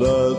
But.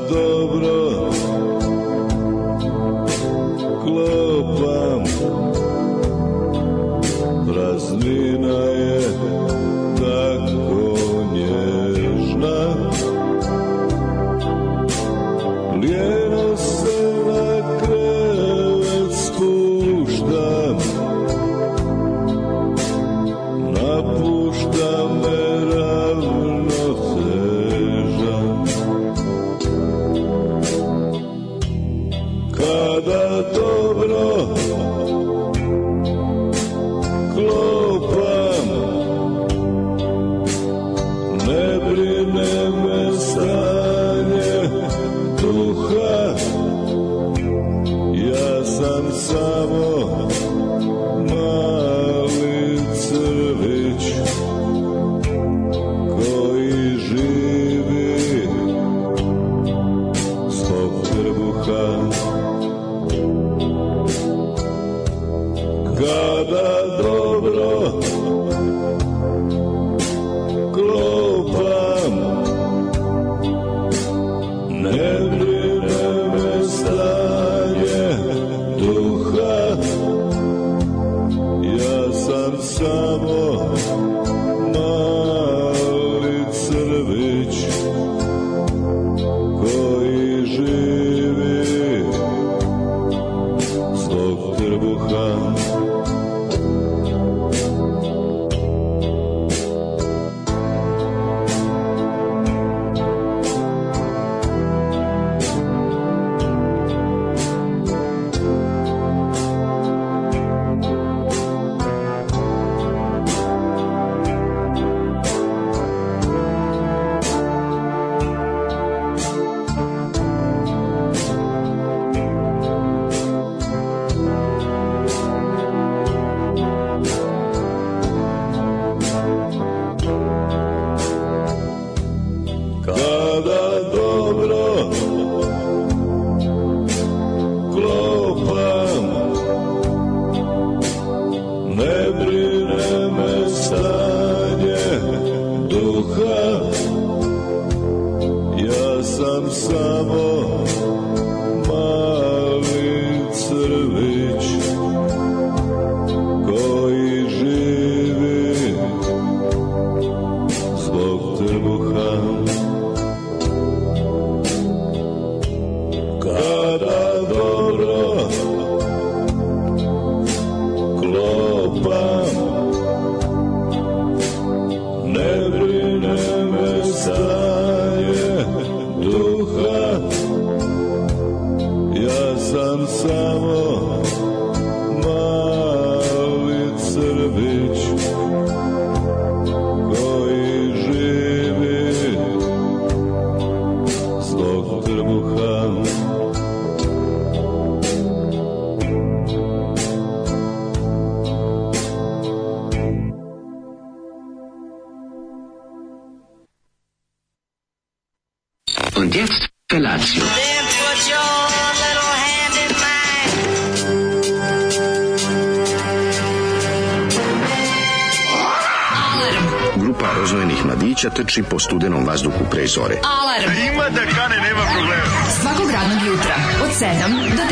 trči po studenom vazduhu pre zore. Alarm! Da ima da kane, nema problema. Svakog radnog jutra, od 7 do 10.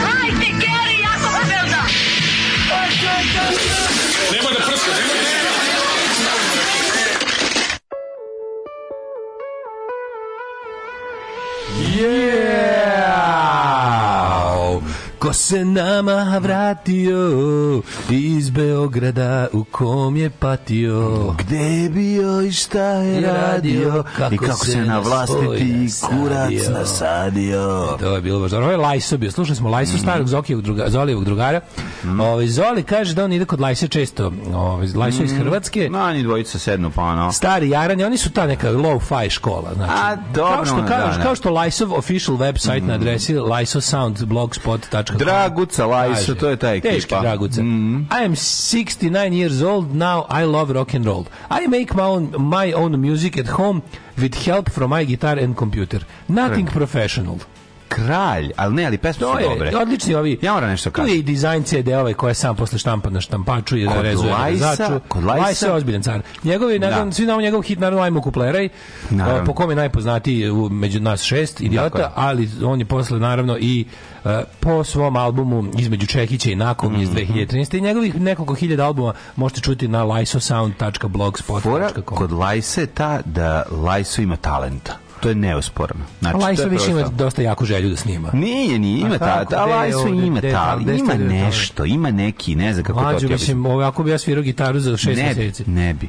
Hajde, Geri, jako se velda! Nemoj da prska, nemoj da prska! Yeah! Ko se nama vratio iz Beograda je patio? Gde je bio i šta je radio? Kako I kako se na vlastiti kurac nasadio? E, to je bilo baš dobro. Ovo je Lajso bio. Slušali smo Lajso, mm. starog mhm. Zokijevog druga, Zolijevog drugara. Mm. Ovaj Zoli kaže da on ide kod Lajsa često, ovaj Lajsa mm. iz mhm. Hrvatske. No, ni dvojica sednu pa no. Stari Jaranje, oni su ta neka low-fi škola, znači. A, dobro, kao što no, da, kao, da, kao što Lajsov official website mm. na adresi lajsosoundblogspot.com. Draguca Lajso, to je taj ekipa. Teški Draguca. Mm. I am 69 years old now, I love rock and roll. I make my own, my own music at home with help from my guitar and computer. Nothing Krek. professional kralj, ali ne, ali pesme su dobre. Odlični ovi. Ja moram nešto kažem. Tu je i dizajn CD-ove koje sam posle štampa na štampaču i da rezuje na rezaču. Kod Lajsa, Lajsa je ozbiljan car. Njegovi, da. Naravno, svi znamo njegov hit, naravno, Ajmo kupleraj, po kome je najpoznatiji među nas šest idiota, dakle. ali on je posle, naravno, i e, po svom albumu između Čekića i Nakom mhm. mm -hmm. iz 2013. I njegovih nekoliko hiljada albuma možete čuti na lajsosound.blogspot.com. Fora kod Lajse ta da Lajso ima talenta to je neosporno. Znači, Lajsa više ima dosta jaku želju da snima. Nije, nije, ima ta, ta Lajsa ima ta, ima nešto, ima neki, ne znam kako to. ti Mlađo, mislim, ovako bi ja svirao gitaru za šest meseci. Ne bi, ne bi.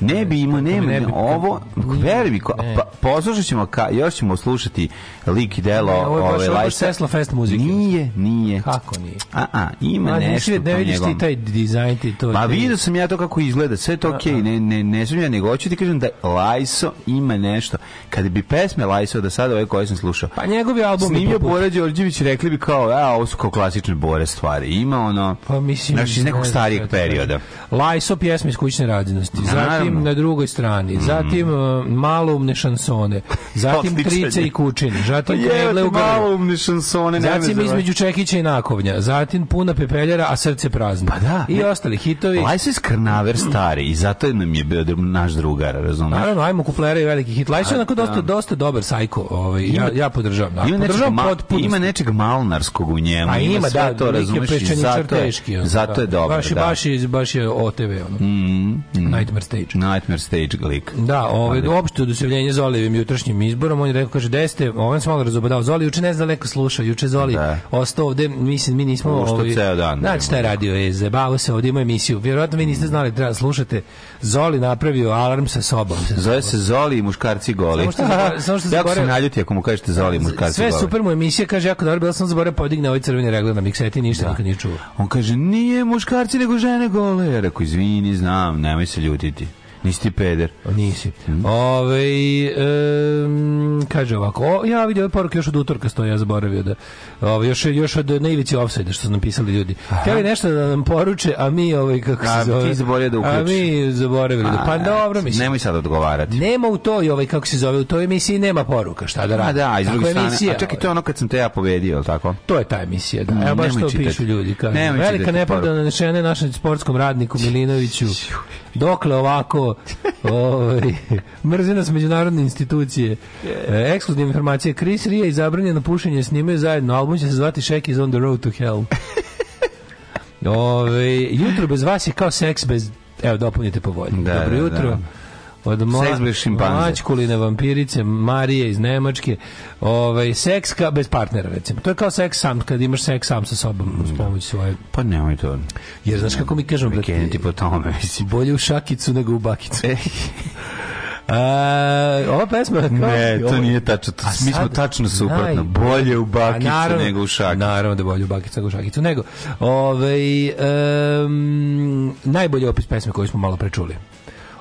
Ne bi imao, nema, ne, ovo, veri mi, e. pa, poslušat ćemo, ka, još ćemo slušati lik i delo ne, ovo je baš, ovaj, Tesla Fest muzike. Nije, nije. Kako nije? A, a, ima Ma, nešto da ne, ne vidiš ti taj dizajn, ti to. Ma pa vidio sam ja to kako izgleda, sve to okej, okay. ne, ne, ne sam ja, nego hoću ti kažem da Lajso ima nešto. Kada bi pesme Lajso da sada ove koje sam slušao. Pa njegovi album snimio Bora Đorđević, rekli bi kao, a, ovo su kao klasične Bore stvari. Ima ono, pa, mislim, znači iz nekog starijeg perioda. Lajso pjesme iz kućne radinosti zatim na drugoj strani, mm. zatim mm. E, maloumne šansone, zatim trice i kučine, zatim pa kregle u maloumne šansone, ne zatim između Čekića i Nakovnja, zatim puna pepeljara, a srce prazno. Pa da. I ostali hitovi. Lajsis Krnaver stari i zato nam je bio naš drugar, razumiješ? Naravno, ajmo kuplera i veliki hit. Lajsis je onako da. dosta, dosta dobar sajko, ovaj, ja, ja podržavam. Da, ima, podržavam nečeg, pod, ima nečeg malnarskog u njemu, a ima, da, to, razumiješ? Zato, teški, zato je dobro. Baš, baš, baš je da. OTV, ono. Mm, mm. Nightmare Stage. Nightmare Stage glik. Da, ovaj, opšte odusevljenje Zolijevim jutrašnjim izborom, on je rekao, kaže, da jeste, on ovaj se malo razobadao, Zoli juče ne zna da neko sluša, juče Zoli da. ostao ovde, mislim, mi nismo... Ovo ovaj, ceo dan. Znači, šta je radio, je, zebalo se, ovde ima emisiju, Verovatno vi niste mm. znali, treba slušate, Zoli napravio alarm sa sobom. Sa Zove se Zoli i muškarci goli. Samo što, se samo što jako se naljuti ako mu kažete Zoli i muškarci goli. Sve super mu emisija, kaže, jako dobro, bila sam zaboravio podigne ovaj crveni regler na mikseti, ništa da. nikad nije čuo. On kaže, nije muškarci nego žene gole. Ja rekao, izvini, znam, nemoj se ljutiti. Nisi peder. Nisi. Mm. Ove, um, kaže ovako, o, ja vidio poruke još od utorka stoje, ja zaboravio da. Ove, još, još od Neivici ofsajda što su nam pisali ljudi. Htjeli nešto da nam poruče, a mi ovaj, kako a, se zove... Ti zaboravio da uključiš. A mi zaboravili. Da, pa dobro, mislim. Nemoj sad odgovarati. Nema u toj, ovaj, kako se zove, u toj emisiji nema poruka, šta da radi. A da, iz druge strane. Emisija, a čekaj, to je ono kad sam te ja povedio, tako? To je ta emisija, da. Evo baš to pišu ljudi. Kaže. Velika nepravda nanešena našem sportskom radniku Milinoviću. Dokle ovako bilo. Ovaj mrze nas međunarodne institucije. E, ekskluzivne informacije Chris Rea i zabranjeno pušenje snimaju zajedno album će se zvati Shack is on the road to hell. Ove, jutro bez vas je kao seks bez Evo, dopunite po volji. Da, Dobro da, jutro. Da od pa da mla... mačkuline vampirice Marije iz Nemačke ovaj, seks ka, bez partnera recimo to je kao seks sam, kad imaš seks sam sa sobom mm. uz da. pomoć svoje pa nemoj to jer znaš kako mi kažemo brate, po tome, bolje u šakicu nego u bakicu A, ova pesma kao, Ne, to nije tačno. To, mi smo tačno suprotno. Naj, bolje u bakicu naravno, nego u šakicu. Naravno da bolje u bakicu nego u šakicu. Nego, ovaj, um, najbolji opis pesme koju smo malo prečuli.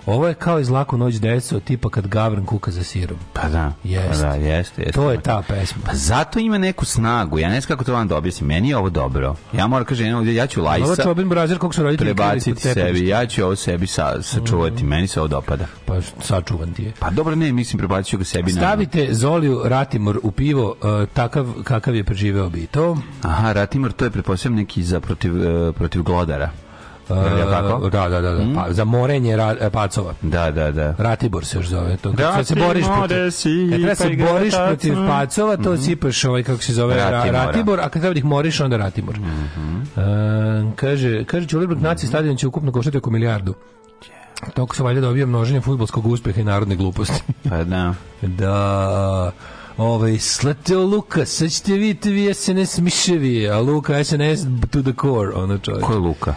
Ovo je kao iz Laku noć deco, tipa kad Gavran kuka za sirom. Pa da. Jest. Pa da, jeste, jeste. To je ta pesma. Pa zato ima neku snagu. Ja ne znam kako to vam dobio da objasnim. Meni je ovo dobro. Ja moram kažem, ja ću Lajsa. Ovo Čobin Brazer, kako su roditelji prebaciti sebi. Ja ću ovo sebi sa, sačuvati. Mm. Meni se ovo dopada. Pa sačuvan ti je. Pa dobro, ne, mislim, prebacio ga sebi. Stavite na... Zoliju Ratimor u pivo, uh, takav kakav je preživeo bi to. Aha, Ratimor, to je pretpostavljam neki za protiv, uh, protiv glodara. Jel Da, da, da, da. Mm? Pa, za morenje ra, e, pacova. Da, da, da. Ratibor se još zove. To, kad da, se boriš protiv, si, kad treba se boriš protiv pacova, to mm -hmm. sipaš ovaj, kako se zove, Ratimora. Ratibor, a kad treba da ih moriš, onda Ratibor. Mm -hmm. uh, kaže, kaže Čulibrk, mm -hmm. naci stadion će ukupno koštati oko milijardu. Toliko se valjda dobio množenje futbolskog uspeha i narodne gluposti. Pa da. da ovaj, sleteo Luka, sad ćete vidjeti vi SNS miševi, a Luka SNS to the core, ono čovjek. Ko je Luka?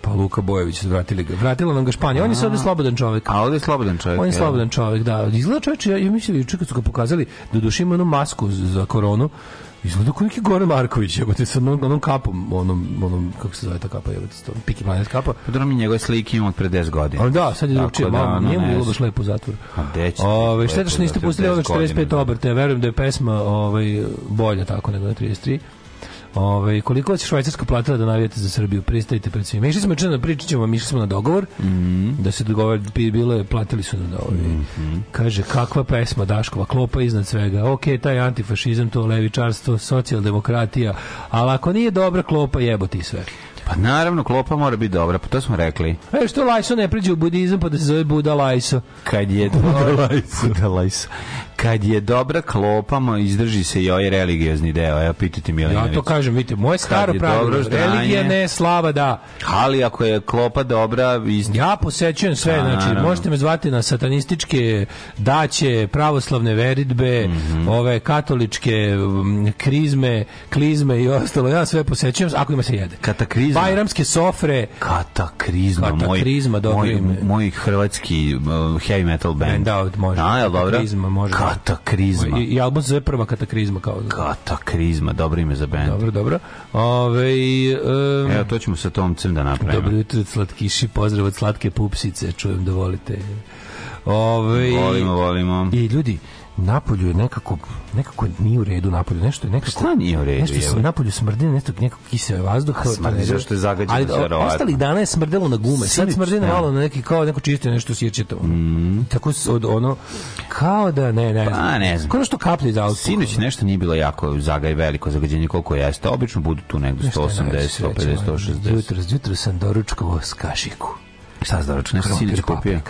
pa Luka Bojević vratili ga. Vratila nam ga Španija. On je sad slobodan čovjek. A ovdje je slobodan čovjek. On je slobodan čovjek, da. Izgleda čovjek, ja, ja mislim da su ga pokazali, da duši ima onu masku za koronu, Izgleda kao neki Goran Marković, jebote, sa onom, onom kapom, onom, onom, kako se zove ta kapa, jebote, to, Piki Planet kapa. Pa dobro mi njegove slike imam od pre 10 godina. Ali da, sad je drugčije, da, malo, nije mu bilo baš lepo zatvor. A gde će? Ove, šteta što niste pustili ove 45 obrte, verujem da je pesma ovaj, bolja tako nego na 33. Ove, koliko je Švajcarska platila da navijate za Srbiju? Pristajte pred svima. Išli smo juče na pričat ćemo, išli smo na dogovor mm -hmm. da se dogovor bilo je, platili su na dogovor. Da mm -hmm. Kaže, kakva pesma Daškova, klopa iznad svega. Ok, taj antifašizam, to levičarstvo, socijaldemokratija, ali ako nije dobra klopa, jeboti sve. Pa naravno, klopa mora biti dobra, pa to smo rekli. E, što Lajso ne priđe u budizam, pa da se zove Buda Lajso. Kad je Buda Lajso. Buda Lajso kad je dobra klopama izdrži se i ovaj religiozni deo. Evo pitajte Milinović. Ja to kažem, vidite, moje staro pravilo, religija ne, slava da. Ali ako je klopa dobra, iz... ja posećujem sve, znači naravno. možete me zvati na satanističke daće, pravoslavne veridbe, mm -hmm. ove katoličke krizme, klizme i ostalo. Ja sve posećujem, ako ima se jede. Katakrizma. Bajramske sofre. Katakrizma, katakrizma moj, moj, moj, hrvatski heavy metal band. da, da može. da, jel dobro? Katakrizma, može. Katakrizma. I, i album se zove prva katakrizma. Kao. Katakrizma, dobro ime za band. Dobro, dobro. Ove, um, Evo, to ćemo sa Tomcem da napravimo. Dobro jutro, slatkiši, pozdrav od slatke pupsice, čujem da volite. Ove, volimo, volimo. I ljudi, Napolju je nekako nekako nije u redu napolju, nešto je nekako Šta nije u redu? Nešto se napolju smrdi, nešto nekako kiseo vazduh, smrdi zato što je zagađeno Ali verovatno. Ostalih dana je smrdelo na gume. Sad smrdi na da. malo na neki kao neko čisti nešto sirčeto. Mm. Tako od ono kao da ne, ne. Pa ne znam. Kao da što kaplje za alkohol. Sinoć nešto nije bilo jako zagaj veliko zagađenje koliko jeste. Obično budu tu negde 180, 150, 160. Jutros, jutros sam doručkovao s kašiku. Šta si doručkovao? Sinoć kupio?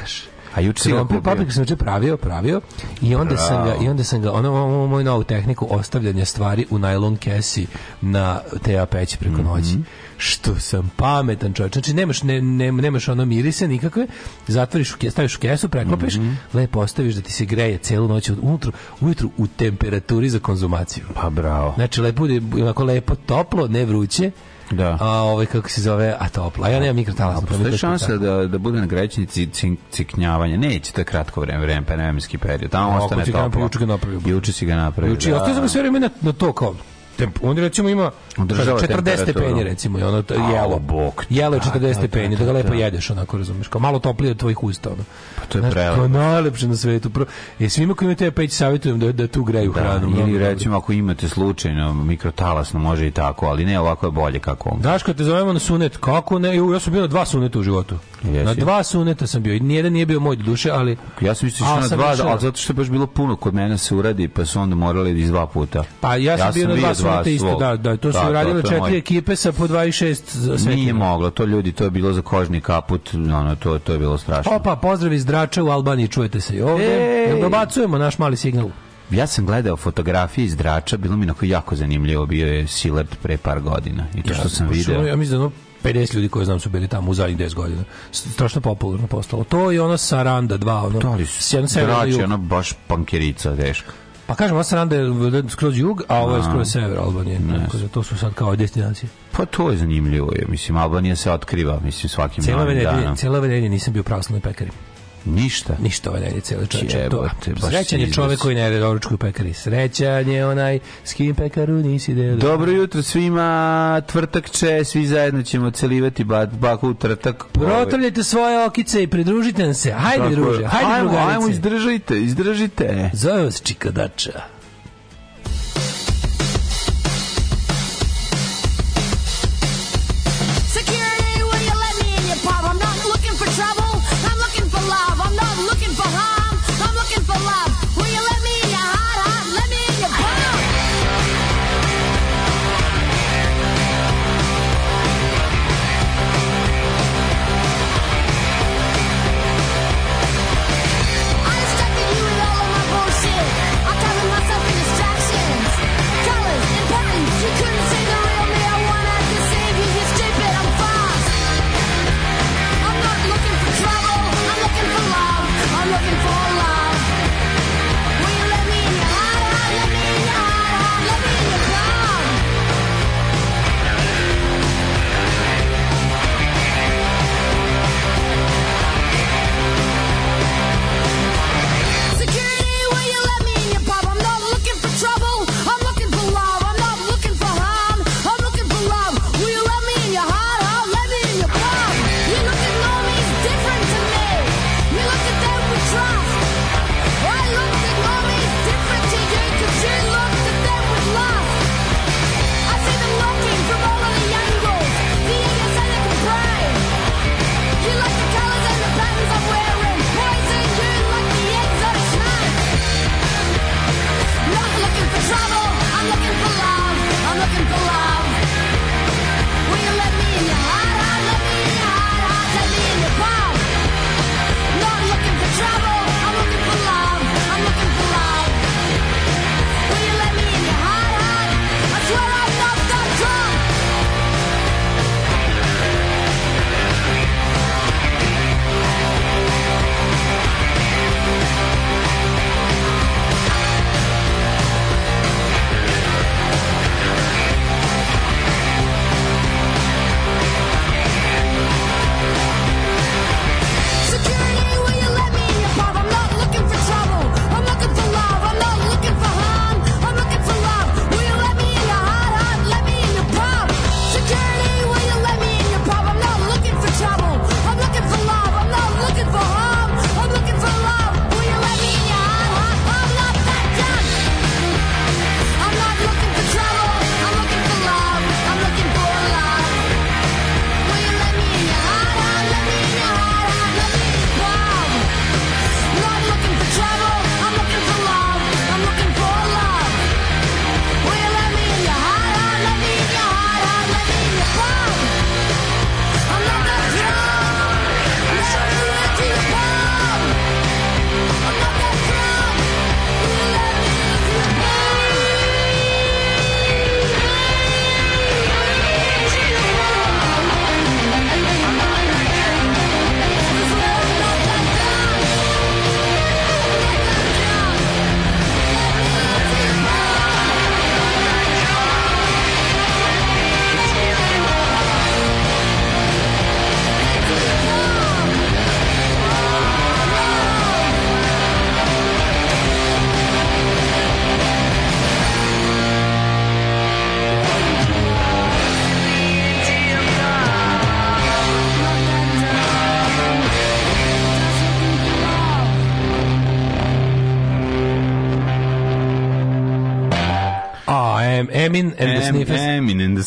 A juče sam bio papriku sam juče pravio, pravio i onda Bravo. sam ga i onda sam ga ono, ono moju novu tehniku ostavljanja stvari u najlon kesi na te peći preko mhm. noći. Mm -hmm što sam pametan čovjek. Znači nemaš ne, ne, nemaš ono mirise nikakve. Zatvoriš u kesu, staviš u kesu, preklopiš, mm -hmm. lepo ostaviš da ti se greje celu noć od unutra, ujutru u temperaturi za konzumaciju. Pa bravo. Znači lepo bude onako lepo toplo, ne vruće Da. A ovaj kako se zove, a topla. A ja nemam mikrotalas. A postoji šansa da, da bude na grećnici ciknjavanje. Neće to je kratko vreme, vreme, vremenski pa period. Tamo ostane to. Juče ga napravio. Juče si ga napravio. Juče, da. ostavio da. sam sve vreme na, na to kao temp, on recimo ima Održava 40 stepeni recimo i ono to jelo. Bok. Jelo je 40 da, da, stepeni, da, da ga lepo jedeš onako, razumeš, kao malo toplije od tvojih usta ono. Pa to je prelepo. je najlepše na svetu. I e, svima koji imaju te peć savjetujem da da tu greju da, hranu. Ili recimo ako imate slučajno mikrotalasno može i tako, ali ne ovako je bolje kako on. Daš kad te zovemo na sunet, kako ne? Ja sam bio na dva suneta u životu. Na dva suneta sam bio i nijedan nije bio moj do duše, ali... Ja sam išao na dva, ali zato što je baš bilo puno kod mene da se uradi, pa su onda morali da iz dva puta. Pa ja sam, ja sam bio na dva suneta isto, da, da, to da, su uradile četiri moj... ekipe sa po 26 za svetina. Nije moglo, to ljudi, to je bilo za kožni kaput, ono, to, to je bilo strašno. Opa, pozdrav iz Drača u Albaniji, čujete se i ovde. Ej! Dobacujemo naš mali signal. Ja sam gledao fotografije iz Drača, bilo mi jako zanimljivo, bio je Silert pre par godina i to ja, što sam video. Ja mislim da 50 ljudi koje znam su bili tamo u zadnjih 10 godina. Strašno popularno postalo. To i pa ona Saranda 2, ono. To ali Drač je ona baš pankerica teška. Pa kažem, ova Saranda je skroz jug, a ovo je skroz sever Albanije. Tako da to su sad kao destinacije. Pa to je zanimljivo, je. mislim, Albanija se otkriva, mislim, svakim cijela danom. Cijela vedenje nisam bio pravoslavnoj pekari. Ništa. Ništa ovaj redi cijeli čovječ. Jebote, baš Srećan je čovjek koji ne redi doručku u pekari. Srećan je onaj s kim pekaru nisi deo. Dobro jutro svima, tvrtak će, svi zajedno ćemo celivati baku u trtak. Protrljajte svoje okice i pridružite nam se. Hajde, druže, hajde, hajmo, drugarice. Hajmo, izdržite, izdržite. Zove vas čikadača.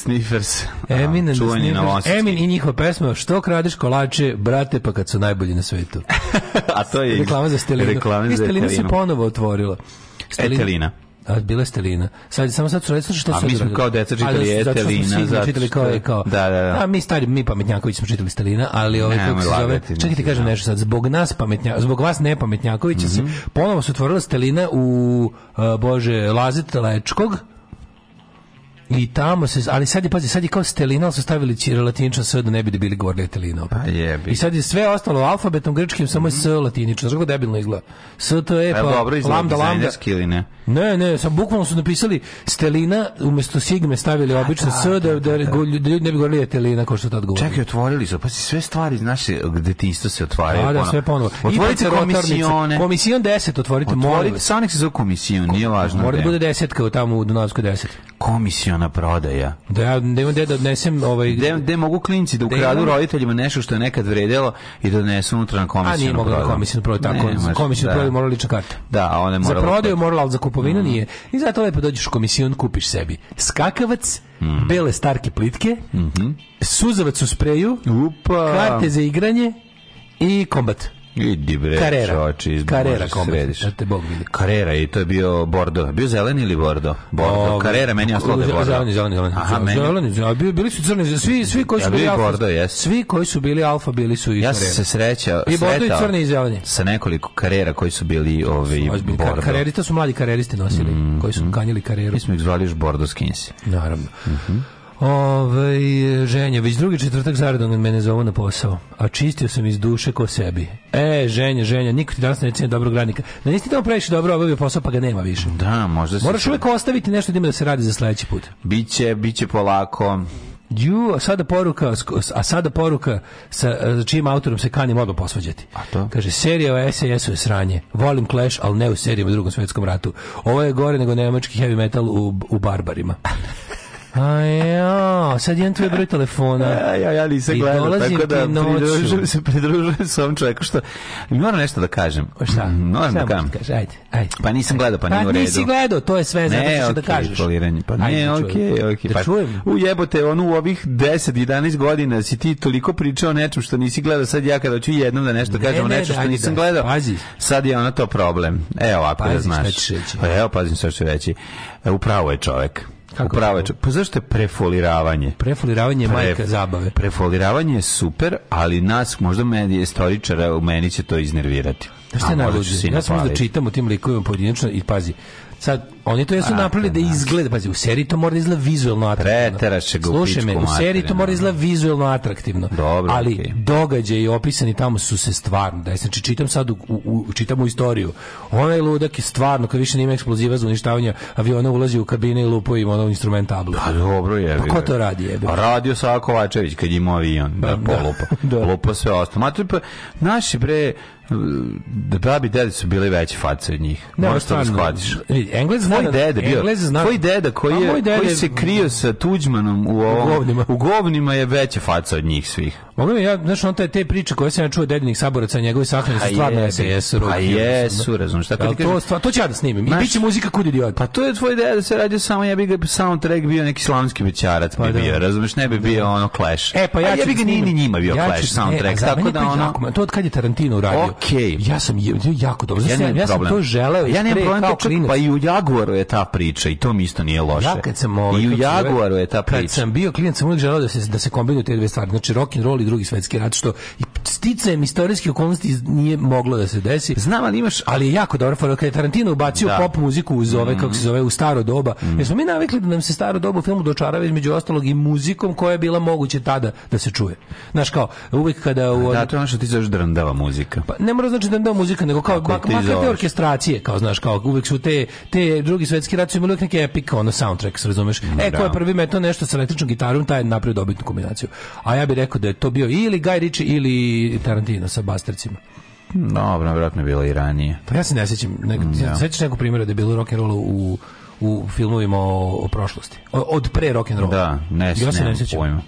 Sniffers. Emin, and Sniffers. Emin i njihova pesma Što kradeš kolače, brate, pa kad su najbolji na svetu. A to je reklama za Stelinu. Reklama I Stelina se ponovo otvorila. Stelina. Etelina. A bila je Stelina. Sad samo sad su čuli što su A mi smo kao deca čitali ali, Etelina, zato čitali kao je kao. Da, da, da. A mi stari mi pametnjaković smo čitali Stelina, ali ovaj kako se zove. Čekaj ti kažem da. nešto sad zbog nas pametnja, zbog vas ne pametnjakovića mm -hmm. se mhm. ponovo se otvorila Stelina u uh, bože Lazet Lečkog i tamo se, ali sad je, pazi, sad je kao stelina, ali su stavili latinično s da ne bi bili govorili telina pa I sad je sve ostalo alfabetom grčkim, samo je s latinično, tako debilno izgleda. S, to je, pa, dobro, lambda, lambda. Ili ne? ne, ne, sam bukvalno su napisali stelina, umesto sigme stavili obično s, da, da, da, ljudi ne bi govorili telina, kao što tad govorili. Čekaj, otvorili su, pa si sve stvari iz naše isto se otvaraju. Da, da, sve ponovo. Otvorite komisione. Komisijon 10 otvorite, molim. Otvorite, Sanik se zove komisijon, nije važno. Mora da bude desetka tamo u Dunavskoj 10. Komisijon neprestana prodaja. Da ja da imam da odnesem ovaj gde gde mogu klinci da, da ukradu da roditeljima nešto što je nekad vredelo i da donesu unutra na komisiju. A nije mogla komisiju prodaju tako. Komisiju da. prodaju lična karta. Da, a ona je da morala. Za prodaju morala, ali za kupovinu mm. nije. I zato lepo dođeš u komisijon, kupiš sebi skakavac, mm. bele starke plitke, mm -hmm. suzavac u spreju, Upa. karte za igranje i kombat. Idi bre, Karera. Čoči, iz Karera središ. Da te Bog vidi. Karera i to je bio Bordo. Bio zeleni ili Bordo? Bordo. O, ovaj, Karera, meni je da je Bordo. Zeleni, zeleni, zeleni. Aha, meni. Zeleni, zeleni. Bili su crni, svi, svi koji su ja bili Bordo, alfa. Bordo, jes. Svi koji su bili alfa bili su i Ja sam se srećao. I Bordo i crni i zeleni. Sa nekoliko karera koji su bili ovi ovaj, Ozbiljni. Bordo. Karerista su mladi kareristi nosili, mm, koji su mhm. kanjili kareru. Mi smo ih zvali još Bordo skinsi. Naravno. Mhm. Mm Ove, ovaj, ženja, već drugi četvrtak zaredom mene zovu na posao, a čistio sam iz duše ko sebi. E, ženja, ženja, niko ti danas ne cijeni dobrog radnika. Da nisi ti tamo previše dobro obavio posao, pa ga nema više. Da, možda se... Moraš uvijek ostaviti nešto da ima da se radi za sledeći put. Biće, biće polako. Ju, a sada poruka, a sada poruka sa eh, čijim autorom se kanim odmah posvađati. A to? Kaže, serija o SAS-u je sranje. Volim Clash, ali ne u serijama u drugom svjetskom ratu. Ovo je gore nego nemački heavy metal u, u Barbarima. A ja, sad imam tvoj broj telefona. Ja, ja, ja nisam gledao, tako da pridružujem se, pridružujem se ovom čovjeku. Što, moram nešto da kažem. Šta? Mm, moram Šta da kažem. Da Kaži, ajde, ajde. Pa nisam gledao, pa, pa nije u redu. Pa nisi gledao, to je sve, zato što okay, da kažeš. Poliranje. Pa ajde, ne, da okej, okej. Okay, okay, da pa, čujem. U jebote, on u ovih 10-11 godina si ti toliko pričao o nečem što nisi gledao, sad ja kada ću jednom da nešto ne, kažem o nečem što ajde, nisam da, gledao, pazi. sad je ono to problem. Evo, ako da znaš. Pa evo, pazim što ću reći. E, upravo je čovek. Kako prave, pa zašto je prefoliravanje? Prefoliravanje je Pre, majka zabave. Prefoliravanje je super, ali nas, možda meni, istoričara, u meni će to iznervirati. Znaš što je najluđe? Ja sam da čitam o tim likovima pojedinačno i pazi, sad Oni to jesu napravili da izgleda, pazi, u seriji to mora da izgleda vizuelno atraktivno. Slušaj me, u seriji to mora da izgleda da. vizuelno atraktivno. Dobro, ali okay. događaji opisani tamo su se stvarno, da znači čitam sad u, u, čitam u istoriju. Onaj ludak je stvarno, kad više nema eksploziva za uništavanje aviona, ulazi u kabine i lupo im ono instrument tablu. Pa dobro je. Pa ko to radi jebe? Pa radio Sava Kovačević kad ima avion, da, pa, da polupa. da. Lupo sve ostalo. Ma to pa, naši bre, da babi dede su bili veći face od njih. Ne, Možeš to da shvatiš. E, Englez zna, tvoj da- deda bio. Englez zna. Tvoj deda koji pa je dede, koji se krio sa Tuđmanom u ovom, u govnima, u govnima je veća faca od njih svih. Mogu ja, znaš, on te te priče koje sam ja čuo dedinih saboraca, njegovi sahrane su pa stvarno se pa jesu. A da. jesu, razumeš. Tako da to stvar, to ću ja da snimim. I biće muzika kud idiot. Pa to je tvoj deda se radio samo ja bih ga soundtrack bio neki slavonski bećarac pa, bi da. bio, razumeš, ne bi bio ono Clash. E pa ja, ja bi ga ni njima bio Clash soundtrack, e, tako da ono. To od kad je Tarantino uradio? okej. Okay. Ja sam je, jako dobro. Ja, sam, ja sam to želeo. Ja nemam problem, kao čak, pa i u Jaguaru je ta priča i to mi isto nije loše. Ja kad sam ovaj, I u Jaguaru je ta priča. Kad sam bio klijent sam uvijek želeo da se, da se kombinuju te dve stvari. Znači, rock and roll i drugi svetski rat, što i sticajem istorijski okolnosti nije moglo da se desi. Znam, ali imaš... Ali je jako dobro, kada je Tarantino ubacio da. pop muziku uz ove, mm. kako se zove, u staro doba. Mm. Jer smo mi navikli da nam se staro doba u filmu dočarava između ostalog i muzikom koja je bila moguće tada da se čuje. Znaš, kao, uvijek kada... U... Da, to je ono što ti zoveš drndava muzika. Pa, ne mora znači da je muzika, nego kao mak, makar te orkestracije, kao znaš, kao uvek su te, te drugi svetski rat su imali neke epic, ono, soundtracks, razumeš? Mm, e, da. ko je prvi meto nešto sa električnom gitarom, taj je napravio dobitnu kombinaciju. A ja bih rekao da je to bio ili Guy Ritchie ili Tarantino sa Bastercima. Dobro, no, vjerojatno je bilo i ranije. Pa ja se ne sjećam, ne, ja. Da. sećaš nekog primjera da je bilo rock and roll u u filmovima o, o prošlosti. O, od pre rock and roll. Da, ne, ja se ne sećam.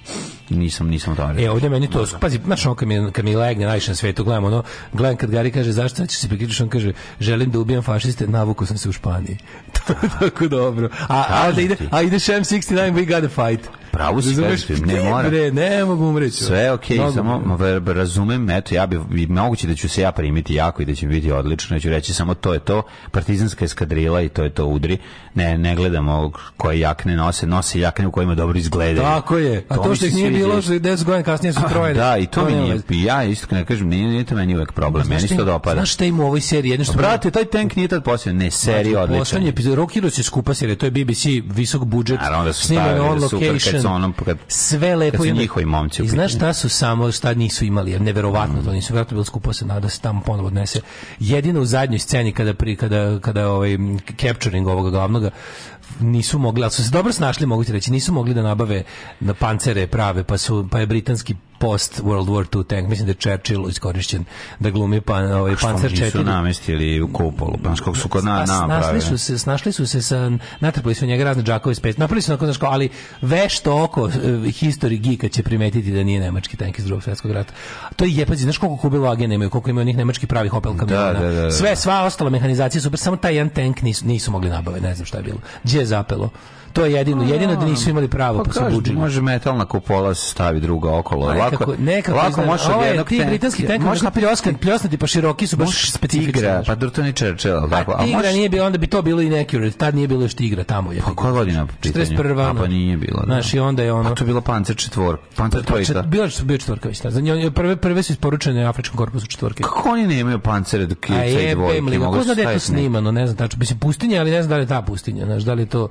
Nisam, nisam to E, ovdje meni to, pazi, znači on kad mi, kad mi legne najviše na svetu, gledam ono, gledam kad Gari kaže zašto će se priključiti, on kaže želim da ubijam fašiste, navuku sam se u Španiji. to je tako da, dobro. A, a, da ide, a ide Shem 69, we gotta fight pravu si kažem, ne mora. Bre, ne mogu mu Sve je okej, okay, samo razumem, eto ja bi moguće da ću se ja primiti jako i da će mi biti odlično, ja ću reći samo to je to, partizanska eskadrila i to je to udri. Ne, ne gledam gledamo koje jakne nose, nose jakne u kojima dobro izgledaju. Tako je. A to, to što ih nije bilo što 10 godina kasnije su trojene. Da, i to, to mi nije, nije ja isto ne kažem, nije, nije to meni uvek problem, meni što dopada. Znaš šta ima u ovoj seriji? Jedno što Brate, taj tank nije tad posljedno, ne, serija znači, odlična. Poslednji epizod Rocky se skupa serija, to je BBC visok budžet. Naravno da su stavili da super sa onom kad sve lepo kad su njihovi momci. I znaš šta su samo šta nisu imali, neverovatno mm. to nisu verovatno bilo skupo da se nada da se tamo ponovo odnese. Jedino u zadnjoj sceni kada pri kada kada ovaj capturing ovog glavnog nisu mogli, ali su se dobro snašli, mogu ti reći, nisu mogli da nabave na da pancere prave, pa su pa je britanski post World War II tank, mislim da je Churchill iskorišćen da glumi pan, ovaj pancer 4. Što nisu namestili u kupolu, pa kako su kod nas napravili. Snašli su se, snašli su se sa natrpali su njega razne džakove spec. Napravili su na znači, ali vešto oko e, history geeka će primetiti da nije nemački tank iz Drugog svetskog rata. To je jepazi, znaš koliko kubilo agena imaju, koliko imaju onih nemačkih pravih Opel kamiona. Da, da, da, da. Sve sva ostala mehanizacija super, samo taj jedan tank nisu, nisu mogli nabave, ne znam šta je bilo. Đe je zapelo. To je jedino, jedino da nisu imali pravo pa, pa Može metalna kupola se stavi druga okolo. Pa, nekako, lako, nekako lako može od jednog ti britanski tenk može pljoskan, pljosnati pa široki su baš specifični. Tigra, pa to ni Churchill, al tako. A tigra nije bilo, onda bi to bilo i neki, tad nije bilo još tigra tamo je. Pa koja godina? 41. Pa nije bilo. Da. Znaš, i onda je ono. Pa to je bilo Panzer četvorka, Panzer pa, pa trojka. Bilo je bio četvorka, već. Za nje prve prve su isporučene afričkom korpusu četvorke. Kako oni nemaju pancere do kica i dvojke? Ko zna da je to snimano, ne znam tačno. Mislim pustinja, ali ne znam da li je ta pustinja, znaš, da li to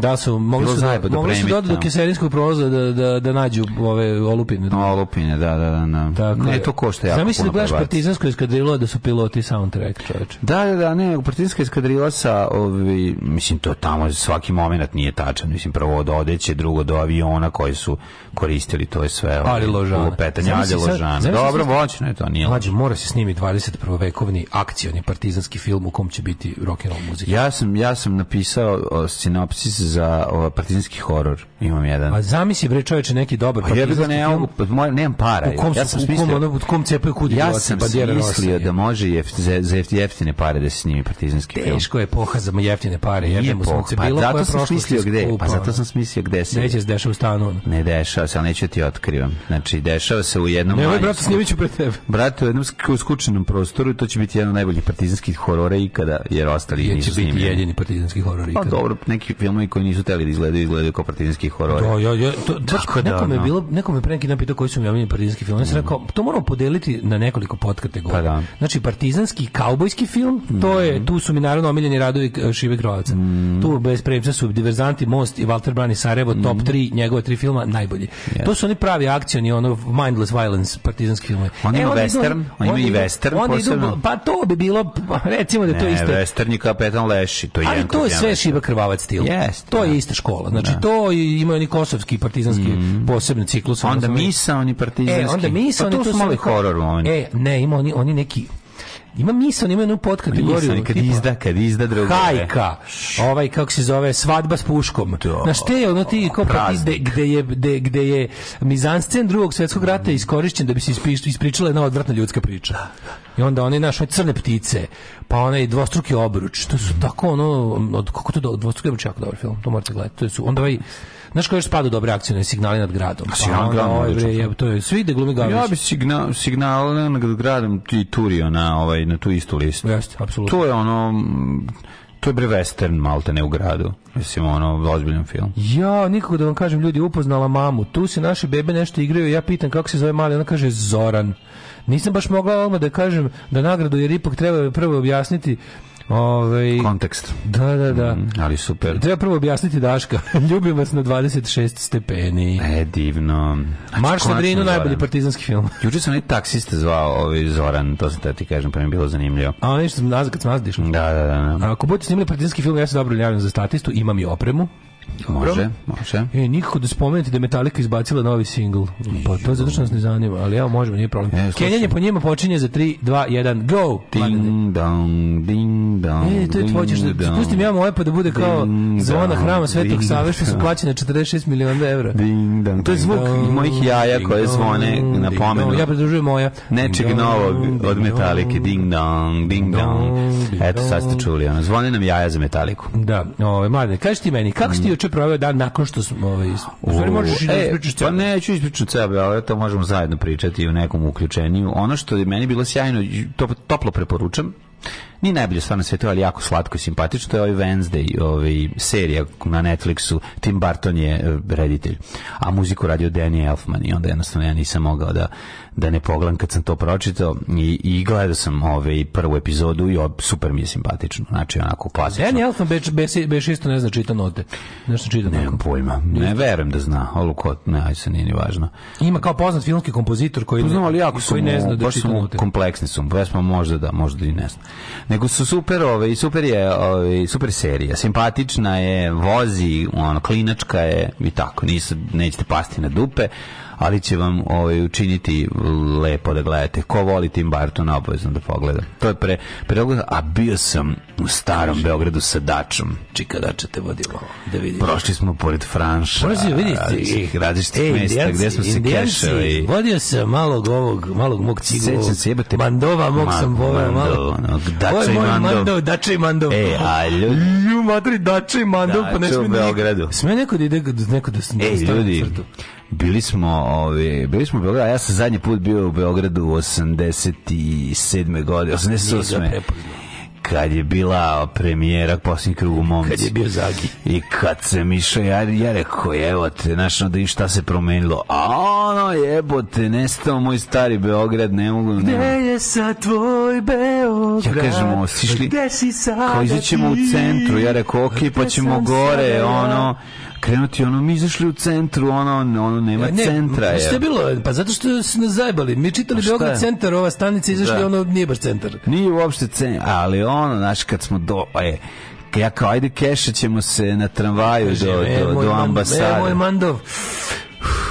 Da su mogli su da-, da, mogli su da do keserinskog prolaza da da da nađu ove olupine. Da. Olupine, da, da, da. da. Tako ne, je. to košta jako. Zamisli da gledaš partizansko eskadrilo da su piloti soundtrack, čoveče. Da, da, da, ne, partizanska eskadrila sa ovi mislim to tamo svaki momenat nije tačan, mislim prvo od odeće, drugo do aviona koji su koristili, to je sve. Ovaj, ali ložan. Petanje, ali ložan. Dobro, voćno je to, nije. Mlađe, mora se snimiti 21. vekovni akcioni partizanski film u kom će biti rock and roll muzika. Ja sam ja sam napisao sinopsis za ova, partizanski horor. Imam jedan. A zamisli bre čoveče neki dobar pa partizanski. Ja ne mogu, moj nemam para. U kom ja sam smislio, ono, u kom cepaju kudi Ja sam mislio da može jeft, za, za jeftine pare da se snimi partizanski Teško film. Teško je poha za jeftine pare, jer mu sunce pa, bilo zato sam smislio gde, pa zato sam smislio gde se. Neće se dešava u stanu. Ne dešava se, al neću da ti otkrivam. Znači dešava se u jednom. Ne, brate, snimiću pre tebe. Brate, u jednom skučenom prostoru to će biti jedan od najboljih partizanskih horora ikada, jer ostali nisu snimljeni. Jedini partizanski horor pa ikada. Pa dobro, neki filmovi koji nisu teli da izgledaju, izgledaju kao partizanski horori. Da, ja, ja, to, Tako da, nekom, je bilo, nekom je pre neki dan koji su mi omiljeni partizanski film. Ja sam mm. rekao, to moramo podeliti na nekoliko podkategorija. Pa da. Znači, partizanski kaubojski film, to je, mm. tu su mi naravno omiljeni radovi e, Šive Grovaca. Mm. Tu bez premca su Diverzanti, Most i Walter Brani Sarajevo, mm. top 3, njegova tri filma, najbolji. Yes. To su oni pravi akcioni, ono, mindless violence, partizanski film. On e, ima western, on ima i western posebno. Pa to bi bilo, pa, recimo da to isto. Ne, western je kapetan Leši, to je Ali to je sve Šiva Krvavac stil. Yes. To je ista škola. Znači da. to imaju oni kosovski partizanski mm. posebni ciklus. Onda misa oni partizanski. E, onda misa pa oni to su mali horor oni. E, ne, ima oni oni neki Ima Mison, ima jednu podkategoriju. Mison, kad tipa, izda, kad izda drugo. Hajka, ovaj, kako se zove, svadba s puškom. Na da. Znaš, te ono ti, kao gde, gde, je, gde, gde je mizanscen drugog svetskog rata iskorišćen da bi se isprič, ispričala jedna odvratna ljudska priča. Da, da. I onda one naše crne ptice, pa onaj dvostruki obruč, to su tako ono, od, kako to, dvostruki obruč, je jako dobar film, to morate gledati. To su, onda ovaj, Znaš koji još dobre akcije, signali nad gradom. Pa signal pa onda, bre, ovaj, je, to je, svi da glumi Gavrić. Ja bi signal, signal nad gradom ti turio na, ovaj, na tu istu listu. Jeste, apsolutno. To je ono, to je bre western ne u gradu. Mislim, ono, ozbiljan film. Ja, nikako da vam kažem, ljudi, upoznala mamu. Tu se naše bebe nešto igraju, ja pitam kako se zove mali, ona kaže Zoran nisam baš mogla odmah da kažem da nagradu jer ipak treba prvo objasniti Ove, ovaj, Kontekst. Da, da, da. Mm, ali super. Treba prvo objasniti Daška. Ljubim vas na 26 stepeni. E, divno. Znači, Marš na Drinu, najbolji partizanski film. Juče sam i taksiste zvao ovaj Zoran, to sam ti kažem, pa mi je bilo zanimljivo. A nešto sam nazad kad sam nazad Da, da, da. da. Ako budete snimili partizanski film, ja se dobro ljavim za statistu, imam i opremu. Dobro. Može, može. E, nikako da spomenuti da je Metallica izbacila novi singl. Pa to je zato što nas ne zanima, ali evo možemo, nije problem. E, Kenjanje po njima počinje za 3, 2, 1, go! Ding dong, ding dong, E, to je tvoj ćeš da spustim ja moje pa da bude kao zvona hrama Svetog Save što su plaćene 46 miliona evra. Ding dong, to je zvuk dong, mojih jaja koje zvone na pomenu. Ja pridružujem moja. Nečeg novog od Metallice, ding dong, ding dong. Eto, sad ste čuli, ono, zvone nam jaja za Metaliku. Da, ove, Marne, kaži ti meni, kako si juče proveo dan nakon što smo ovaj stvari možeš i da e, ispričaš ceo. Pa neću ispričati sebe, ali to možemo zajedno pričati u nekom uključenju. Ono što je meni bilo sjajno, to, toplo preporučam ni najbolje stvar na svetu, ali jako slatko i simpatično, to je ovaj Wednesday, ovaj serija na Netflixu, Tim Barton je e, reditelj, a muziku radio Danny Elfman i onda jednostavno ja nisam mogao da, da ne pogledam kad sam to pročitao i, i gledao sam ovaj prvu epizodu i super mi je simpatično, znači onako klasično. Danny Elfman beš, beš, beš isto ne zna čita note, nešto čita Nemam pojma, ne verujem da zna, ali ko, ne, aj se nije ni važno. Ima kao poznat filmski kompozitor koji, Poznam, pa ali jako koji su mu, ne zna da čita note. kompleksni su, pesma možda da, možda i ne znam nego su super ove i super je ove, super serija simpatična je vozi ono klinačka je i tako nisu nećete pasti na dupe ali će vam ovaj, učiniti lepo da gledate. Ko voli Tim Bartona, obavezno da pogleda. To je pre, pre a bio sam u starom Beogradu sa Dačom. Čika Dača te vodilo, da vidim. Prošli smo pored Franša, Prozi, različitih, e, različitih mesta gde smo se kešali. Vodio sam malog ovog, malog mog cigovog, se jebate, mandova mog ma, sam volio malo. No, dača i mandov. Mando, Dača i mandov. E, a ljudi... Ju, matri, Dača i mandov, pa da, pa u Beogradu. Sme neko da ide, neko da, neko da, e, ljudi. da, Bili smo, ovi, bili smo u Beogradu, ja sam zadnji put bio u Beogradu u 87. godine, 88 kad je bila premijera posljednji krug u momci. Kad je bio Zagi. I kad sam išao, ja, ja rekao, evo te, znaš, da im šta se promenilo. A ono, jebote, nestao moj stari Beograd, ne mogu... Ne. Gde je sa tvoj Beograd? Ja kažem, o, sišli, Gde si sada kao izaćemo u centru, ja rekao, ok, pa ćemo gore, ono krenuti, ono, mi izašli u centru, ono, ono, nema ne, centra. Ne, pa što je bilo? Pa zato što su nas zajbali. Mi čitali Beograd centar, ova stanica, izašli, da. ono, nije baš centar. Nije uopšte centar, ali ono, znaš, kad smo do... E, ja kao, ajde keša ćemo se na tramvaju Kažem, do, e, do, moj do e, ambasade. E, moj mandov.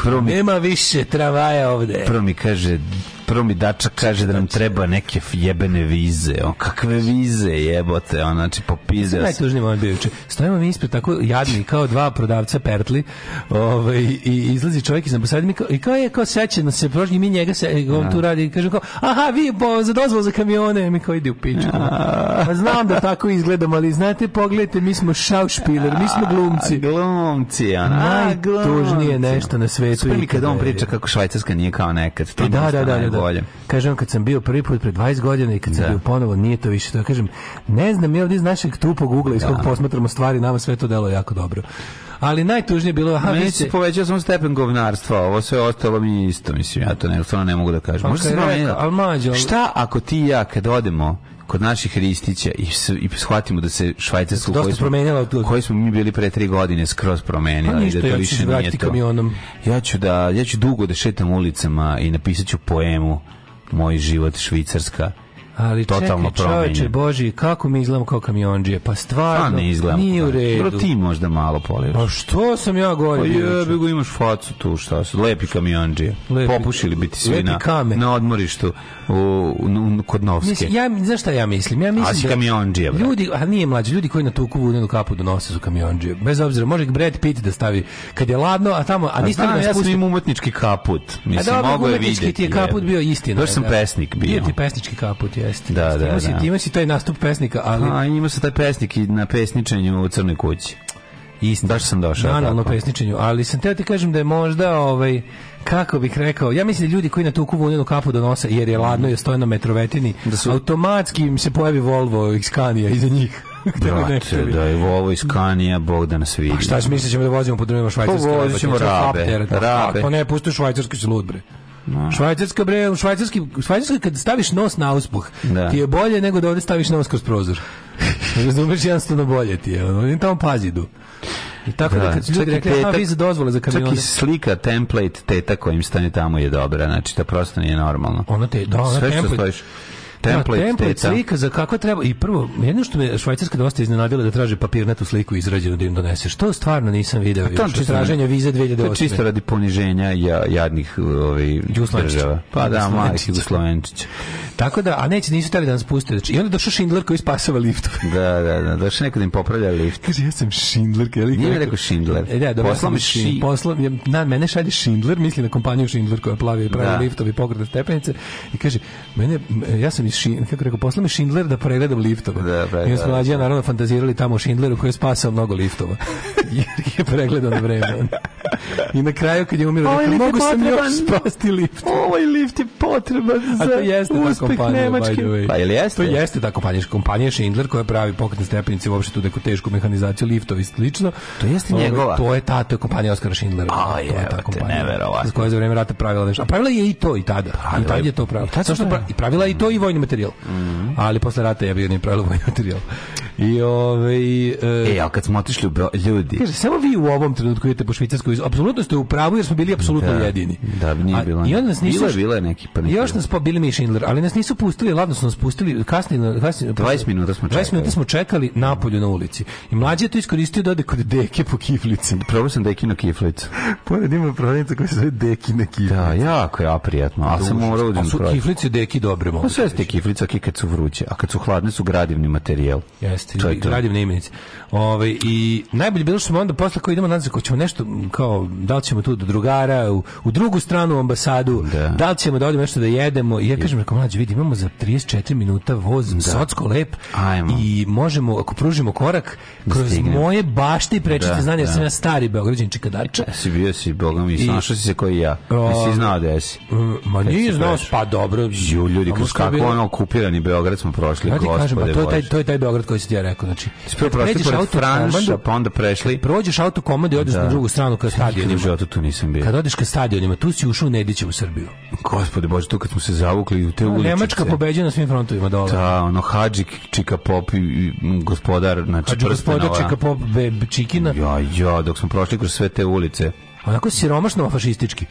Prvo mi, Nema više tramvaja ovde. Prvo mi kaže, prvo mi dačak kaže da nam treba neke jebene vize. O, kakve vize jebote, on, znači popizeo se. Najtužniji moment bio juče. Stojimo mi ispred tako jadni, kao dva prodavca pertli, ovaj, i izlazi čovjek iz ambasade i kao je, kao seće na se prođe, mi njega se, on tu radi i kaže kao, aha, vi bo, za dozvol za kamione, mi kao ide u piču. Pa znam da tako izgledam, ali znate, pogledajte, mi smo šaušpiler, mi smo glumci. Glumci, ona. Najtužnije nešto na svetu. Super mi kad on priča kako Švajcarska nije kao nekad. To da, da, da, da, Da. bolje. Kažem kad sam bio prvi put pre 20 godina i kad sam da. bio ponovo, nije to više to. kažem, ne znam, mi ovde iz našeg tupog ugla iz kog da. posmatramo stvari, nama sve to delo jako dobro. Ali najtužnije bilo... Aha, Meni se povećao sam stepen govnarstva, ovo sve ostalo mi isto, mislim, ja to ne, stvarno ne mogu da kažem. Pa, Možda se ali mađo... Šta ako ti i ja kad odemo kod naših ristića i, s, i shvatimo da se švajcarsko koji smo, promenila smo mi bili pre tri godine skroz promenila pa i da to ja više nije to. Kamionom. Ja ću da ja ću dugo da šetam ulicama i napisat ću poemu Moj život Švicarska Ali totalno čekaj, čoveče, boži, kako mi izgledamo kao kamionđije? Pa stvarno, pa ne izgledamo, nije u redu. Bro, ti možda malo poliraš. Pa što sam ja govorio? Pa jebe go, imaš facu tu, šta su, lepi kamionđije. Lepi, Popušili biti ti svi na, na odmorištu u, u, kod Novske. Mislim, ja, znaš šta ja mislim? Ja mislim a si da kamionđije, bro. Ljudi, a nije mlađi, ljudi koji na tuku vudenu kapu donose su kamionđije. Bez obzira, može ih Brad Pitt da stavi kad je ladno, a tamo, a niste da, ja sam im umetnički kaput. Mislim, a da, mogu je vidjeti. Ti je kaput bio istina. Došao sam da. pesnik bio. Bio ti pesnički kaput, je. Jeste, da, Da, ima, si, da. ima si taj nastup pesnika, ali... A, ima se taj pesnik i na pesničenju u Crnoj kući. Isto. Baš sam došao. Banalno pesničenju, ali sam teo ti kažem da je možda, ovaj, kako bih rekao, ja mislim da ljudi koji na tuku vunjenu kapu donose, jer je ladno i stoje na metrovetini, da su... automatski im se pojavi Volvo i Scania iza njih. Da Brate, da je Volvo iz Kanija, Bog da nas vidi. A pa šta ćemo, mislit da ćemo da vozimo po drugima pa švajcarske rabe? Pa vozit ćemo rabe, Ako ne, pusti u švajcarskoj se lud, bre. No. Da. Švajcarska bre, švajcarski, švajcarski kad staviš nos na auspuh, da. ti je bolje nego da ovde staviš nos kroz prozor. Razumeš, jednostavno bolje ti je. Oni tamo pazidu. I tako da, da kad ljudi rekli, teta, dozvole za kamione. Čak i slika, template teta kojim stane tamo je dobra, znači to prosto nije normalno. Ono te, da, ono Sve template. što stojiš template, da, template teta. slika za kako treba. I prvo, jedno što me Švajcarska dosta iznenadila da traže papirnatu sliku izrađenu da im donese. Što stvarno nisam video. A to je traženje vize 2008. To čisto radi poniženja ja, jadnih ovih ovaj, država. Pa da, majke Jugoslovenčića. Tako da, a neće, nisu tali da nas puste. Znači, I onda došao Schindler koji spasava lift. da, da, da, došao neko da im popravlja lift. Kaže, ja sam Schindler. Kaj, Nije rekao, rekao Schindler. E, da, da, poslao mi ši... Da, da, da, Posla, na, mene šalje Schindler, mislim na kompaniju Schindler koja plavi i pravi da. liftovi, pograde stepenice. I kaže, mene, ja sam mi Schindler, kako rekao, poslao mi Schindler da pregledam liftove. Da, da, I mi da, smo mlađi, ja da. naravno fantazirali tamo o Schindleru koji je spasao mnogo liftova. Jer je pregledao na vreme. I na kraju kad je umiro, ovaj rekao, mogu sam još spasti lift. Ovaj lift je potreban za A to jeste uspeh kompanija, Nemački. Pa ili jeste? To jeste ta kompanija. Kompanija Schindler koja pravi pokretne stepenice, uopšte tu neku tešku mehanizaciju liftovi i slično. To jeste Ove, ovaj, njegova. To je ta, to je kompanija Oskara Schindlera. A je, je ta kompanija. Neverovatno. Koja je za vreme rata pravila nešto. A pravila je i to i tada. Pravila I tada je to pravila. I, pravila je i to i vojno vojni materijal. Mm -hmm. Ali posle rata je bio ni pravilo vojni materijal. I ovaj e, e a kad smo otišli u bro, ljudi. Kaže samo vi u ovom trenutku idete po švicarskoj. Apsolutno ste u pravu jer smo bili apsolutno da, jedini. Da, nije bilo. I onda nas nisu bila, bila neki pa Još nas pa bili mi Schindler, ali nas nisu pustili, ladno su nas pustili, kasnije kasnije 20 minuta smo čekali. 20 minuta smo čekali napolju na ulici. I mlađi je to iskoristio da ode kod deke po kiflici. Probao sam dekinu kiflicu. Pored ima prodavnica koja se zove dekine kiflice. Da, jako je aprijatno. A sam morao da su kiflice deki dobre mogu. Pa sve ste kiflice, kad su vruće, a kad su hladne su gradivni materijal. Jeste jest. To je to. Radim na Ove, ovaj, I najbolje bilo što smo onda posle koji idemo nazad, ko ćemo nešto, kao, da li ćemo tu do drugara, u, u drugu stranu u ambasadu, da. da. li ćemo da odemo nešto da jedemo. I ja kažem, rekao, mlađe, vidi, imamo za 34 minuta voz, da. socko lep Ajmo. i možemo, ako pružimo korak, da kroz Stignem. moje bašte i prečiti da, znanje, jer sam da. ja stari beograđan čikadarča. E, si bio si, boga mi, snašao si se koji ja. Nisi znao da jesi. Ma nije znao, pa dobro. Ju, ljudi, kroz kako ono okupirani Beograd smo prošli, gospode. Kažem, pa to je taj, to je taj Beograd koji se ti ja rekao, znači. Sve prošli pored pa onda prešli. Prođeš auto komande i odeš da. na drugu stranu ka stadionu. u životu tu nisam bio. Kad odeš ka stadionima, tu si ušao Nedića u Srbiju. Gospode Bože, tu kad smo se zavukli u te A, da, uličice. Nemačka pobeđuje na svim frontovima dole. Da, ono Hadžik, Čika Pop i gospodar, znači Hadžik, gospodar Čika Pop, be, Čikina. Ja, ja, dok smo prošli kroz sve te ulice. Onako siromašno fašistički.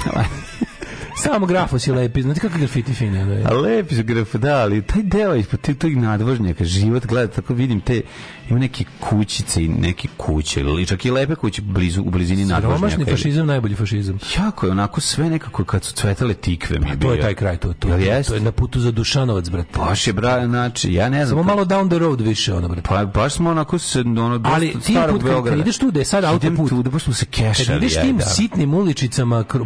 Samo grafo si lepi, znate kako grafiti Da Je. A lepi su graf, da, ali taj deo ispod tog nadvožnjaka, život, gledaj, tako vidim te Ima neki kućice i neki kuće, čak i lepe kuće blizu, u blizini nadvožnjaka. Siromašni fašizam, najbolji fašizam. Jako je, onako sve nekako kad su cvetale tikve mi je bio. Pa to je taj kraj, to, to, Jel to, je na putu za Dušanovac, brate. Baš je, bra, znači, ja ne znam. Samo malo down the road više, ono, brate. Pa baš smo onako se, ono, dosta Ali ti put, kad, kad ideš tu, da je sad autoput. Idem tu, da baš smo se kešali. Kad ideš tim sitnim uličicama e,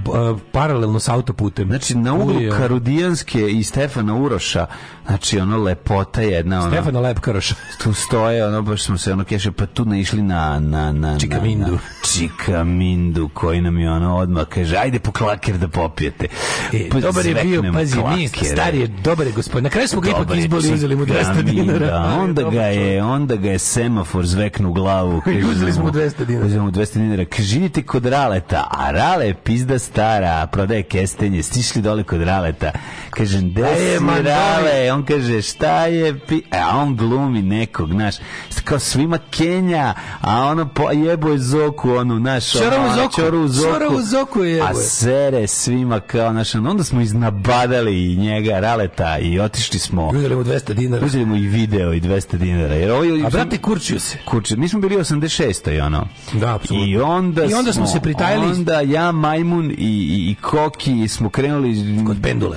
paralelno sa autoputem. Znači, na uglu Karudijanske i Stefana Uroša, znači, ono, lepota jedna, ono. Stefana Lepkaroša. Tu stoje, ono, baš smo se ono keše, pa tu naišli na... na, na Čikamindu. Na, Čikamindu, koji nam je ono odma kaže, ajde po klaker da popijete. E, pa dobar je bio, pazi, mi stari je, dobar je gospodin. Na kraju smo ga ipak izboli, uzeli mu 200 dinara. Onda ga je, onda ga je semafor zveknu u glavu. I uzeli smo 200 dinara. Uzeli mu 200 dinara. Kaže, idite kod Raleta, a Rale je pizda stara, prodaje kestenje, stišli dole kod Raleta. Kaže, gde si Rale? On kaže, šta je? Pi... E, a on glumi nekog, znaš kao svima Kenja, a ono po, jebo Zoku, onu, naš, čoru ono, zoku. Čoru zoku, zoku je a sere svima kao, naš, onda smo iznabadali njega, Raleta, i otišli smo. Uzeli mu 200 dinara. Uzeli mu i video i 200 dinara. Jer ovo, a brate, kurčio se. Kurčio, mi smo bili 86. i ono. Da, apsolutno. I onda, I onda smo, smo se pritajali. Onda ja, Majmun i, i, i Koki smo krenuli... Kod pendule.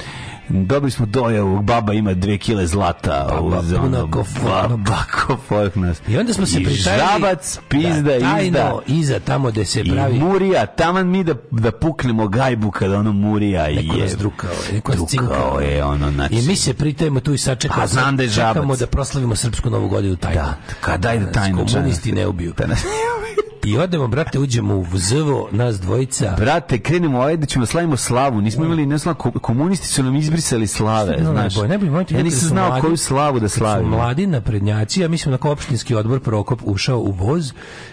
Dobili smo dojavu, baba ima dve kile zlata. Baba uz puna baba, nas. I onda smo se pritajili. Žabac, da pizda, da, tajno, izda. iza tamo gde se pravi. I murija, taman mi da, da puknemo gajbu kada ono murija neko je. Neko nas drukao je, neko nas cinkao. je ono, znači. I mi se pritajemo tu i sačekamo. A pa, znam da je Čekamo da proslavimo Srpsku novu godinu tajno. Da, kada da je znači, tajno. Komunisti ne ubiju. Da ne ubiju. I odemo, brate, uđemo u zvo, nas dvojica. Brate, krenemo ajde, da ćemo da slavimo slavu. Nismo imali, ne znam, komunisti su nam izbrisali slave, no, znaš. Ne, bi, ne bi, ja nisam znao mladi, koju slavu da slavimo. Mladi naprednjaci, ja mislim, na opštinski odbor Prokop ušao u voz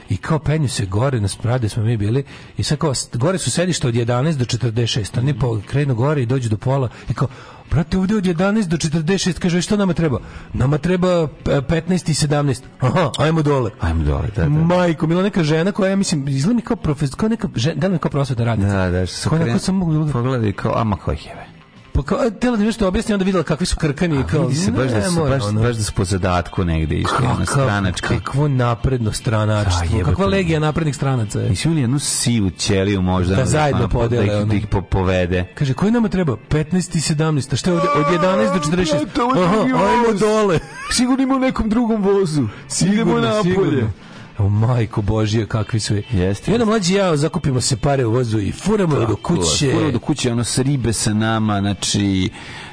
i kao penju se gore, na sprade smo mi bili, i sad kao, gore su sedišta od 11 do 46, oni pa krenu gore i dođu do pola i kao, Brate, ovdje od 11 do 46, kaže, što nama treba? Nama treba 15 e, i 17. Aha, ajmo dole. Ajmo dole, da, da. Majko, mila neka žena koja, ja mislim, izgleda mi kao profesor, kao neka žena, da li kao prosvetna radnica. Da, da, što su krenuli, pogledali kao, ama koje jebe. Pa kao, tela da nešto objasni, onda videla kakvi su krkani. A, kao, vidi se, baš, da su, baš, ono. baš da su po zadatku negde išli, Kaka, ono stranački. Kakvo napredno stranačstvo, kakva legija naprednih stranaca je. Mislim, oni jednu sivu ćeliju možda. Da zajedno podele. Da ih, da ih po, povede. Kaže, koji nama treba? 15 i 17. šta je ovde? Od 11 do 46. Aha, ajmo dole. Sigurno ima u nekom drugom vozu. Sigurno, Idemo napolje. Sigurno. O majko božje, kakvi su Jeste. I onda mlađi ja zakupimo se pare u vozu i furamo do kuće. Furamo do kuće, ono s ribe sa nama, znači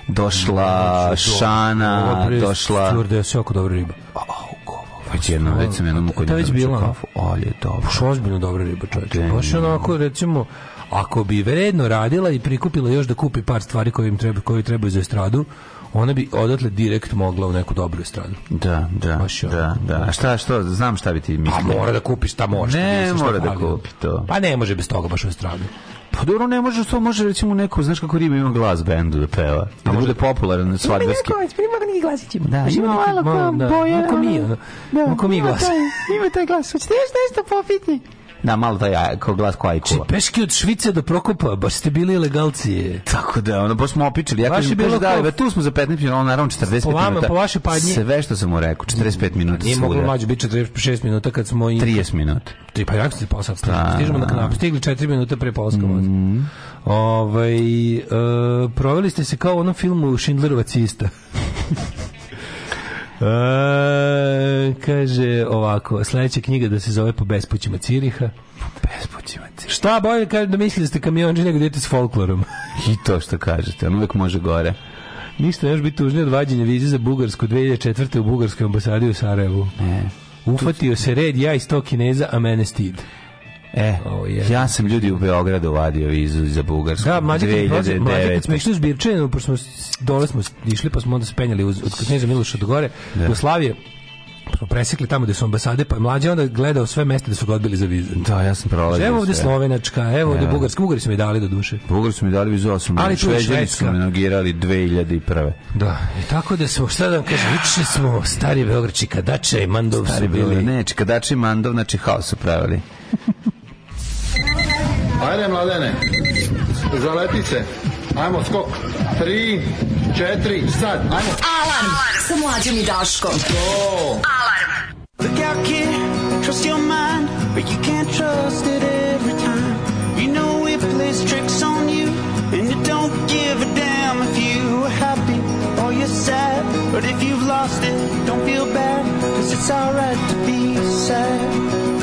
došla no, šana, došla... Stvrde, je jako dobra riba. Već jedno, već sam jednom kod njega već bila. kafu. Ali je dobro. Što ozbiljno dobra riba, čovječe. Baš onako, recimo, ako bi vredno radila i prikupila još da kupi par stvari koje im treba, koje treba za estradu, ona bi odatle direkt mogla u neku dobru stranu. Da, da, da, da. A šta, što, znam šta bi ti mislio. A pa mora da kupiš ta mora. Ne, mora da kupi to. Pa ne može bez toga baš u stranu. Pa dobro, ne može, to može recimo neko, znaš kako riba ima glas bendu da peva. Da može... bude popularan na svadbarski. Ima neko, da, ima neki glasićima. Da, da ima malo boja. Ima ko mi, Da, ima mi glas. Ima taj glas. Hoćete još nešto popiti? na malo taj da kao glas koja Peški od Švice do da Prokopa, baš ste bili ilegalci. Tako da, ono, baš smo opičili. Ja kažem, kaže, da, kao... Pa tu smo za 15 minuta, on naravno 45 po vama, minuta. Po vaše padnje. Sve što sam mu rekao, 45 minuta. Nije mogu mlađe biti 46 minuta kad smo... I... 30 minuta. Tri, pa jako ste posao, pa- stižemo na kanapu. Stigli 4 minuta pre polska voza. Mm. Ovaj, uh, proveli ste se kao u onom filmu Schindlerova cista. E, kaže ovako, sledeća knjiga da se zove Po bespućima Ciriha. Po bespućima Ciriha. Šta bolje kaže da mislite da ste kamionđi nego da dete s folklorom. I to što kažete, on uvek može gore. Ništa ne može biti tužnije od vađenja vize za Bugarsku 2004. u Bugarskoj ambasadi u Sarajevu. Ne. Ufatio se red, ja i sto kineza, a mene stid. E, oh, yeah. ja sam ljudi u Beogradu vadio vizu za Bugarsku. Da, mlađe kad smo išli u Zbirčinu, pošto smo, dole smo išli, pa smo onda se penjali uz, od Kneza Miloša do gore, da. do Slavije, smo presekli tamo gde su ambasade, pa mlađi onda gledao sve mesta da su ga odbili za vizu. Da, ja sam prolazio. Evo ovdje Slovenačka, evo ovdje ja. Bugarska, Bugari su mi dali do duše. Bugari su mi dali vizu, osam, ali Šveđani su mi nogirali 2001. Da, i tako da smo, šta da vam kažem, više smo stari Beograd, Čikadače i Mandov stari su bili. Ne, Čikadače znači i Mandov, znači haos su pravili. Ajde, mladene. Zaleti se. Ajmo, skok. Tri, četiri, sad. Ajmo. Alarm sa mlađom i Daškom. To. Alarm. Look out, kid. Trust your mind. But you can't trust it every time. You know it plays tricks on you. And you don't give a damn if you happy or you're sad. But if you've lost it, don't feel bad. Cause it's alright to be sad.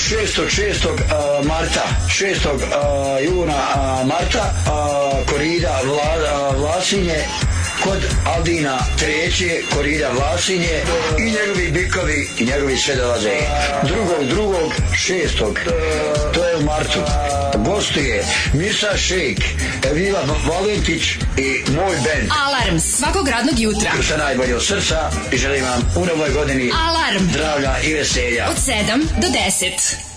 6. 6. marta 6. juna marta korida Vlasinje kod Aldina treće korida Vlasinje i njegovi bikovi i njegovi sve Drugog, drugog, šestog, to je u martu. Gosti je Misa Šejk, Evila Valentić i moj band. Alarm svakog radnog jutra. Sa najbolje od srca i želim vam u novoj godini Alarm. zdravlja i veselja. Od 7 do 10.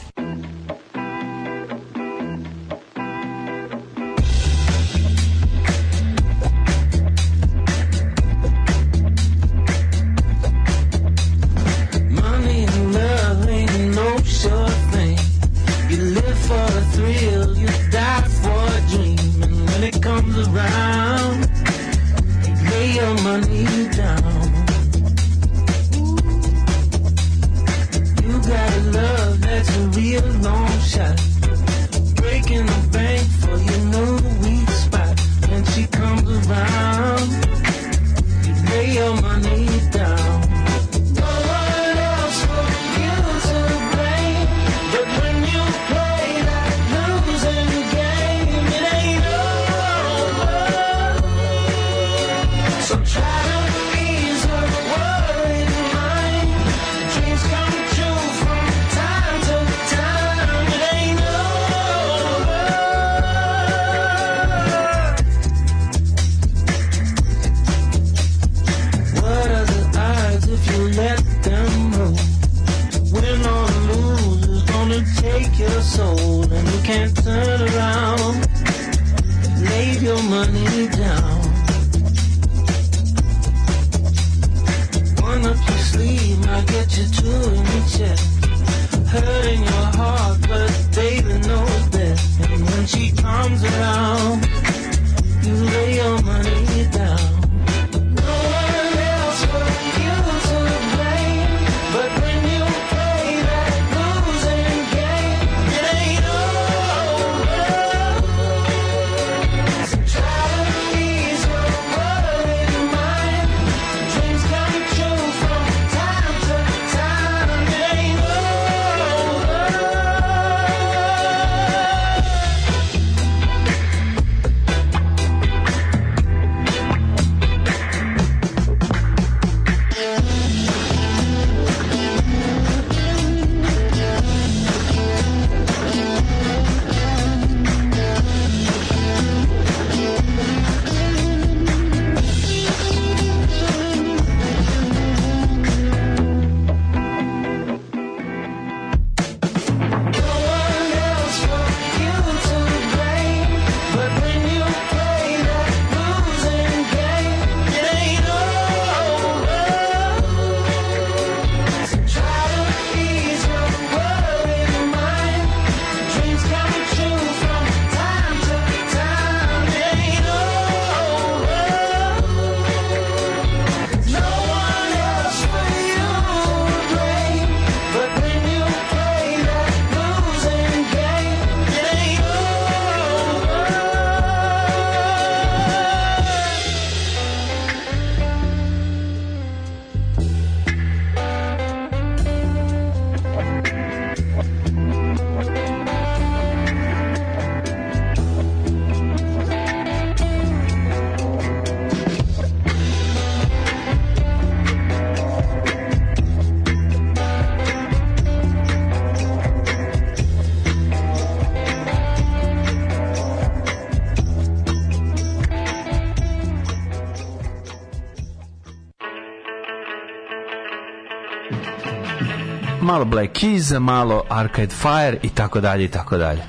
malo Black Keys, malo Arcade Fire i tako dalje i tako dalje.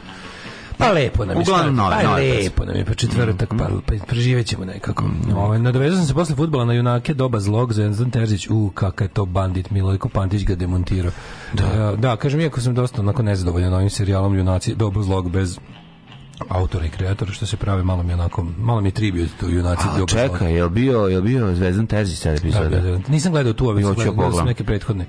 Pa lepo nam je. Uglavnom nove, pa nove, lepo nam je po pa četvrtak, mm pa, mhm. pa preživećemo nekako. Mhm. Ovaj nadovezao sam se posle fudbala na junake doba zlog Zvezdan Terzić. U kakav je to bandit Milojko Pantić ga demontirao. Da, da, da kažem iako sam dosta onako nezadovoljan novim serijalom Junaci doba zlog bez autora i kreatora što se prave malo mi onako malo mi tribut to junaci A, čekaj, jel bio jel bio Zvezdan Terzić sad da, epizoda? Da, da, nisam gledao tu, ali sam gledao, gledao sam neke prethodne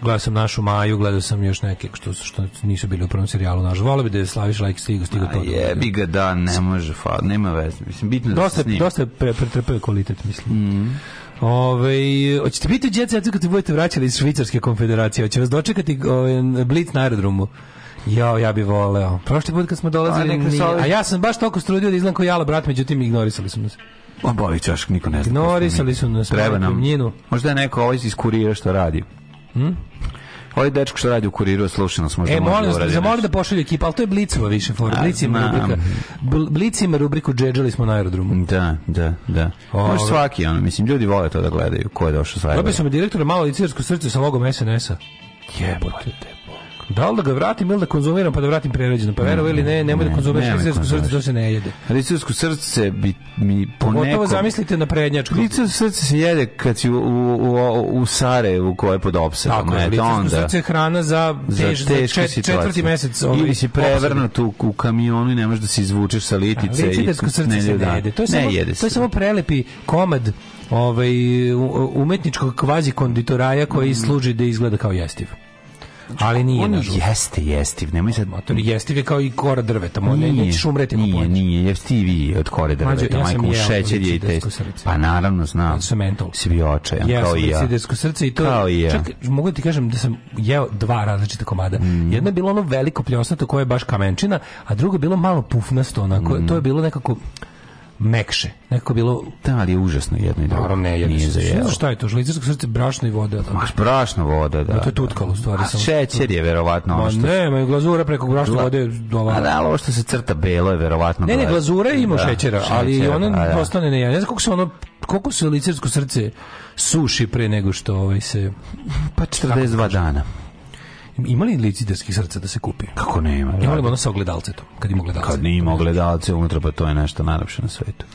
gledao sam našu Maju, gledao sam još neke što, što nisu bili u prvom serijalu naš. Volio bi da je Slaviš Lajk stigo, stigo to. Da jebi ga da, ne može, fa, nema veze. Mislim, bitno dosta, da se snima. Dosta pre, pretrpeo kvalitet, mislim. Mm Ove, hoćete biti u djece kad se budete vraćali iz Švicarske konfederacije? Hoće vas dočekati ove, blic na aerodromu? Ja, ja bih voleo. Prošli put kad smo dolazili, a, pa, nije, a ja sam baš toliko strudio da izgledam kao jala brat, međutim ignorisali smo se. Ma bovi čašk, niko ne zna. Ignorisali su nas. Treba nam. Možda je neko ovaj iz kurira što radi. Hm? Ovaj dečko što radi u kuriru, slušao nas možda. E, molim da vas, zamoli da pošalje ekipa, al to je blicova više for. Blicima rubrika. Blicima rubriku džedžali smo na aerodromu. Da, da, da. Može svaki, ono, mislim, ljudi vole to da gledaju, ko je došao sa aerodroma. Dobio sam direktora malo licirsko srce sa logom SNS-a. Jebote, Da li da ga vratim ili da konzumiram pa da vratim prerađeno? Pa verovo ili ne, nemoj da ne, da konzumiraš švicarsko srce, to se ne jede. Švicarsko srce bi mi ponekad... Pogotovo zamislite na prednjačku. Švicarsko srce se jede kad si u, u, u, u sare u koje je pod opsadom. Tako, švicarsko srce je hrana za, tež, za teške čet, četvrti mesec. Ovaj, ili si prevrnut u, u kamionu i ne možeš da se izvučeš sa litice. Švicarsko da, srce ne, se ne jede. To je, samo, jede to je samo prelepi komad ovaj, umetničkog kvazi konditoraja koji mm. služi da izgleda kao jestiv. Znači, Ali nije, on nažalost. jeste jestiv, nemoj sad... Mater, jestiv je kao i kora drveta, pa mo, nije, nećeš umreti na Nije, nije, jestivi od kore drveta, ja majko, šećer je i test. Pa naravno, znam. Ja sam mentol. Svi očajan, ja kao i ja. Ja srce i to... Kao i ja. Čak, mogu da ti kažem da sam jeo dva različita komada. Mm. Jedna je bilo ono veliko pljosnato koje je baš kamenčina, a drugo je bilo malo pufnasto, onako, mm. to je bilo nekako mekše. Neko bilo... Da, ali je užasno jedno i drugo. Naravno, ne, jedno. Nije za jelo. Šta je to? Švajcarsko srce, brašno i voda. Ma, brašno voda, da. To je da. tutkalo, stvari. A šećer je verovatno ono što... Ne, ma glazura preko brašna Gla... vode dova. A da, ali ovo što se crta belo je verovatno... Ne, ne, glazura ima da, šećera, ali ona da, da, ostane ne. Ne znam koliko se ono koliko se licersko srce suši pre nego što ovaj se pa 42 dana imali li licitarskih srca da se kupi? Kako ne ima? Imali li ono sa ogledalcetom? Kad ima ogledalce? Kad nema ogledalce unutra, pa to je nešto najlepše na svetu.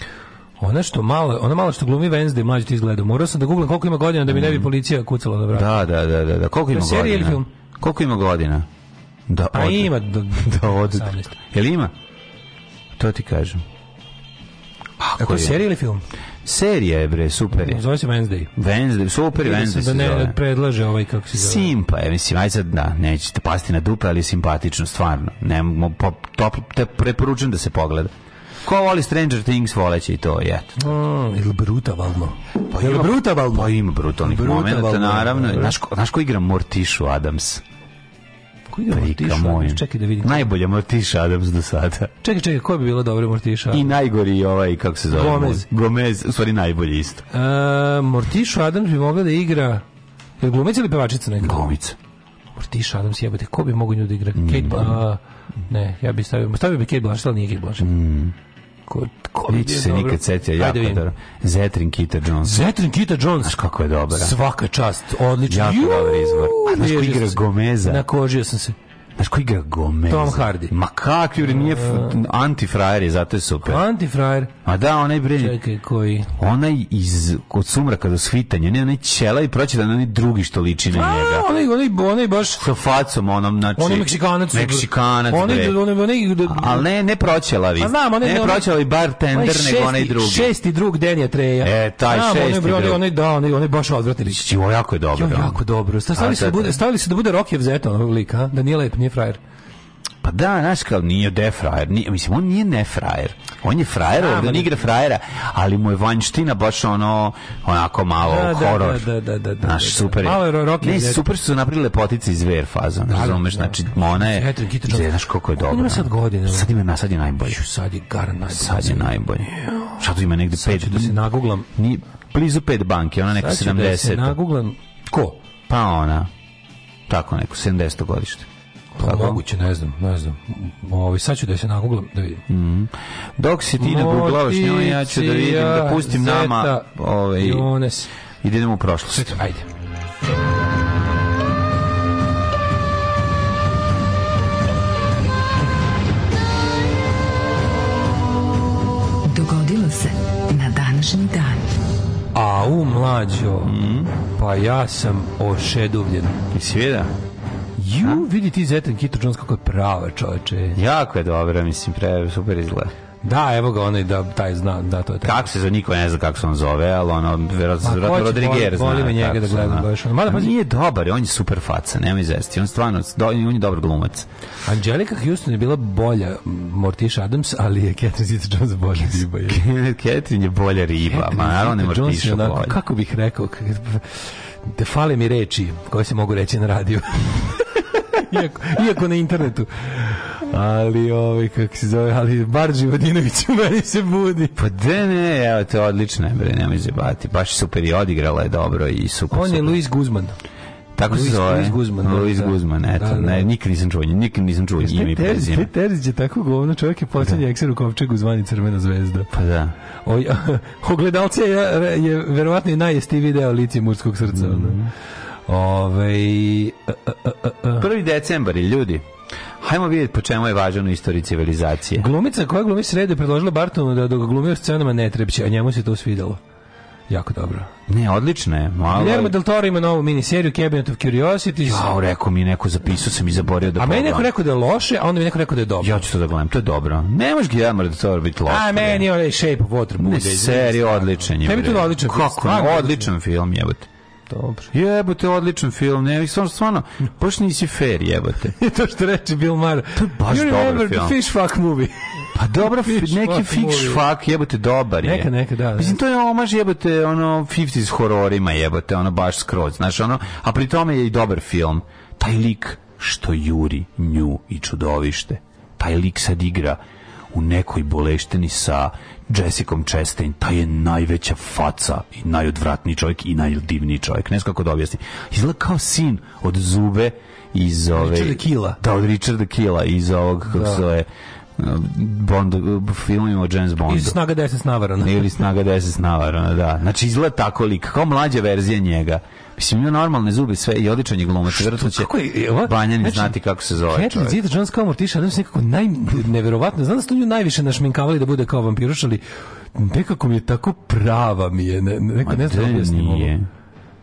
Ona što malo, ona malo što glumi Wednesday mlađi ti izgleda. Morao sam da googlam koliko ima godina da mi ne bi mm. policija kucala na vrata. Da, da, da, da, da. Koliko ima godina? film? Koliko ima godina? Da, A ima da, da od. Jel ima? To ti kažem. Ako je serija ili film? Serija je bre, super je. Zove se Wednesday. Wednesday, super Wednesday da ne zove. predlaže ovaj kako se zove. Simpa je, mislim, ajde sad, da, nećete pasti na dupe, ali simpatično, stvarno. Ne, po, to, te preporučujem da se pogleda. Ko voli Stranger Things, voleće i to, jeto. Mm, ili brutavalno. Pa ima, brutavalno? Pa ima brutalnih momenta, da. naravno. Znaš ko, ko igra Mortišu Adams? Ko ide Mortiša? Moj. Čekaj da vidim. Najbolja Mortiša Adams do sada. Čekaj, čekaj, ko bi bila dobra Mortiša? I najgori ovaj, kako se zove? Gomez. Gomez, u stvari najbolji isto. Uh, e, Mortišu Adams bi mogla da igra... Je glumica ili pevačica neka? Glumica. Mortiša Adams, jebate, ko bi mogu nju da igra? Mm. Kate, a, ne, ja bi stavio, stavio bi Kate Blanchett, ali nije Kate Blanchett. Mm. Ko, ko vidi se nikad setio jako dobro. Zetrin Kita Jones. Zetrin Kita Jones. Znaš kako je dobra. Svaka čast, odlično. Jako dobar izbor. A znaš ko igra Gomeza? Nakožio sam se. Znaš koji igra Gomez? Tom Hardy. Ma kakvi, bre, nije uh. antifrajer je, zato je super. Antifrajer? A da, onaj bre... Čekaj, koji? Onaj iz, od sumraka do svitanja, ne, onaj ćela i proći da onaj drugi što liči na njega. A, onaj, onaj, onaj baš... Sa facom, onom, znači... Onaj Meksikanac. Meksikanac, bre. Onaj, onaj, onaj... Ali ne, ne proćelavi. A znam, onaj... Ne proćelavi bartender, nego onaj drugi. Šesti drug Denija Treja. E, taj šesti onaj, drug. Onaj, da, onaj, onaj baš odvratni liči. Ovo jako je dobro. jako da. dobro. Stavili se da, da bude, stavili se zeta onog lika, da nije lep, nije frajer. Pa da, znaš kao, nije de frajer. Nije, mislim, on nije ne frajer. On je frajer, da, on igra frajera, ali mu je vanština baš ono, onako malo da, da, da, horor. Da, da, da, da, da, Naš, da. super je. Malo rock ne, super su napravili lepotice iz VR fazon, razumeš? Znači, ona je, znaš koliko je dobro. Ima sad godine. Sad ima, sad je najbolji. Sad je garan najbolji. Sad je najbolji. Sad tu ima negde pet? Sad da se naguglam. Ni, blizu pet banke, ona neka 70. Sad ću da se naguglam. Ko? Pa ona. Tako neko, 70 godište. Pa moguće, ne znam, ne znam. Ovi, ovaj, sad ću da se naguglam da vidim. Mm Dok si ti naguglavaš njoj, ja ću da vidim, da pustim Zeta, nama. Ovaj, I da idemo u prošlost. Zeta, ajde. Dogodilo se na današnji dan. A u mlađo, mm pa ja sam ošeduvljen. I svijeda? Ju, ha? vidi ti Zetan Kito Jones kako je prava čoveče. Jako je dobro, mislim, pre, super izgleda. Da, evo ga onaj da taj zna, da to je taj. Kako se za niko ne zna kako se on zove, ali ono verovatno Rodriguez zna. Volim njega da gledam baš. Mada pa nije dobar, on je super faca, nema izvesti. On stvarno do, on je dobar glumac. Angelica Houston je bila bolja Morticia Adams, ali je Catherine Zeta Jones bolja riba. Je. Catherine je bolja riba, ma naravno ne Mortish bolja. Kako bih rekao, da fale mi reči koje se mogu reći na radiju. iako, iako na internetu. Ali, ovaj, kako se zove, ali Barđi Vadinović u meni se budi. Pa de ne, evo, to je odlično, bre, nemoj zabati. Baš super i odigrala je dobro i super. On je Luis Guzman. Tako Luis, se zove. Luis Guzman. Da, Luis da, Guzman, da, eto. Da, da. Ne, nikad nisam čuo, nikad nisam čuo ime i Te Terzić je tako govno, čovjek je posljednji da. ekser u kovčegu zvani Crvena zvezda. Pa da. O, ogledalce je, je verovatno i najjestiviji deo lici murskog srca. Mm -hmm. Ove, e, e, e, Prvi decembar, ljudi. Hajmo vidjeti po čemu je važan u istoriji civilizacije. Glumica koja glumi sredu je predložila Bartonu da dok glumi u scenama ne trepće, a njemu se to svidelo. Jako dobro. Ne, odlično je. Malo... Guillermo del Toro ima novu miniseriju Cabinet of Curiosities. Ja, rekao mi neko, zapisao sam i zaborio da A meni neko rekao da je loše, a onda mi neko rekao da je dobro. Ja ću to da gledam, to je dobro. Ne može Guillermo del Toro biti loše. A meni je onaj Shape of Water. Ne, seriju odličan je. Tebi to odličan film. Kako? Odličan film, jebote. Dobro. Jebote, odličan film. Ne, stvarno, stvarno, baš nisi fair, jebote. to što reče Bill Maher. To je baš you dobar film. fish fuck movie. Pa dobro, neki fix fuck, jebote, dobar je. Neka, neka, da. da. Mislim, to je omaž, jebote, ono, 50s hororima, jebote, ono, baš skroz, znaš, ono, a pri tome je i dobar film. Taj lik što juri nju i čudovište. Taj lik sad igra u nekoj bolešteni sa Jessicom Chastain, taj je najveća faca i najodvratniji čovjek i najdivniji čovjek. Ne znam kako da objasnim. Izgleda kao sin od Zube iz ove... Richarda Kila. Da, od Richarda Kila iz ovog, kako da. se zove, Bond, filmima o James Bondu. Ili Snaga 10 Snavarana. Ili Snaga 10 Snavarana, da. Znači izgleda tako lik, kao mlađa verzija njega. Mislim, ima normalne zube sve i odličan je glumac. Vjerojatno će kako je, ova, Banjan znači, znati kako se zove Catherine čovjek. Catherine Jones kao Morticia Adams nekako naj, neverovatno. Znam da ste nju najviše našminkavali da bude kao vampiruš, ali nekako mi je tako prava mi je. Ne, ne, ne znam da, da objasnim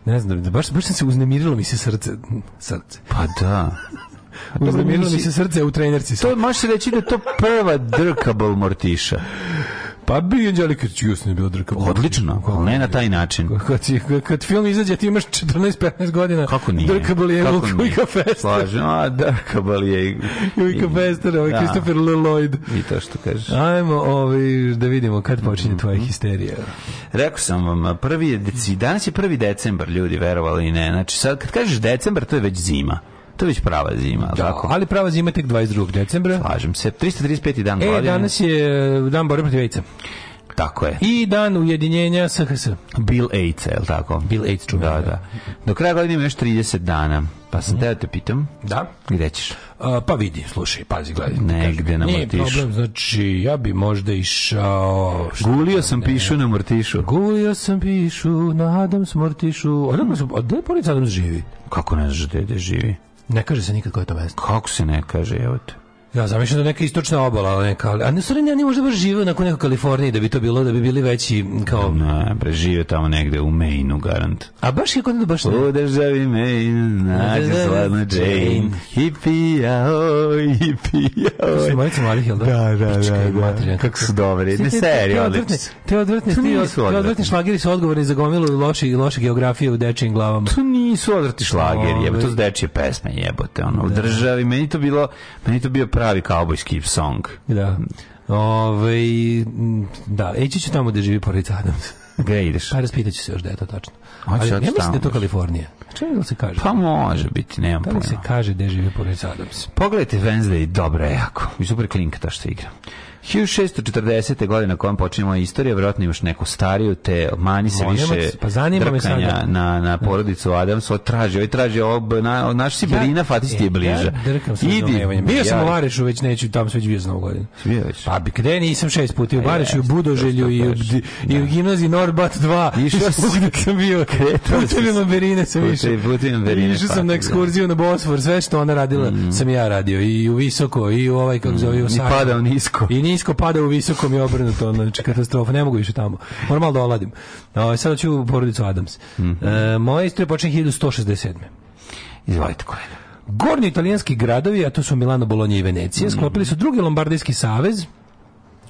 Ne znam, baš, baš sam se uznemirilo mi se srce. Srce. Pa da. uznemirilo mi se srce u trenerci. To možeš reći da je to prva drkable Mortiša. Pa bi Anđelika Ćusne ne bila drkava. Odlično, ali ne na taj način. Kad, si, kad film izađe, ti imaš 14-15 godina. Kako nije? Drka Balije, Luka Fester. Slažem, a Drka Balije. Luka Fester, ovaj da. Christopher Lloyd. I to što kažeš. Ajmo ovaj, da vidimo kad počinje tvoja mhm. histerija. Rekao sam vam, prvi, danas je prvi decembar, ljudi, verovali i ne. Znači, sad kad kažeš decembar, to je već zima. To je već prava zima, da, tako? ali prava zima je tek 22. decembra. Slažem se. 335. dan e, godine. E, danas je dan borbe protiv aids Tako je. I dan ujedinjenja SHS. Bill Gates, je li tako? Bill Gates, čuvaj. Da, da, da. Do kraja godine ima još 30 dana. Pa sam mm. te da te pitam. Da? Gde ćeš? A, pa vidi, slušaj, pazi, gledaj. Negde na Nije problem, znači, ja bi možda išao... Gulio sam ne. pišu na mrtišu. Gulio sam pišu na Adams Mortišu. Odakle gde odakle polica Adams živi? Kako ne znaš gde živi? Ne kaže se nikad koje je to mesto. Kako se ne kaže, evo te. Ja zamišljam da neka istočna obala, neka, a ne stvari ja ne možda baš žive nakon neka Kaliforniji da bi to bilo, da bi bili veći kao... Ne, bre, žive tamo negde u maine garant. A baš je kod da baš ne... U državi Maine, nađe sladna Jane, hippija, oj, hippija, oj. Su Marica Malih, jel da? Da, da, da, da. Kako su dobri, ne serio, odlični. Te odvrtne, te odvrtni šlageri su odgovorni za gomilu loši i loše geografije u dečijim glavama. To nisu odvrti šlageri, jebe, to ovaj. su dečije pesme, jebote, ono, u državi, meni to bilo, meni to bio pravi pravi cowboyski song. Da. Ove, da, ići ću tamo gde živi porodica Adams. Gde ideš? Pa raspitaću se još da je to tačno. Ali da ja mislim da je to Kalifornija. Čemu da se kaže? Pa može biti, nemam pojma. Da li se kaže gde živi porodica Adams? Pogledajte Wednesday, dobro je jako. I super ta što igra. 1640. godine na kojem počinje moja istorija, vjerojatno imaš neku stariju, te mani se Molim više pa zanima me sada. na, na da. porodicu Adams, ovo traži, ovo traži, ovo, na, naš Sibirina, ja, Fatis ti je e, bliža. Ja drkam sa razumevanjem. Bio sam ja, u Varešu, već neću, tamo sam već bio za godinu. Pa bi gde nisam šest puta, i u e, Varešu, i u Budoželju, i u, i u da. gimnaziji Norbat 2, išao sam, da sam bio, putevima Berine sam više. Putevima Berine. Išao sam na ekskurziju na Bosfor, sve što ona radila, mm. sam ja radio, i u Visoko, i u ovaj, kako zove, u Sarnu. Mm. I padao nisko. I nisko pada u visokom i obrnuto, znači katastrofa, ne mogu više tamo. Moram malo da oladim. O, ovaj, sad ću u porodicu Adams. Mm -hmm. e, moja istorija počinje 1167. Izvolite, koje Gornji italijanski gradovi, a to su Milano, Bolonja i Venecija, mhm. sklopili su drugi Lombardijski savez,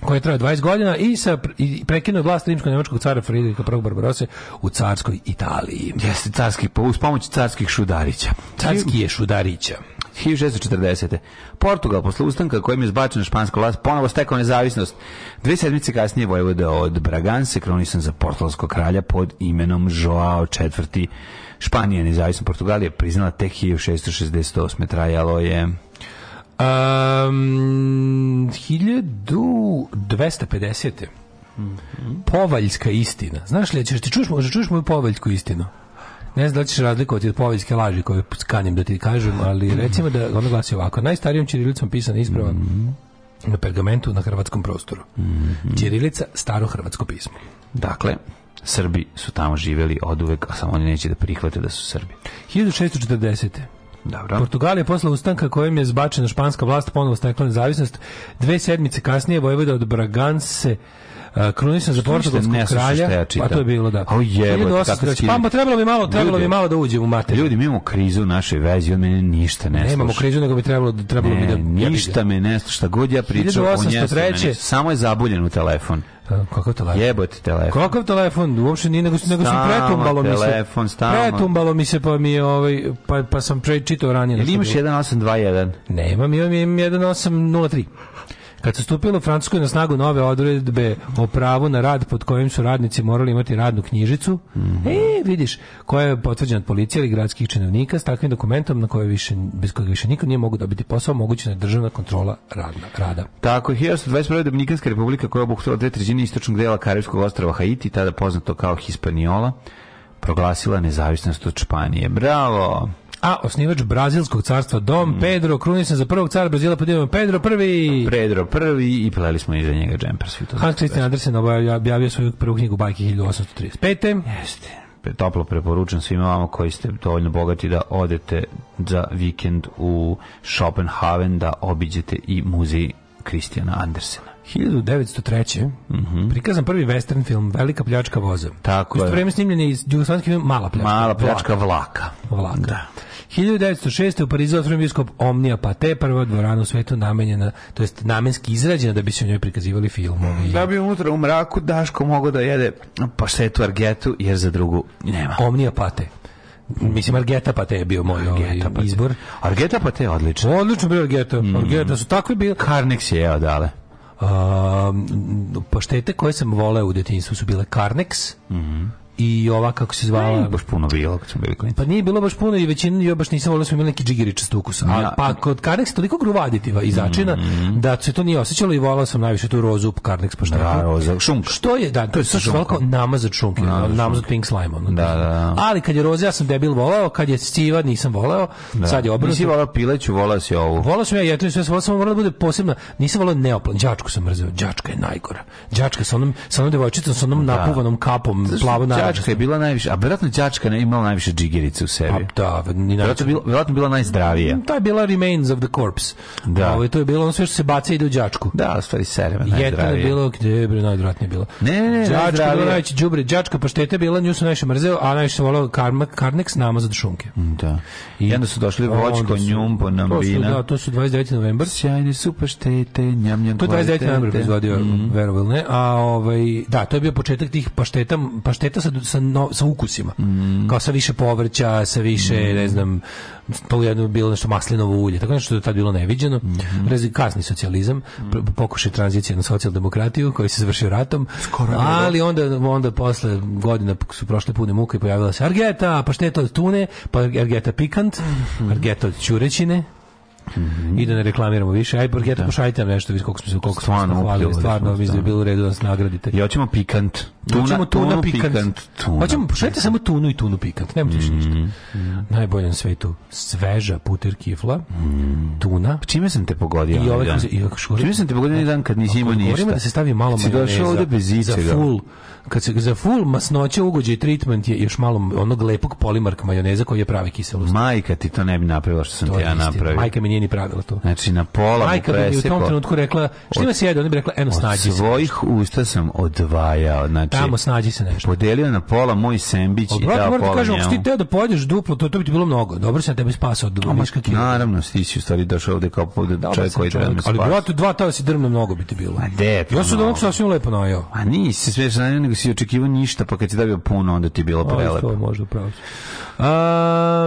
koji je trajao 20 godina i sa i prekinuo vlast rimsko-nemačkog cara Fridrika I Barbarose u carskoj Italiji. Jeste carski uz pomoć carskih šudarića. Carski je šudarića. 1640. Portugal posle ustanka kojim je zbačena španska vlast ponovo stekao nezavisnost. Dve sedmice kasnije Vojvoda od Braganse kronisan za portugalskog kralja pod imenom Joao IV. Španija je nezavisna Portugalija priznala tek 1668. Trajalo je um, 1250. Mm -hmm. Povaljska istina. Znaš li, ćeš ti čuš, možda čuš moju povaljsku istinu? Ne znam da li ćeš razlikovati od povijske laži koje skanjem da ti kažem, ali recimo da ono glasi ovako. Najstarijom čirilicom pisana isprava mm -hmm. na pergamentu na hrvatskom prostoru. Mm -hmm. Čirilica, staro hrvatsko pismo. Dakle, Srbi su tamo živeli od uvek, a samo oni neće da prihvate da su Srbi. 1640. Dobro. Portugal je posle ustanka kojim je zbačena španska vlast ponovo stekla nezavisnost. Dve sedmice kasnije Vojvoda od Braganse krunisan za portugalskog kralja, pa to je bilo da. O jebo, pa trebalo mi malo, trebalo mi malo da uđem u mater. Ljudi, mi imamo krizu u našoj vezi, on meni ništa ne sluša. Nemamo krizu, nego bi trebalo, trebalo bi da... Ništa me ne sluša, šta god ja pričam, on je samo je zabuljen u telefon. Kakav telefon? Jebote telefon. Kakav telefon? Uopšte nije, nego, nego sam pretumbalo mi se. Telefon, stalno. Pretumbalo mi se, pa mi je, ovaj, pa, pa sam prečitao ranije. Ili da imaš 1821? Nemam, imam, imam 1803. Kad su stupile u Francuskoj na snagu nove odredbe o pravu na rad pod kojim su radnici morali imati radnu knjižicu, mm -hmm. e, vidiš, koja je potvrđena od policije ili gradskih činovnika s takvim dokumentom na koje više, bez kojeg više niko nije mogu dobiti posao, moguće da je državna kontrola radna, rada. Tako je, 1921. Dominikanska republika koja je obuhvatila dve trećine istočnog dela Karibskog ostrava Haiti, tada poznato kao Hispaniola, proglasila nezavisnost od Španije. Bravo! a osnivač brazilskog carstva Dom mm. Pedro, krunisan za prvog cara Brazila pod pa imenom Pedro prvi. Pedro prvi i pleli smo iza njega džemper svi to. Hans Christian Andersen objavio svoju prvu knjigu bajke 1835. Jeste toplo preporučujem svima vama koji ste dovoljno bogati da odete za vikend u Schopenhaven da obiđete i muzej Kristijana Andersena. 1903. Mm -hmm. prikazan prvi western film Velika pljačka voza. Tako je. U isto vreme snimljen je iz jugoslovenski film Mala pljačka. Mala pljačka vlaka. Vlaka. Da. 1906. u Parizu otvoren bioskop Omnija, pa prva dvorana u svetu namenjena, to jest namenski izrađena da bi se u njoj prikazivali filmovi. Da bi unutra u mraku Daško mogao da jede paštetu argetu, jer za drugu nema. Omnija pate. Mislim, Argeta Pate je bio moj ovaj, Argeta ovaj, izbor. Argeta Pate je odlično. Odlično bio Argeta. Mm. Argeta su takvi bili. Karnex je jeo dale. Um, paštete koje sam voleo u detinjstvu su bile Karnex, mm -hmm i ova kako se zvala ne, baš puno bilo kad smo bili klinci pa nije bilo baš puno i većina ja baš nisam volio da smo imali neki džigiričast ukus a ja. pa kod Karnex toliko gruva aditiva i začina mm -hmm. da se to nije osećalo i volao sam najviše tu rozu Karnex pa šta da, roza, šunk što je da to je sa veliko namaz od šunke namaz od šunk. pink slime ono, da, da, da, ali kad je roza ja sam debil volao kad je stiva nisam volao da. sad je obrnuto nisi volao pileću volao si ovu volao sam ja jetinu sve sve sam moralo da bude posebna nisam volao neoplan đačku sam mrzeo đačka je najgora đačka sa onom sa onom devojčicom sa onom da. napuvanom kapom plavo na đačka je bila najviše, a verovatno đačka ne imala najviše džigerice u sebi. A, da, ni najviše. bila, verovatno bila najzdravija. Mm, to je bila Remains of the Corpse. Da. Ovo, ovaj, to je bilo ono sve što se baca ide u đačku. Da, stvari serema najzdravija. Jedna je bilo gde bre najodvratnije bilo. Ne, ne, ne, đačka bila najviše đubre, đačka je bila, nju se najviše mrzeo, a najviše voleo karma, karnex nama za šunke. Mm, da. I, I onda su došli voćko, njumbo, nambina. Da, to su 29. novembar. Sjajne su paštete, njam, njam, To je 29. novembar proizvodio, mhm. verovalne. A ovaj, da, to je bio početak tih pašteta, pašteta sa sa, no, sa ukusima. Mm. Kao sa više povrća, sa više, mm. ne znam, pogledano bilo nešto maslinovo ulje, tako nešto je tad bilo neviđeno. Mm -hmm. Kasni socijalizam, mm. pokušaj tranzicije na socijaldemokratiju koji se završio ratom. Skoro ali onda, onda posle godina su prošle pune muke i pojavila se Argeta, pa šteta od tune, pa Argeta pikant, mm -hmm. Argeta od ćurećine, -hmm. i da ne reklamiramo više. Aj Borgeta, da. pošaljite nam nešto, koliko smo se koliko stvarno smo hvalili, stvarno mislim da je bilo u redu da nas nagradite. I hoćemo pikant. Tuna, hoćemo tuna, tuna pikant. pikant. Tuna, hoćemo, pošaljite samo tunu i tunu pikant, nemojte mm ništa. Mm. Najbolje na svetu, sveža puter kifla, mm. tuna. Pa čime sam te pogodio? I ove, dan? i ove Čime sam te pogodio jedan dan kad nisi imao ništa? Govorimo da se stavi malo majoneza. Si ovde bez ičega. Za full, kad se za full masnoće ugođaj treatment je još malo onog lepog polimarka majoneza koji je pravi kiselost. Majka ti to ne bi napravila što sam to ti ja napravio. Majka mi nije ni pravila to. Znači na pola Majka mu presipo. mi u tom trenutku rekla, šta ima se jede? Ona bi rekla, eno snađi se. svojih usta sam odvajao. Znači, Tamo snađi se nešto. Podelio na pola moj sembić i dao da pola njemu. Kažem, ako ti teo da pojedeš duplo, to, to bi ti bilo mnogo. Dobro sam tebe spasao. od Dobro, Ma, naravno, ti si u stvari došao ovde kao povode da, čovjek koji treba da me spasao. Ali brate, dva tava si drmno mnogo bi ti bilo. A de, pa Ja sam donog sasvim lepo najao. A nisi se smiješ nego si očekivao ništa, pa kad si dobio puno, onda ti je bilo prelepo. možda pravo. A,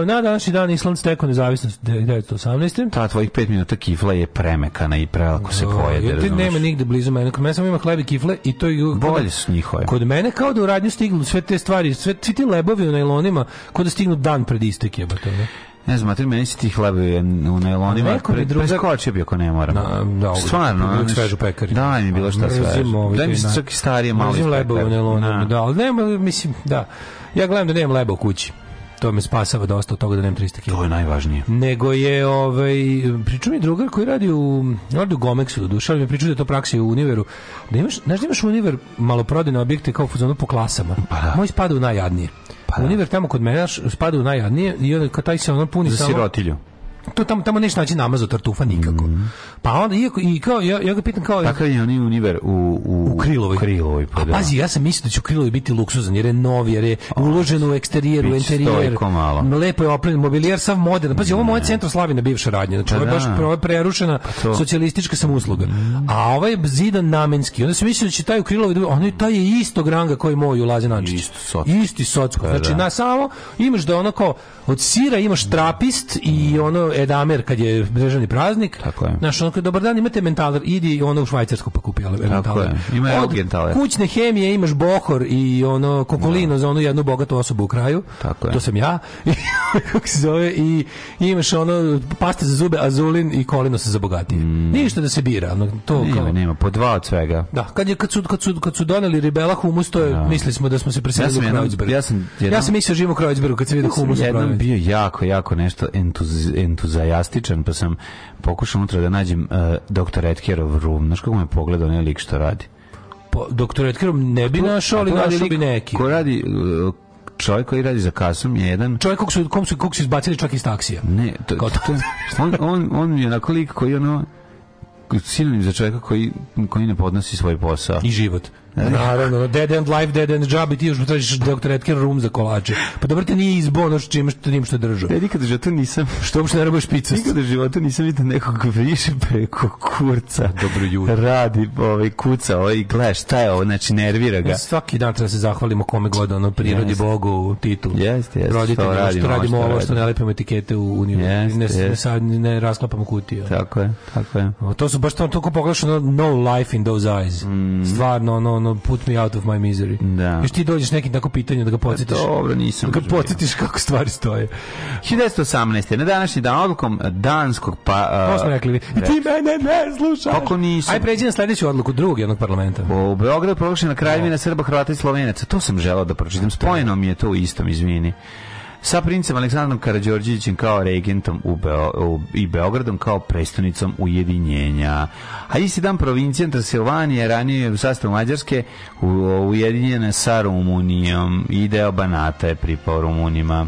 na današnji dan Island stekao nezavisnost 1918. Ta tvojih 5 minuta kifle je premekana i prelako se da, pojede. Ja, ti nema nigde blizu mene. Kod mene samo ima hleb i kifle i to je... Bolje su njihove. Kod mene kao da u radnju stignu sve te stvari, sve, svi ti lebovi u najlonima, kao da stignu dan pred istek jebate. Ne? Ne znam, a ti meni si ti hlebe u najlonima. Neko mi druga... Preskočio bi ako ne moram. Na, da, Stvarno. Bilo svežu pekari. Da, mi bilo šta sveže. Da mi se čak i starije malo. Mrzim lebe u najlonima, da. da. Ali nema, mislim, da. Ja gledam da nemam leba u kući to me spasava dosta od toga da nemam 300 kg. To je najvažnije. Nego je, ovaj, pričao mi drugar koji radi u, radi u Gomexu, do duša, ali mi pričao da je to praksi u Univeru, da imaš, znaš da imaš u Univer maloprodajne objekte kao fuzonu po klasama. Pa da. Moj spada u najjadnije. Pa da. Univer tamo kod mene spada u najjadnije i onda kad taj se ono puni Za samo... Za sirotilju to tamo tamo nešto naći namaz od tartufa nikako. Mm. Pa onda iako i kao ja, ja ga pitam kao Takav je oni univer u u u Krilovoj. Krilovoj pa, da. pazi, ja sam mislio da će u Krilovoj biti luksuzan jer je nov, jer je uloženo u eksterijer, u interijer. Lepo je opremljen mobilijer sav modern. Pazi, ovo moje centro na bivša radnja. Znači, pa, ovo je pa baš da. prerušena pa socijalistička samusluga. Mm. A ovaj je zidan namenski. Onda se mislio da će taj u Krilovoj, da on taj je istog ranga koji moj u Lazančić. Isti socko. Pa znači, da. na samo imaš da onako Od sira imaš trapist i ono edamer kad je državni praznik. Tako je. Znaš, ono, dobar dan, imate mentaler, idi ono u Švajcarsku pa kupi mentaler. Ima Od kućne hemije imaš bohor i ono kokolino no. Da. za onu jednu bogatu osobu u kraju. Tako je. To sam ja. Kako se zove? I, imaš ono paste za zube, azulin i kolino se za bogatije. Mm. Ništa da se bira. Ono, to nema, kao... nema, po dva od svega. Da, kad, je, kad, su, kad, su, kad su doneli ribela humus, to je, no. Da. mislili smo da smo se preselili ja u Kreuzberg. Ja sam, jedan... ja sam mislio da živim u Kreuzbergu kad se vidi humus. Jednom, bio da. jako, jako nešto entuzijastičan, pa sam pokušao unutra da nađem uh, doktor Etkerov room. Znaš kako me pogleda onaj lik što radi? Pa, doktor Etkerov ne bi našao, ali našao bi neki. Ko radi... Uh, čovjek koji radi za kasom je jedan čovjek kog su kom su kog su izbacili čak iz taksija. Ne, to, to, to, on on on je na kolik koji ono sinonim za čovjeka koji koji ne podnosi svoj posao i život. Naravno, dead end life, dead end job i ti još potražiš doktor Edgar Room za kolače. Pa dobro te nije izbo ono što čim što, što držao. Ja nikada životu nisam... Što uopšte ne robaš pica? Nikada životu nisam vidio nekog više preko kurca. Dobro jutro. Radi, ovaj, kuca, ovaj, gledaj, šta je ovo, znači nervira ga. Svaki dan treba da se zahvalimo kome god, ono, prirodi, yes. Bogu, titul. Jeste, jeste. Roditelj, što radimo, što radimo ovo, što ne lepimo etikete u uniju. Yes, ne, yes. ne, sad, ne rasklapamo kutiju. Tako je, tako je. O, to su baš tamo toliko pogledaš, no, no life in those eyes. Mm. Stvarno, ono, ono put me out of my misery. Da. Još ti dođeš nekim tako pitanje da ga pa podsjetiš. Dobro, nisam. Da ga podsjetiš kako stvari stoje. 1918. Na današnji dan odlukom danskog pa... Uh, smo rekli. Da. Ti mene ne slušaš. Kako nisam? Aj pređi na sledeću odluku drugog jednog parlamenta. O, U Beogradu proglašena kraljevina da. Srba, Hrvata i Slovenaca. To sam želao da pročitam. Da. Spojeno mi je to u istom, izvini sa princem Aleksandrom Karađorđevićem kao regentom u Beo, u, i Beogradom kao prestonicom ujedinjenja. A isti dan provincija Transilvanije ranije u sastavu Mađarske u, ujedinjena sa Rumunijom i deo Banata je pripao Rumunima.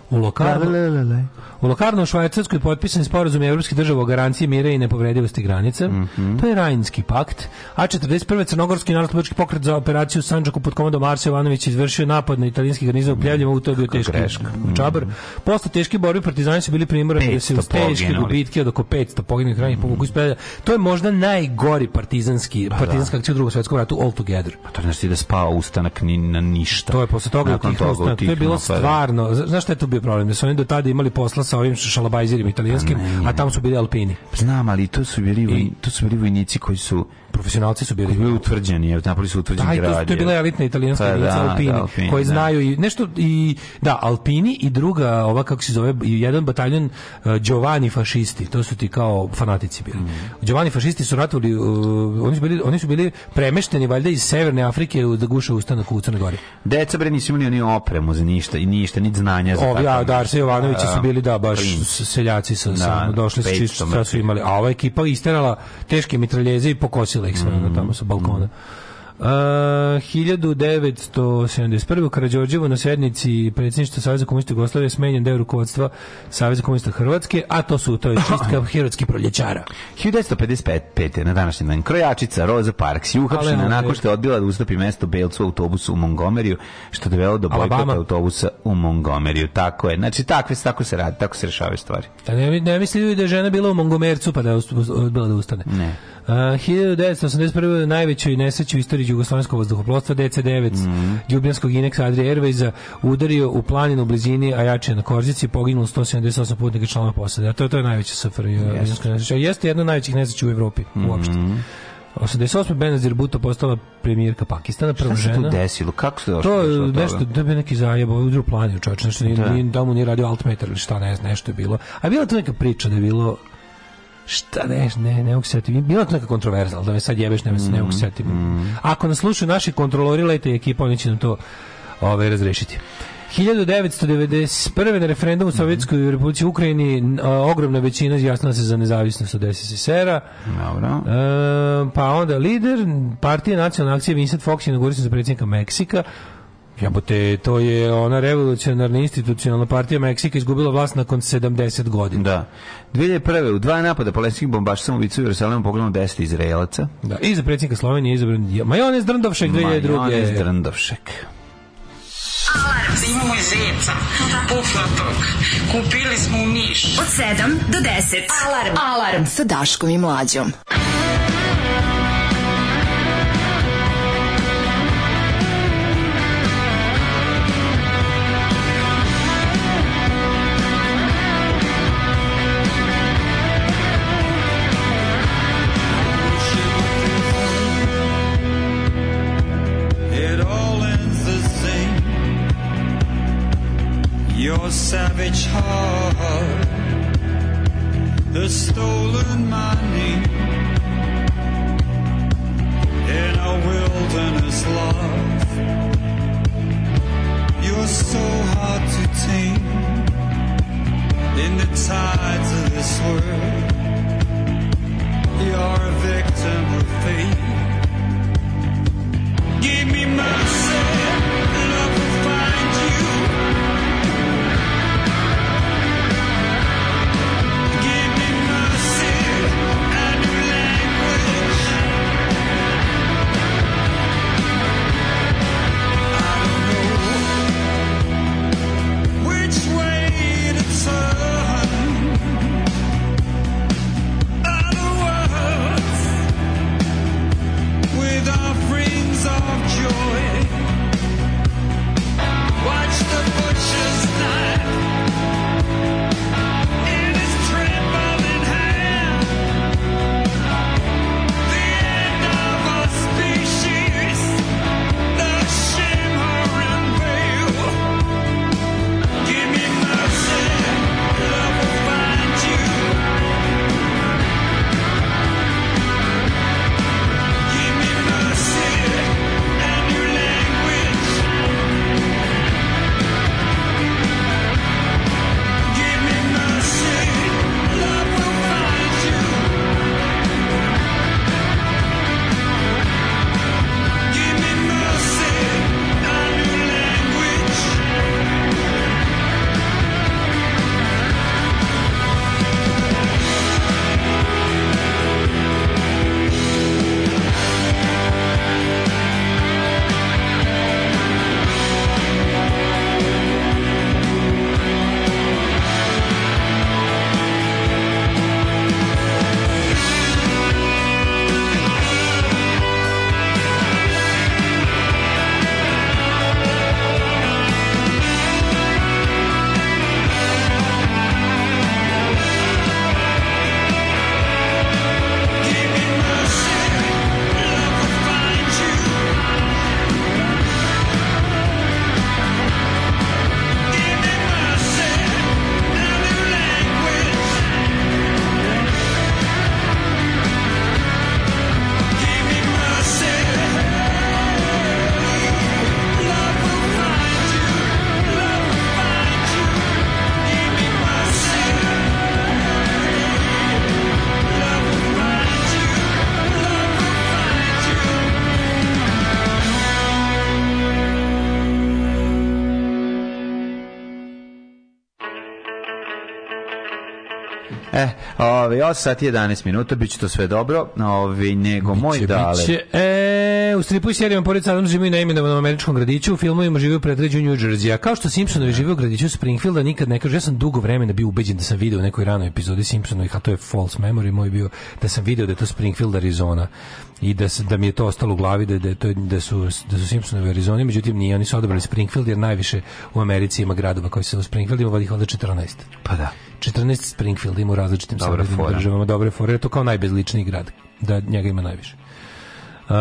U Lokarnu, da, le, u Lokarnu u Švajcarskoj potpisan sporazum Evropske države o garanciji mira i nepovredivosti granica. Mm -hmm. To je Rajinski pakt. A 41. Crnogorski narodnopolitički pokret za operaciju Sanđaku pod komandom Arse Ivanović izvršio napad na italijanski garnizam u mm. Pljevljima, u to je bio teški greška. Mm. Mm. čabar. Posle teške borbe partizani su bili primorani da se uz teške gubitke od oko 500 poginulih ranjih mm -hmm. povuku iz To je možda najgori partizanski, pa, da. partizanska akcija u drugom svetskom ratu all together. Pa to znači da spao ustanak ni na ništa. To je posle toga, toga utihnut, to je bilo stvarno. Znaš šta je to drugi problem, da su oni do tada imali posla sa ovim šalabajzerima italijanskim, a, ne, a tamo su bili alpini. Znam, ali to su bili, I, to su bili vojnici koji su profesionalci su bili. Bili utvrđeni, jer napoli su utvrđeni Taj, grad. To je bila elitna italijanska pa, da, jedinica da, Alpine, da, Alpine, koji da. znaju i nešto i da Alpini i druga ova kako se zove jedan bataljon uh, Giovanni fašisti. To su ti kao fanatici bili. Mm. Giovanni fašisti su ratovali uh, oni su bili oni su bili premešteni valjda iz severne Afrike u da guše ustanak u Crnoj Gori. Deca bre nisu imali ni opremu za ništa i ništa niti znanja za Ovi ja, Darse Jovanović su da. bili da baš princ. seljaci sa, da, došli su čisto su imali a ova ekipa isterala teške mitraljeze i pokosila bacila ih sve mm -hmm. tamo sa balkona. Uh, 1971. u na sednici predsjedništva Saveza komunista Jugoslavije smenjen deo rukovodstva Saveza komunista Hrvatske, a to su to je čistka herotskih proljećara. 1955. na današnji dan krojačica Roza Parks je uhapšena nakon što je odbila da ustupi mesto Belcu u autobusu u Montgomeryu, što je dovelo do bojkota autobusa u Montgomeryu. Tako je. Znači, takve, tako se radi, tako se rešavaju stvari. A da ne, ne misli da je žena bila u Montgomercu pa da je odbila da ustane. Ne. Uh, 1981. najvećoj neseći u istoriji jugoslovenskog vazduhoplovstva DC-9 mm -hmm. Ljubljanskog ineksa Adria Airwaysa udario u planinu u blizini Ajače na Korzici poginulo 178 putnika članova posade. A to, to je najveća SFRJ. Jeste. Jeste jedna od najvećih nesreća u Evropi mm -hmm. uopšte. 88. Benazir Buto postala premijerka Pakistana, prva žena. Šta se tu desilo? Kako se došlo? To je nešto, da bi neki zajebo, udru planio čovječ, nešto, da. nije, da mu nije radio altimetar ili šta, ne znam, nešto je bilo. A bila tu neka priča da je bilo šta ne, ne, ne mogu setim. Bila to neka kontroverza, ali da me sad jebeš, ne, me, ne mogu setim. Mm, mm. Ako nas slušaju naši kontrolori, lejte i ekipa, oni će nam to ovaj, razrešiti. 1991. na referendumu u Sovjetskoj mm -hmm. Republici Ukrajini a, ogromna većina izjasnila se za nezavisnost od SSSR-a. Dobro. E, pa onda lider partije nacionalne akcije Vincent Fox je nagorisno za predsjednika Meksika. Jebote, to je ona revolucionarna institucionalna partija Meksika izgubila vlast nakon 70 godina. Da. 2001. u dva napada palestinskih bombaša sam ubicu u Jerusalimu pogledano 10 Izraelaca. Da, i za predsjednika Slovenije izabran Majonez Drndovšek 2002. Majonez Drndovšek. Alarm za imamo i zeca, pufnatog. Kupili smo u Niš. Od 7 do 10. Alarm. Alarm sa Daškom i Mlađom. your savage heart the stolen money in a wilderness love you're so hard to tame in the tides of this world 2 sati 11 minuta, bit će to sve dobro, ovi, nego biće, moj dale. Biće, e, Naime, u stripu i serijama pored Sadom živi na imenovanom američkom gradiću, u filmovima živi u predređu New Jersey. A kao što Simpsonovi da. žive u gradiću Springfielda, nikad ne kažu, ja sam dugo vremena bio ubeđen da sam video u nekoj ranoj epizodi Simpsonovi, a to je false memory moj bio, da sam video da je to Springfield, Arizona i da, da mi je to ostalo u glavi da, da, to, da su, da su Simpsonovi u Arizoni, međutim nije, oni su odabrali Springfield jer najviše u Americi ima gradova koji se u Springfield, ima ih onda 14. Pa da. 14 Springfield ima u različitim Dobre državama, dobre fore, to kao najbezličniji grad, da njega ima najviše. Uh,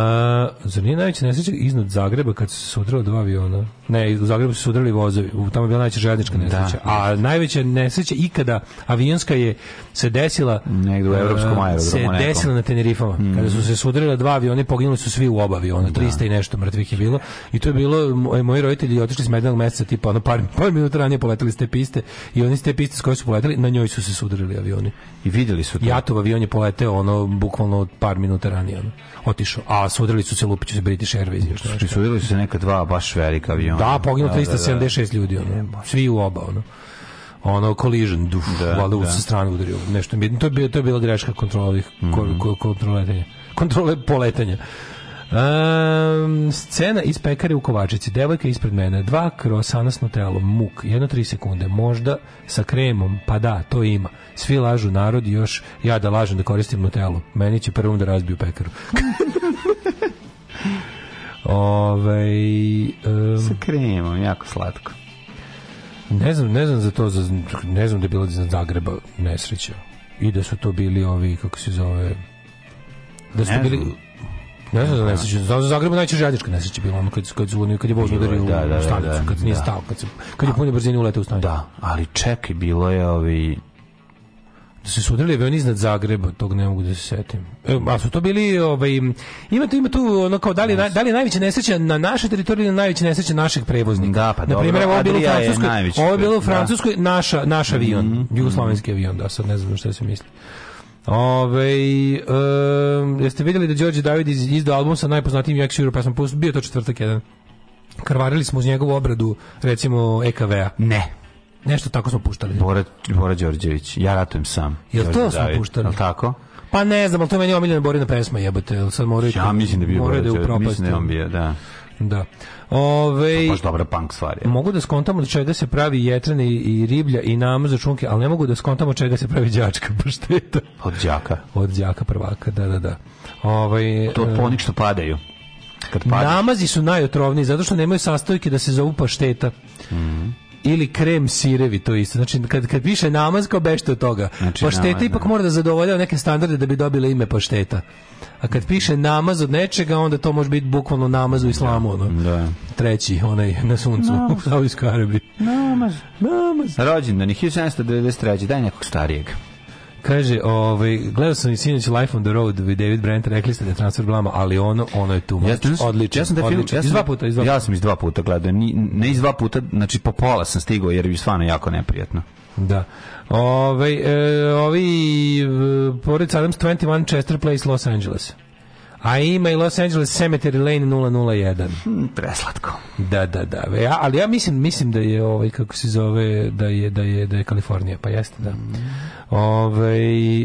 zar nije najveća nesreća iznad Zagreba kad su se udrali dva aviona? Ne, u Zagrebu su se udrali vozovi, tamo je bila najveća željeznička da. nesreća. Da. A najveća nesreća ikada avionska je se desila negde u evropskom aerodromu. Se desila na Tenerifama. Mm. Kada su se sudarila dva aviona, i poginuli su svi u oba aviona, 300 da. i nešto mrtvih je bilo. I to je bilo e, moji roditelji otišli s mednog meseca tipa ono par, par minuta ranije poletali ste piste i oni ste piste s koje su poletali, na njoj su se sudarili avioni. I videli su to. Jatov avion je poleteo ono bukvalno par minuta ranije. Ono otišao. A sudarili su se Lupiću se British Airways. Znači, znači? Sudarili su se neka dva baš velika aviona. Da, poginulo 376 da, da. da. ljudi. Ono. Svi u oba. Ono ono collision duf da, valjda u da. sa strane udario nešto to je bila to je bila greška kontrolnih mm -hmm. kontrole poletanja Um, scena iz pekare u Kovačici. Devojka ispred mene. Dva krosana s nutelom. Muk. Jedno tri sekunde. Možda sa kremom. Pa da, to ima. Svi lažu narod i još ja da lažem da koristim nutelu. Meni će prvom da razbiju pekaru. Ove, um, sa kremom. Jako slatko. Ne znam, ne znam za to, za, ne znam da je bilo za Zagreba nesreća. I da su to bili ovi, kako se zove, da su ne bili Ne znam za nesreću. Znam za Zagrebu najčešće željeznička nesreća bila ono kad kad zvoni kad je voz udario da, da, u da, stanicu, da, kad nije da. stao, kad se kad je punio brzini uleteo u stanicu. Da, ali čekaj, bilo je ovi da su sudarili avion iznad Zagreba, tog ne mogu da se setim. E, a su to bili, ovaj, ima tu, ima tu, ono kao, da li, na, da li najveća nesreća na našoj teritoriji ili najveća nesreća našeg prevoznika? Da, pa dobro, Naprimjer, ovo je bilo u Francuskoj, ovo je bilo u Francuskoj, naša, naš avion, mm -hmm. jugoslovenski avion, da, sad ne znam šta se misli. Ove, um, jeste vidjeli da George David iz, izdao album sa najpoznatijim Jack Shiro pesmom? Pa, bio to četvrtak jedan. Krvarili smo uz njegovu obradu, recimo, EKV-a. Ne. Nešto tako smo puštali. Bora, Bora Đorđević, ja ratujem sam. Jel Đorđe to David. puštali? Jel tako? Pa ne znam, ali to je meni omiljena Borina pesma, jebate. Sad moraju, ja mislim da bi moraju da je upropasti. Mislim da je on bio, da. Da. Ove, baš dobra punk stvar je. Mogu da skontam od čega se pravi jetrene i, riblja i nama za čunke, ali ne mogu da skontam od čega se pravi đačka pa je to. Od đaka. Od đaka prvaka, da, da, da. Ovaj to od e, onih što padaju. Kad padaju. Namazi su najotrovniji zato što nemaju sastojke da se zovu pašteta. Mhm. Mm ili krem sirevi, to isto. Znači, kad, kad piše namaz, kao bešte od toga. Znači, pašteta namaz, ipak da. mora da zadovoljava neke standarde da bi dobila ime pašteta. A kad piše namaz od nečega, onda to može biti bukvalno namaz u islamu, da, ono. Da. Treći, onaj na suncu, namaz. u Saudijskoj Arabiji. Namaz. Namaz. Rođendan je 1793. Daj nekog starijeg. Kaže, ovaj, gledao sam i sinoć Life on the Road with David Brent, rekli ste da je transfer blama, ali ono, ono je tu. Ja, odlično, ja sam da film, odličan. Ja sam, iz dva puta, iz dva puta. Ja sam iz dva puta gledao, ne iz dva puta, znači po pola sam stigao jer je stvarno jako neprijatno. Da. Ove, ovaj, e, ovi, pored Adams 21 Chester Place, Los Angeles. A ima i Los Angeles Cemetery Lane 001. Hmm, preslatko. Da, da, da. Ja, e, ali ja mislim, mislim da je ovaj kako se zove da je da je da je Kalifornija, pa jeste da. Mm. Ovaj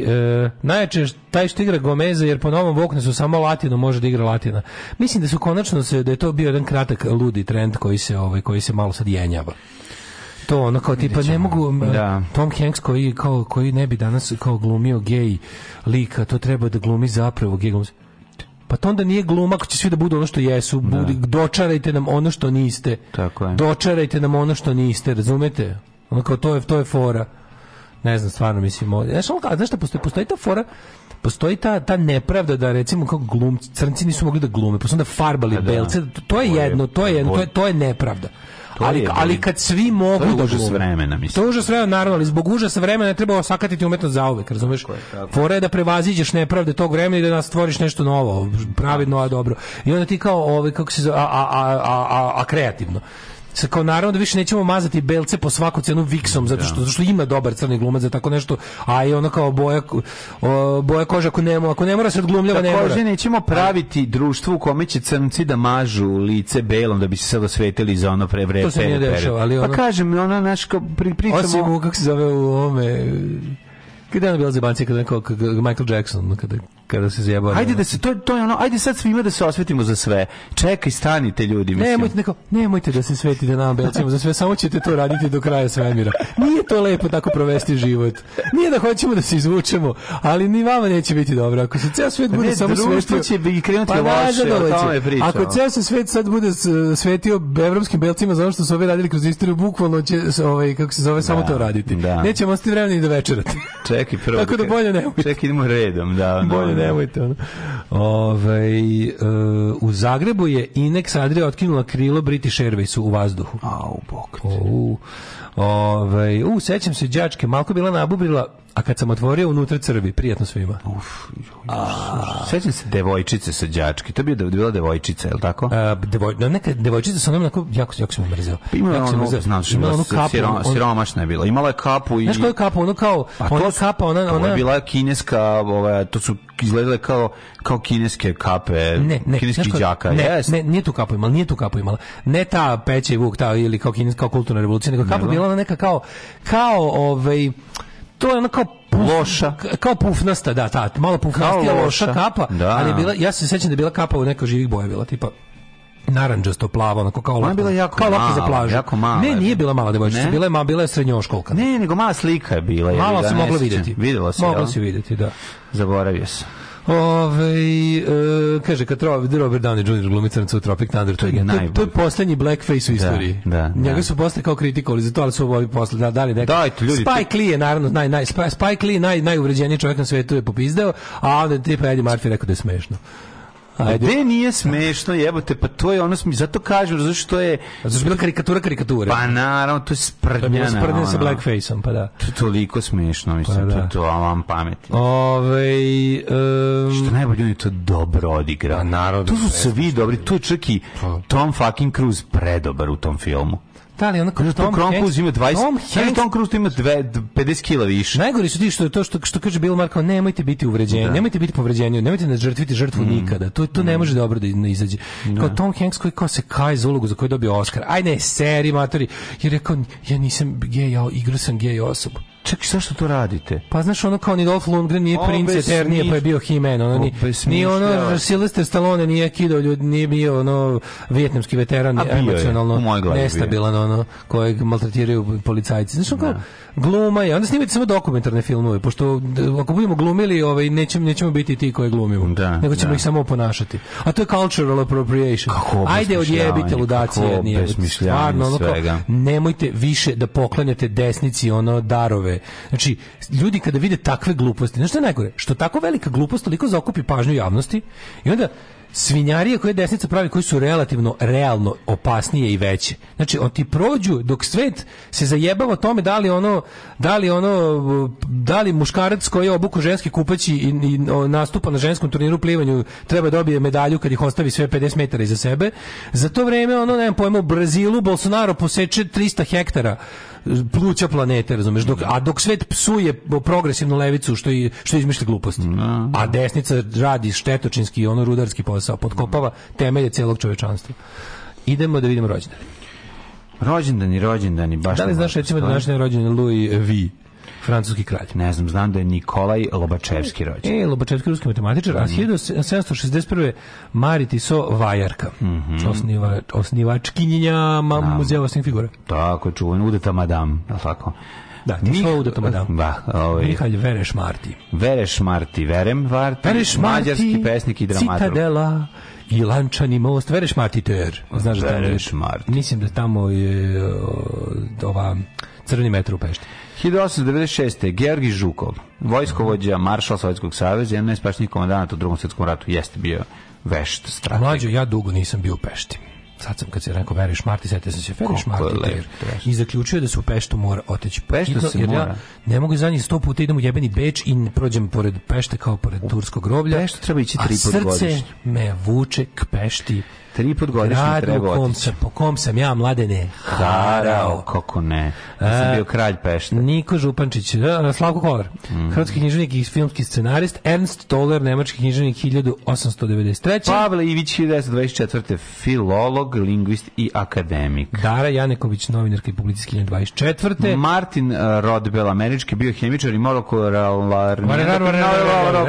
e, najjače taj što igra Gomeza jer po novom su samo latino može da igra latina. Mislim da su konačno se da je to bio jedan kratak ludi trend koji se ovaj koji se malo sad jenjava to ono kao tipa ne mogu da. Tom Hanks koji kao koji ne bi danas kao glumio gej lika to treba da glumi zapravo gej glumio Pa to onda nije gluma ako će svi da budu ono što jesu. Da. Budi, dočarajte nam ono što niste. Tako je. Dočarajte nam ono što niste, razumete? Ono kao to je, to je fora. Ne znam, stvarno mislim. Znaš, on kaže šta, postoji, postoji ta fora postoji ta, ta nepravda da recimo kao glumci, crnci nisu mogli da glume, pa su onda farbali da, belce, to je jedno, to je jedno, to je, to je nepravda ali, ali kad svi mogu to je da užas vremena, mislim. To je užas vremena, naravno, ali zbog užasa vremena ne treba osakatiti umetnost uvek, razumeš? Fora je da prevaziđeš nepravde tog vremena i da stvoriš nešto novo, pravidno, a dobro. I onda ti kao, ovaj, kako se zove, a, a, a, a kreativno sa kao naravno da više nećemo mazati belce po svaku cenu viksom zato što, zato što ima dobar crni glumac za tako nešto, a i ona kao boja o, boja kože ako ne, ako ne mora se odglumljava ne mora. nećemo praviti društvu u kome će crnci da mažu lice belom da bi se sad osvetili za ono pre vreme. To se nije dešava, ali pa ono... Pa kažem, ona naš kao pri, pričamo... Osim, kako se zove u ome... Kada je ona bila zebancija kada je Michael Jackson, kada kada se zjebali. Ajde da se to to je ono, ajde sad svima da se osvetimo za sve. Čekaj, stanite ljudi, mislim. Nemojte neko, nemojte da se svetite nama belcima za sve, samo ćete to raditi do kraja svemira. Nije to lepo tako provesti život. Nije da hoćemo da se izvučemo, ali ni vama neće biti dobro ako se ceo svet bude ne, samo svetio. će bi krenuti pa loše, o tome pričamo. Ako ceo se svet sad bude svetio evropskim belcima za ono što su ovi radili kroz istoriju, bukvalno će ovaj kako se zove da, samo to raditi. Da. Nećemo ostati vremena i do večerati. Čekaj, prvo. tako da bolje ne. Čekaj, idemo redom, da. Bolje nemoj, nemojte. Ono. Ove, ovaj, uh, u Zagrebu je Inex Adria otkinula krilo British Airwaysu u vazduhu. Au, bok. Ove, ovaj, u, sećam se đačke, malko bila nabubrila, a kad sam otvorio unutra crvi, prijatno svima. Uf. joj, Sećam se devojčice sa đačke. To bi bila devojčica, je l' tako? A, devoj, no, neka devojčica sa onom jako jako pa jako se mrzeo. Imala jako ono, znaš, imala ono kapu, siroma, on, siromašna je bila. Imala je kapu i Znaš koju kapu? Ono kao, pa ona su, kapa, ona ona je bila kineska, ovaj, to su izgledale kao kao kineske kape, ne, ne, kineski đaka. Ne, yes. ne, nije tu kapu imala, nije tu kapu imala. Ne ta peće i vuk, ta ili kao kineska kao kulturna revolucija, nego kapu bila ona neka kao, kao, ovaj, to je ona kao loša. Kao pufnasta, da, ta, malo pufnasta loša. kapa, da. ali bila, ja se sećam da je bila kapa u nekoj živih boja bila, tipa narandžasto plavo, onako kao lopta. bila jako kao mala, za plažu. Jako mala. Ne, nije bila mala devojčica, bila je mala, bila je srednjoškolka. Ne, nego mala slika je bila. Malo se moglo videti. Videla se. Moglo se videti, da. Zaboravio sam. Ove, ovaj, e, kaže, kad Robert Downey Jr. glumi crncu u Tropic Thunder, to je, to, to je poslednji blackface u da, istoriji. Da, da, Njega da. su posle kao kritikovali, za to ali su ovi posle, da, dali neka. Dajte, ljudi, Spike Lee je naravno naj, naj, Spike Lee naj, najuvređeniji čovjek na svetu je popizdeo, a onda tipa Eddie Murphy rekao da je smešno. Ajde. Gde nije smešno, jebote, pa to je ono, zato kažem, zato što je... Zato što je bila karikatura karikature. Pa naravno, to je sprdnjana. To je sprdnja sa blackface-om, pa da. To je toliko smešno, mislim, pa da. to, to vam pametno. Ove, um... Što najbolje, on je to dobro odigrao. Pa, naravno. Da tu su svi dobri, to je čak i pa. Tom fucking Cruise predobar u tom filmu. Da li ona Tom, Tom Cruise ima 20. Tom, Hanks, Tom Cruise ima dve, 50 kila više. Najgori su ti što je to što što kaže Bill Markov, nemojte biti uvređeni, da. nemojte biti povređeni, nemojte da žrtviti žrtvu mm. nikada. To to mm. ne može dobro da izađe. Da. Kao Tom Hanks koji kao se kaje za ulogu za koju dobio Oscar. Ajde, ne, seri matori. Jer rekao ja nisam gej, ja igrao sam gej osobu ček zašto to radite? Pa znaš ono kao ni Dolph Lundgren nije prince, princ Eternije pa je bio He-Man, ono ni, ni ono Sylvester Stallone nije kidao ljudi, nije bio ono vjetnamski veteran, emocionalno nestabilan ono kojeg maltretiraju policajci. Znaš ono kao, da gluma je. Onda snimite samo dokumentarne filmove, pošto e, ako budemo glumili, ovaj, nećemo, nećemo biti ti koje glumimo. Da, nego ćemo da. ih samo ponašati. A to je cultural appropriation. Kako Ajde odjebite ludaci jedni. Stvarno, ono kao, nemojte više da poklanjate desnici ono darove. Znači, ljudi kada vide takve gluposti, znači što je najgore? Što tako velika glupost toliko zaokupi pažnju javnosti i onda svinjarije koje desnica pravi koji su relativno realno opasnije i veće. Znači oni prođu dok svet se zajebava tome da li ono da li ono da li muškarac koji obuku ženski kupaći i, i nastupa na ženskom turniru plivanju treba dobije medalju kad ih ostavi sve 50 metara iza sebe. Za to vreme ono nemam pojma u Brazilu Bolsonaro poseče 300 hektara pluća planete, razumeš? Dok, da. a dok svet psuje progresivnu levicu što i što izmišlja glupost. Da. A desnica radi štetočinski i ono rudarski posao, podkopava temelje celog čovečanstva. Idemo da vidimo rođendani. Rođendani, rođendani, baš. Da li znaš da recimo da je rođendan Louis V? Francuski kralj. Ne znam, znam da je Nikolaj Lobačevski rođen. E, Lobačevski ruski matematičar, a 1761. Mari Tiso Vajarka, mm -hmm. osniva, osnivačkinjenja muzeja osnih figura. Tako, čuvan, udeta madam, je tako? Da, ti Mih, udeta madam. Da, ovaj. Mihalj Vereš Marti. Vereš Marti, Verem Varti, Vereš Marti, mađarski pesnik i dramaturg. Citadela, i Lančani most, Vereš Marti ter. Znaš Vereš da tamo, Marti. Mislim da tamo je ova crveni metro u Pešti. 1896. Georgi Žukov, vojskovođa, maršal Sovjetskog saveza, jedan najspašnijih komandanata u drugom svjetskom ratu, jeste bio vešt strateg. Mlađo, ja dugo nisam bio u Pešti sad sam kad se rekao Veriš Marti, sad sam se Veriš Marti i zaključio da se u Peštu mora otići. Peštu se mora. Ja ne mogu zadnjih njih sto puta idem u jebeni Beč i prođem pored Pešte kao pored Turskog groblja. Peštu treba ići tri A srce me vuče k Pešti Tri put godišnje treba otići. Kom sam, po kom sam ja, mladene, harao. Kako ne? Ja sam bio kralj Pešte. Niko Župančić, Slavko Kolar, mm. hrvatski književnik i filmski scenarist, Ernst Toller, nemački književnik 1893. Pavle Ivić 1924. Filolog, lingvist i akademik. Dara Janeković, novinarka i publicistki 1924. Martin e, Rodbell, američki biohemičar i molekularni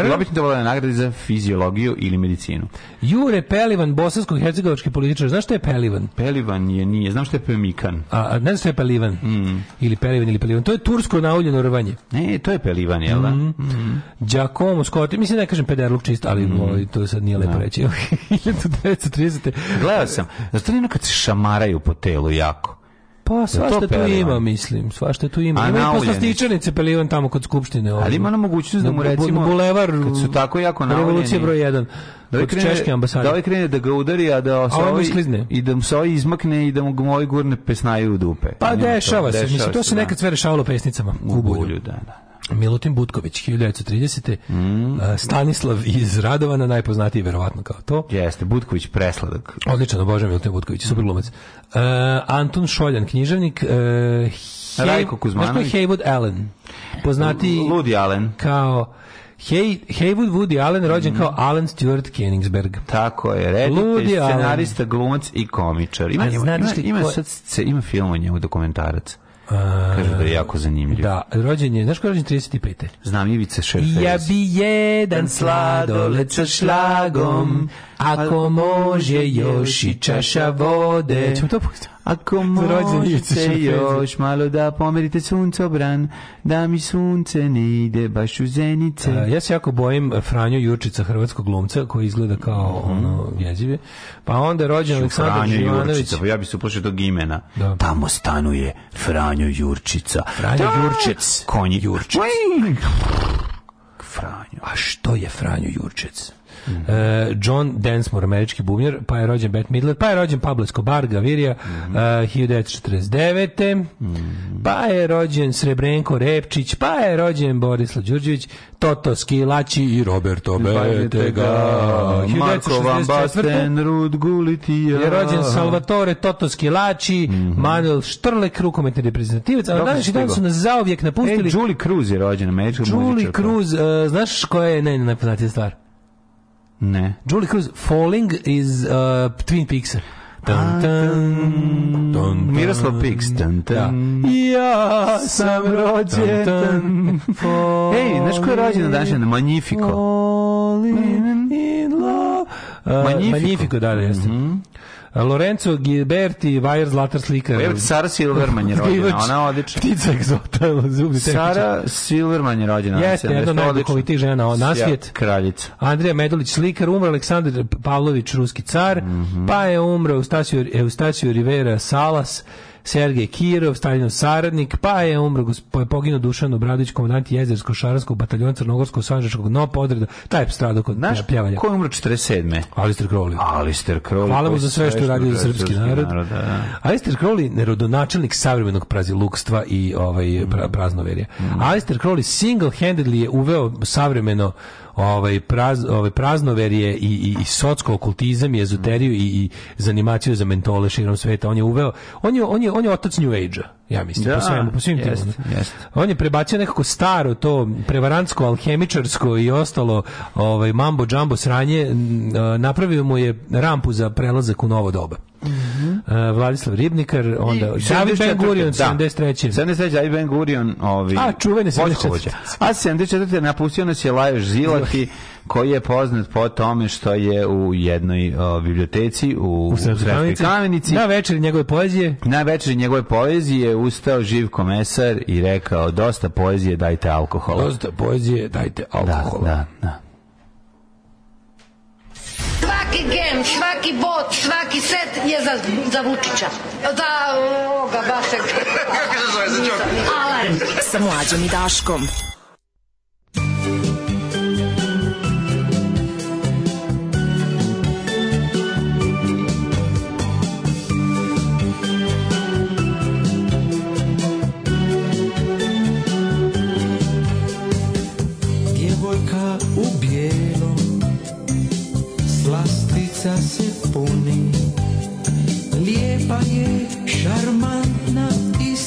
dobitnik dovoljne nagrade za fiziologiju ili medicinu. Jure Pelivan, bosanskog hercegovački političar. Znaš što je Pelivan? Pelivan je, nije. Znam što je Pemikan. A, a ne znam što je Pelivan. Mm. Ili Pelivan ili Pelivan. To je tursko nauljeno rvanje. Ne, to je Pelivan, jel da? Mm. Mm. Giacomo Scotti, mislim da ne kažem pederluk čist, ali mm. o, to sad nije lepo no. Da. reći. 1930. Gledao sam, zato znači, kad se šamaraju po telu jako. Pa svašta tu ima, mislim, svašta tu ima. A ima i poslastičanice pelivan tamo kod skupštine. Ovdje. Ali ima na mogućnost da mu recimo... Bulevar, kad su tako jako navoljeni. Revolucija broj 1. Da ovaj krene, ambasade. Da ovaj krene da ga udari, a da se ovaj, i da mu se ovaj izmakne i da mu ga gurne pesnaju u dupe. Pa dešava, to, se, mislim, to se nekad da. sve rešavalo pesnicama. U, u bulju, da, da. Milutin Butković, 1930. Mm. Stanislav iz Radovana, najpoznatiji verovatno kao to. Jeste, Butković presladak. Odlično, obožavam Milutin Butković, mm. super glumac. Uh, Anton Šoljan, književnik. Uh, e, He Rajko Kuzmanović. Haywood Allen, poznati Ludi Allen. kao... Hey, Heywood Woody Allen rođen mm kao Allen Stewart Koenigsberg. Tako je, reditelj, scenarista, Allen. glumac i komičar. Ima, A, ima, ima, ima, sad, ima film o njemu, dokumentarac. Kažu da je jako zanimljiv. Da, rođen je, znaš ko je rođen 35. Znam Ivica Šerfez. Ja bi jedan sladoled sa šlagom, ako može još i čaša vode. Nećemo to pustiti. Ako možete još malo da pomerite suncobran, da mi sunce ne ide baš u zenice. A, e, ja se jako bojim Franjo Jurčica, hrvatskog glumca, koji izgleda kao mm -hmm. ono jezive. Pa onda je rođen Aleksandar Živanović. Jurčica, pa ja bi se uplašio tog imena. Da. Tamo stanuje Franjo Jurčica. Franjo da. Jurčec. Konji Jurčec. Franjo. A što je Franjo Jurčec? Mm uh, John Densmore, američki bubnjar, pa je rođen Bette Midler, pa je rođen Pablo Escobar, Gavirija, mm -hmm. uh, 1949. Mm -hmm. Pa je rođen Srebrenko Repčić, pa je rođen Borislav Đurđević, Toto Skilači i Roberto Betega, Marko Van Basten, Rud Gulitija. Je rođen Salvatore Toto Skilači, mm -hmm. Manuel Štrlek, rukometni reprezentativac, ali danas i dan su nas zaovijek napustili. E, Julie Cruz je rođena, američka muzičarka. Julie Cruz, uh, eh, znaš koja je najnepoznatija stvar? Ne. Julie Cruz, Falling is uh, Twin Peaksa. Tan, tan, tan, Miroslav Piks. Da. Ja sam rođen. Ej, znaš ko je rođen na današnje? Magnifico. Magnifico. Magnifico, da, da jeste. Mm -hmm. Lorenzo Gilberti, Vajer Zlatar slikar. Evo Sara Silverman je rođena, ona odlična. Ptica egzota, zubni Sara Silverman je rođena. Jeste, jedna od najduhovitih žena na svijet. Kraljica. Andrija Medolić slikar, umro Aleksandar Pavlović, ruski car, mm -hmm. pa je umro Eustaciju, Eustaciju Rivera Salas, Sergej Kirov, Stalinov saradnik, pa je umro, pa je poginuo Dušan Obradović, komandant Jezersko-Šaranskog bataljona Crnogorsko-Sanžačkog no podreda, taj je stradao kod Znaš, pljavanja. ko je umro 47. Alister Crowley. Alister Crowley. Hvala mu za sve što je radio za srpski narod. narod da, da. Alister Crowley, nerodonačelnik savremenog prazilukstva i ovaj, pra, praznoverja. Mm. Alister Crowley single-handedly je uveo savremeno ovaj, praz, ovaj, praznoverje i, i, i socko okultizam i ezoteriju i, i zanimaciju za mentole širom sveta. On je uveo, on je, on je, on je otac New age ja mislim, da, po svemu, po svim jest, tim. Jest. On je prebacio nekako staro to prevarantsko, alhemičarsko i ostalo ovaj, mambo-džambo sranje, napravio mu je rampu za prelazak u novo doba. Mhm. uh, Vladislav Ribnikar, onda I, David Ben Gurion, da. 73. 73. David Ben Gurion, ovi... A, čuvene 74. A 74. napustio nas je Lajoš Zilati, koji je poznat po tome što je u jednoj o, biblioteci u, u Sremskoj kamenici. Na večeri njegove poezije. Na večeri njegove poezije ustao živ komesar i rekao dosta poezije dajte alkohol. Dosta poezije dajte alkohol. Da, da, da. Svaki gem, svaki je za, za Vučića. Za ovoga, Basek. Kako se zove, za Đokovića? Alarm. Sa mlađom i Daškom.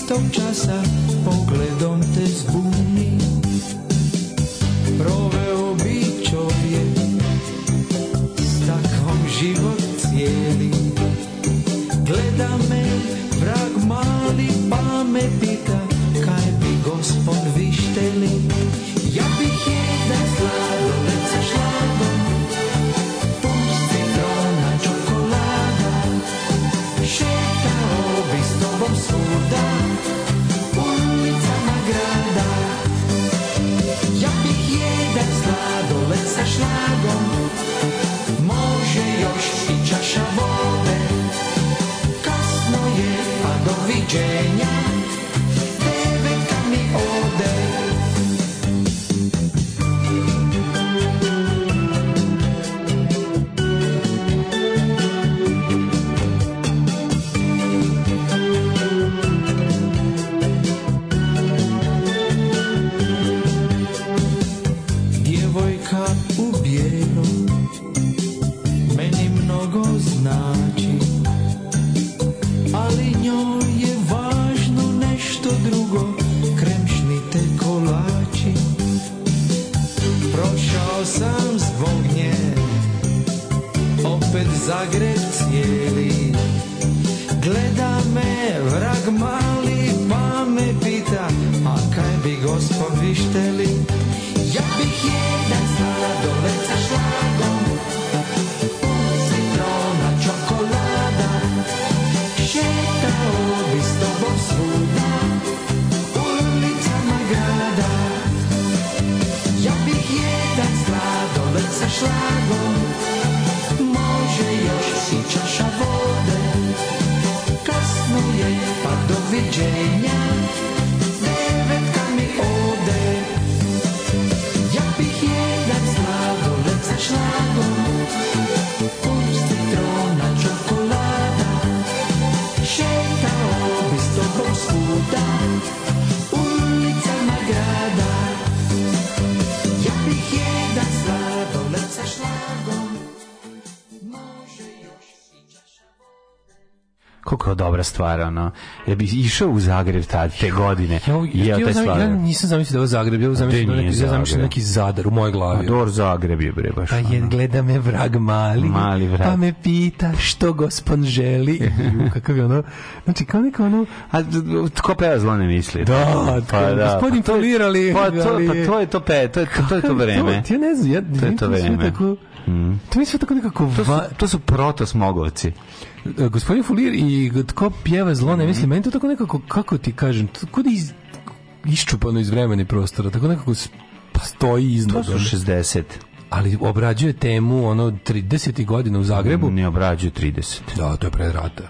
istog časa pogledom te zbuni Proveo bi čovjek s takvom život cijeli Gleda me vrag mali pa me Jenny. tako dobra stvar, ono. Ja bih išao u Zagreb tad, te godine. Ja, ja, ja, ja, ja nisam zamislio da je Zagreb, ja zamislio da ja zamislio neki Zadar u mojoj glavi. Ador Zagreb je bre baš. Pa je gleda me vrag mali, mali vrag. pa me pita što gospon želi. Kakav je ono, znači kao neko ono... A tko peva zlo ne misli. Da, pa da. Gospodin pa polirali. Pa to, pa to je to pe, to je to, je to vreme. To, ja ne znam, ja, to je to vreme. Tako, mm. To mi sve tako nekako... To su, to su protosmogovci. E, gospodin Fulir i tko pjeva zlo, ne mislim, mm meni to tako nekako, kako ti kažem, tako da iz, iščupano iz vremena i prostora, tako nekako pa stoji iznad. To su 60 ali obrađuje temu ono 30. godina u Zagrebu. Ne obrađuje 30. Da, to je pred rata.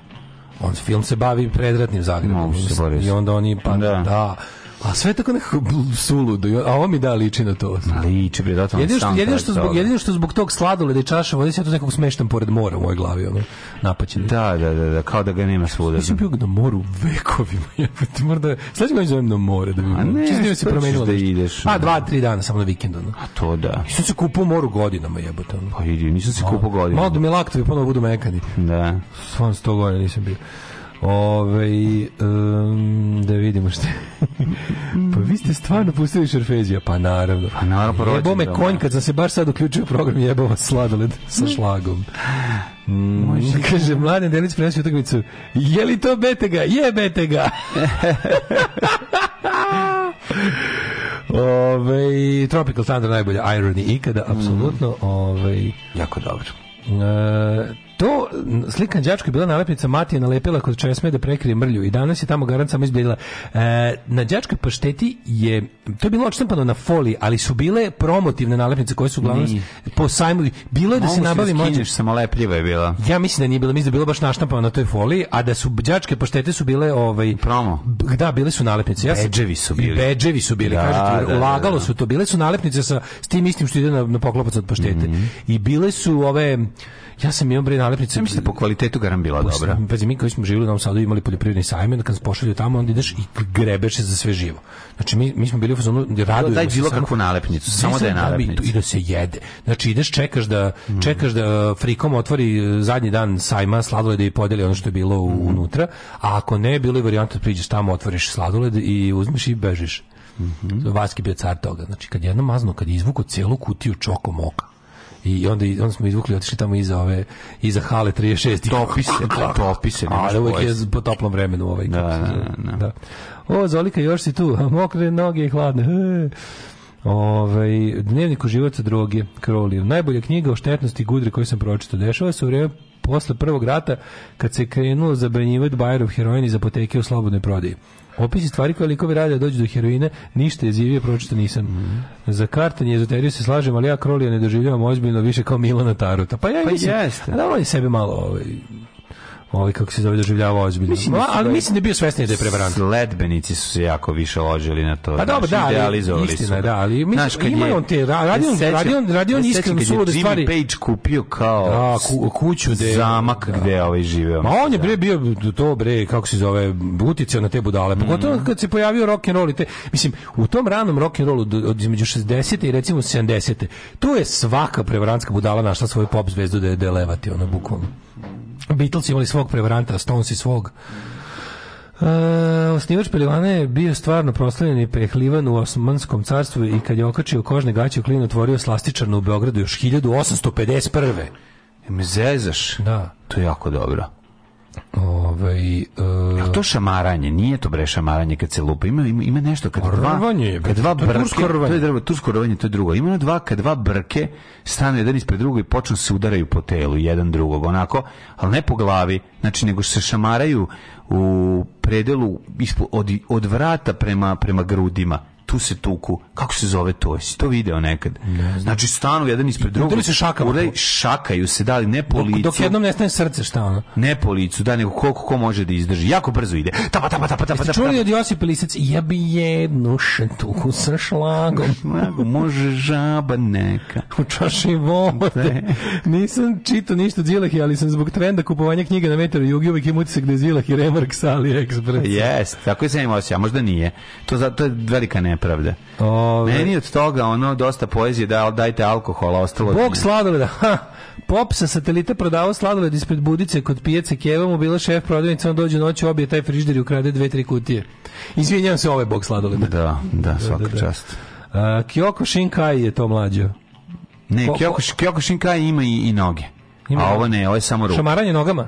On film se bavi predratnim Zagrebom. No, I onda oni pa da. da A sve tako nekako suludo. A ovo mi da liči na to. Liči, bre, da jedino što, jedino, što zbog, jedino što zbog tog sladoleda i čaša vode se ja to nekako smeštam pored mora u mojoj glavi. Ono, napaćen. Da, da, da, da, kao da ga nema svuda. Mislim, bio na moru vekovima. Jebate, možda, sledeći godine zovem na more. Da bi, a ne, Čistio se promenilo da ideš. Pa, dva, tri dana samo na vikend. Ono. A to da. I Nisam se kupao moru godinama, jebote. Ono. Pa idi, nisam se kupao godinama. Malo da mi laktovi ponovo budu mekani. Da. Svon, sto godina nisam bio. Ove, ovaj, um, da vidimo šta Pa vi ste stvarno pustili Šerfezija, pa naravno. Pa naravno, pa Jebo me konj da. kad sam se baš sad uključio program, jebao vas sladoled sa mm. šlagom. Mm, mm kaže, mladen Delic prenosi utakmicu. Je li to Betega? Je Betega! Ove, ovaj, Tropical Thunder najbolja irony ikada, apsolutno. Mm. Ove, ovaj, jako dobro. E, To slika đačko bila nalepnica Matija nalepila kod česme da prekrije mrlju i danas je tamo garant samo izbjelila. E, na đačkoj pašteti je to je bilo odštampano na foliji, ali su bile promotivne nalepnice koje su uglavnom po sajmu bilo je da se da nabavi mlađe. samo lepljiva je bila. Ja mislim da nije bilo, mislim da je bilo baš naštampano na toj foliji, a da su đačke paštete su bile ovaj promo. Da, bile su nalepnice. Ja bedževi su bili. Bedževi su bili, da, kažete, da, ulagalo da, da, su to, bile su nalepnice sa s tim istim što ide na, na poklopac od paštete. Mm -hmm. I bile su ove Ja sam imao bre nalepnice. Ja mislim da po kvalitetu garam bila Post, dobra. Pazi, mi koji smo živeli u Novom Sadu imali poljoprivredni sajam, kad smo pošalju tamo, onda ideš i grebeš se za sve živo. Znači mi, mi smo bili u fazonu radujemo Daj bilo kakvu nalepnicu, samo da je da nalepnicu. I da se jede. Znači ideš, čekaš da mm. čekaš da uh, frikom otvori uh, zadnji dan sajma sladoled i podeli ono što je bilo mm. unutra, a ako ne, bilo je varijanta da priđeš tamo, otvoriš sladoled i uzmeš i bežiš. Mm -hmm. Vaski bio car toga. Znači, kad jedno mazno, kad izvuku celu kutiju moka, i onda, i onda smo izvukli, otišli tamo iza ove, iza hale 36. Topi se, topi se. Ali uvijek je po toplom vremenu ovaj. Da, da, da, da, da. O, Zolika, još si tu. Mokre noge i hladne. He. Ovaj dnevnik života droge Krolijev. Najbolja knjiga o štetnosti gudre koju sam pročitao. Dešava se u vreme posle prvog rata kad se krenulo zabranjivati Bajerov heroin iz apoteke u slobodnoj prodaji. Opisi stvari koje likovi rade dođu do heroine, ništa je zivio, pročito nisam. Mm. Za i ezoteriju se slažem, ali ja Krolija ne doživljavam ozbiljno više kao Milana Taruta. Pa ja pa mislim, jeste. da on je sebe malo ovaj, ovaj kako se zove doživljavao ozbiljno. Mislim, Ma, da ali mislim da je bio svestan da je prevarant. Sledbenici su se jako više ložili na to. Pa dobro, znači, da, ali, istina, su. da, ali mislim, Znaš, kad ima on te radio, seća, radio, radio on iskreno su da stvari. Page kupio kao da, ku, kuću gde zamak da. gde ovaj živeo. Ma on je da. bre bio to bre kako se zove butica na te budale. Pogotovo mm. kad se pojavio rock and roll i te mislim u tom ranom rock and rollu od između 60 i recimo 70 to je svaka prevarantska budala našla svoju pop zvezdu da je delevati da ona bukvalno. Beatles imali svog prevaranta, Stones i svog. Uh, osnivač Pelivana je bio stvarno proslavljen i pehlivan u Osmanskom carstvu i kad je okačio kožne gaće u klinu otvorio slastičarnu u Beogradu još 1851. E, me zezaš? Da. To je jako dobro. Ovaj uh, to šamaranje, nije to bre šamaranje kad se lupa. Ima ima nešto kad dva je, kad dva brke, tursko rvanje. to je drugo, tursko rvanje, to je drugo. Ima dva kad dva brke stanu jedan ispred drugog i počnu se udaraju po telu jedan drugog onako, ali ne po glavi, znači nego se šamaraju u predelu od, od vrata prema prema grudima tu se tuku. Kako se zove to? Si to video nekad? Ne znači stanu jedan ispred drugog. se šakama. Urej, šakaju se, da li ne po licu. Dok, dok jednom nestane srce, šta ono? Ne po licu, da nego koliko ko može da izdrži. Jako brzo ide. Tapa, tapa, tapa, tapa, tapa. Čuli od Josipa Lisac, ja bi jednu šetuku sa šlagom. može žaba neka. U čaši vode. Nisam čitao ništa Zilahi, ali sam zbog trenda kupovanja knjiga na metru jugi uvijek imam utisak da je Zilah i AliExpress. Yes, tako je sam imao osjeća, možda nije. To, za, to je velika ne nepravda. Ove... Meni od toga ono dosta poezije da dajte alkohola, ostalo... Bog sladoleda, ha! Pop sa satelita prodavao sladoled ispred budice kod pijace Keva mu bila šef prodavnica, on dođe noću, obije taj frižder i ukrade dve, tri kutije. Izvinjam se, ovo je bog sladoleda. Da, da, da svaka da, da, da. čast. Uh, Kyoko Shinkai je to mlađo. Ne, Kyoko, Kyoko Shinkai ima i, i noge. Ima a ovo ne, ovo je samo ruka. Šamaranje nogama?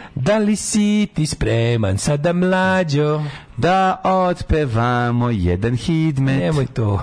Da li si ti spreman sada mlađo? Da otpevamo jedan hidmet. Nemoj to.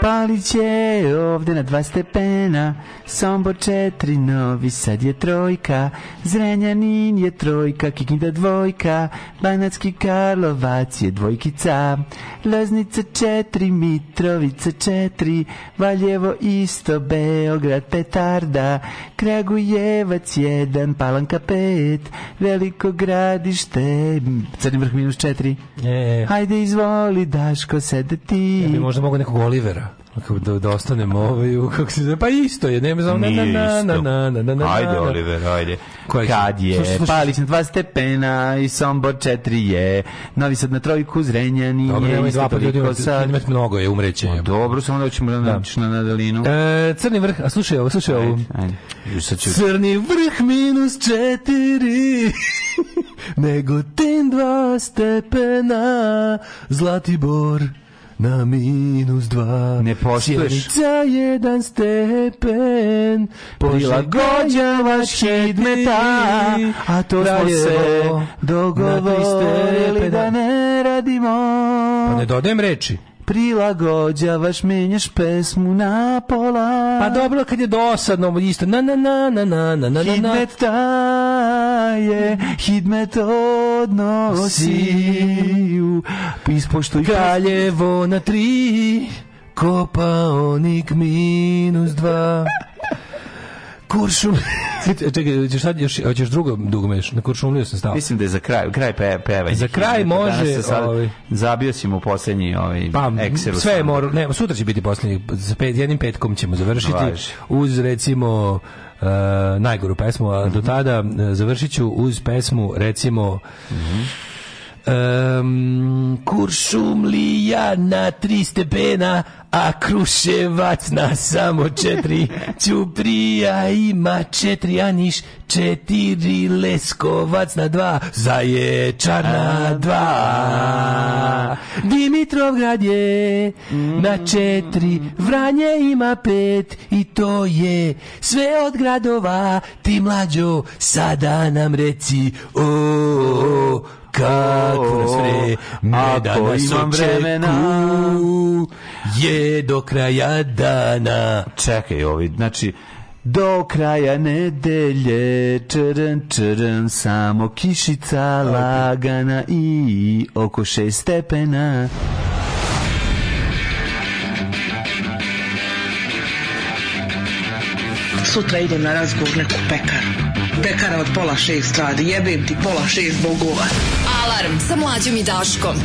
pa Palić je ovde na dva stepena, Sombor četiri, Novi Sad je trojka, Zrenjanin je trojka, Kikinda dvojka, Banacki Karlovac je dvojkica, Loznica četiri, Mitrovica četiri, Valjevo isto, Beograd petarda, Kragujevac jedan, Palanka pet, Veliko gradište, Crni vrh minus četiri. E, e. Hajde izvoli, Daško, sedeti Ja bi možda mogao nekog Olivera. Kako da, da ostanemo ovaj, kako se zove, pa isto je, nema znam, na, na, na, na, na, na, na, Ajde, Oliver, ajde. Koji Kad je, sluš, sluš, Palić na dva stepena i Sombor četiri je, Novi Sad na trojku, Zrenjan i Dobro, nemoj dva pod ljudima, sad... imat mnogo je, umreće. O, pa dobro, samo da ćemo da, da. naći na nadalinu. E, crni vrh, a slušaj ovo, slušaj ovo. Ajde, ajde. Crni vrh minus četiri, Negotin dva stepena, Zlatibor na minus dva. Ne poštuješ. Sjenica jedan stepen, prilagođavaš hidmeta, a to smo se dogovorili da ne radimo. Pa ne dodajem reči prilagođavaš, menjaš pesmu na pola. Pa dobro, kad je dosadno, isto na na na na na na na na. Hidmet je, hidmet odnosiju, ispoštuj kraljevo na tri, kopaonik minus dva. Kuršum. Čekaj, hoćeš sad još, hoćeš drugo dugmeš, na kuršumliju sam stao. Mislim da je za kraj, kraj pe, pevanje. Za kraj može... Se sad, ovaj, zabio si mu posljednji ovaj, pa, ekser. Sve je mor, ne, sutra će biti posljednji, sa pet, jednim petkom ćemo završiti. Važi. Uz recimo uh, najgoru pesmu, a mm -hmm. do tada završit ću uz pesmu, recimo... Mm -hmm. Um, kuršumlija na tri stepena a Kruševac na samo četiri, Ćuprija ima četiri, a Niš četiri, Leskovac na dva, Zaječar na dva, Dimitrovgrad je na mm. četiri, Vranje ima pet i to je sve od gradova, ti mlađo sada nam reci o, o, o kako nas vreme danas očekuje do kraja dana. Čekaj, ovi, znači, do kraja nedelje, črn, črn, samo kišica lagana i oko šest stepena. Sutra idem na razgovor neku pekaru. Pekara od pola šest radi, jebem ti pola šest bogova. Alarm sa mlađom i daškom.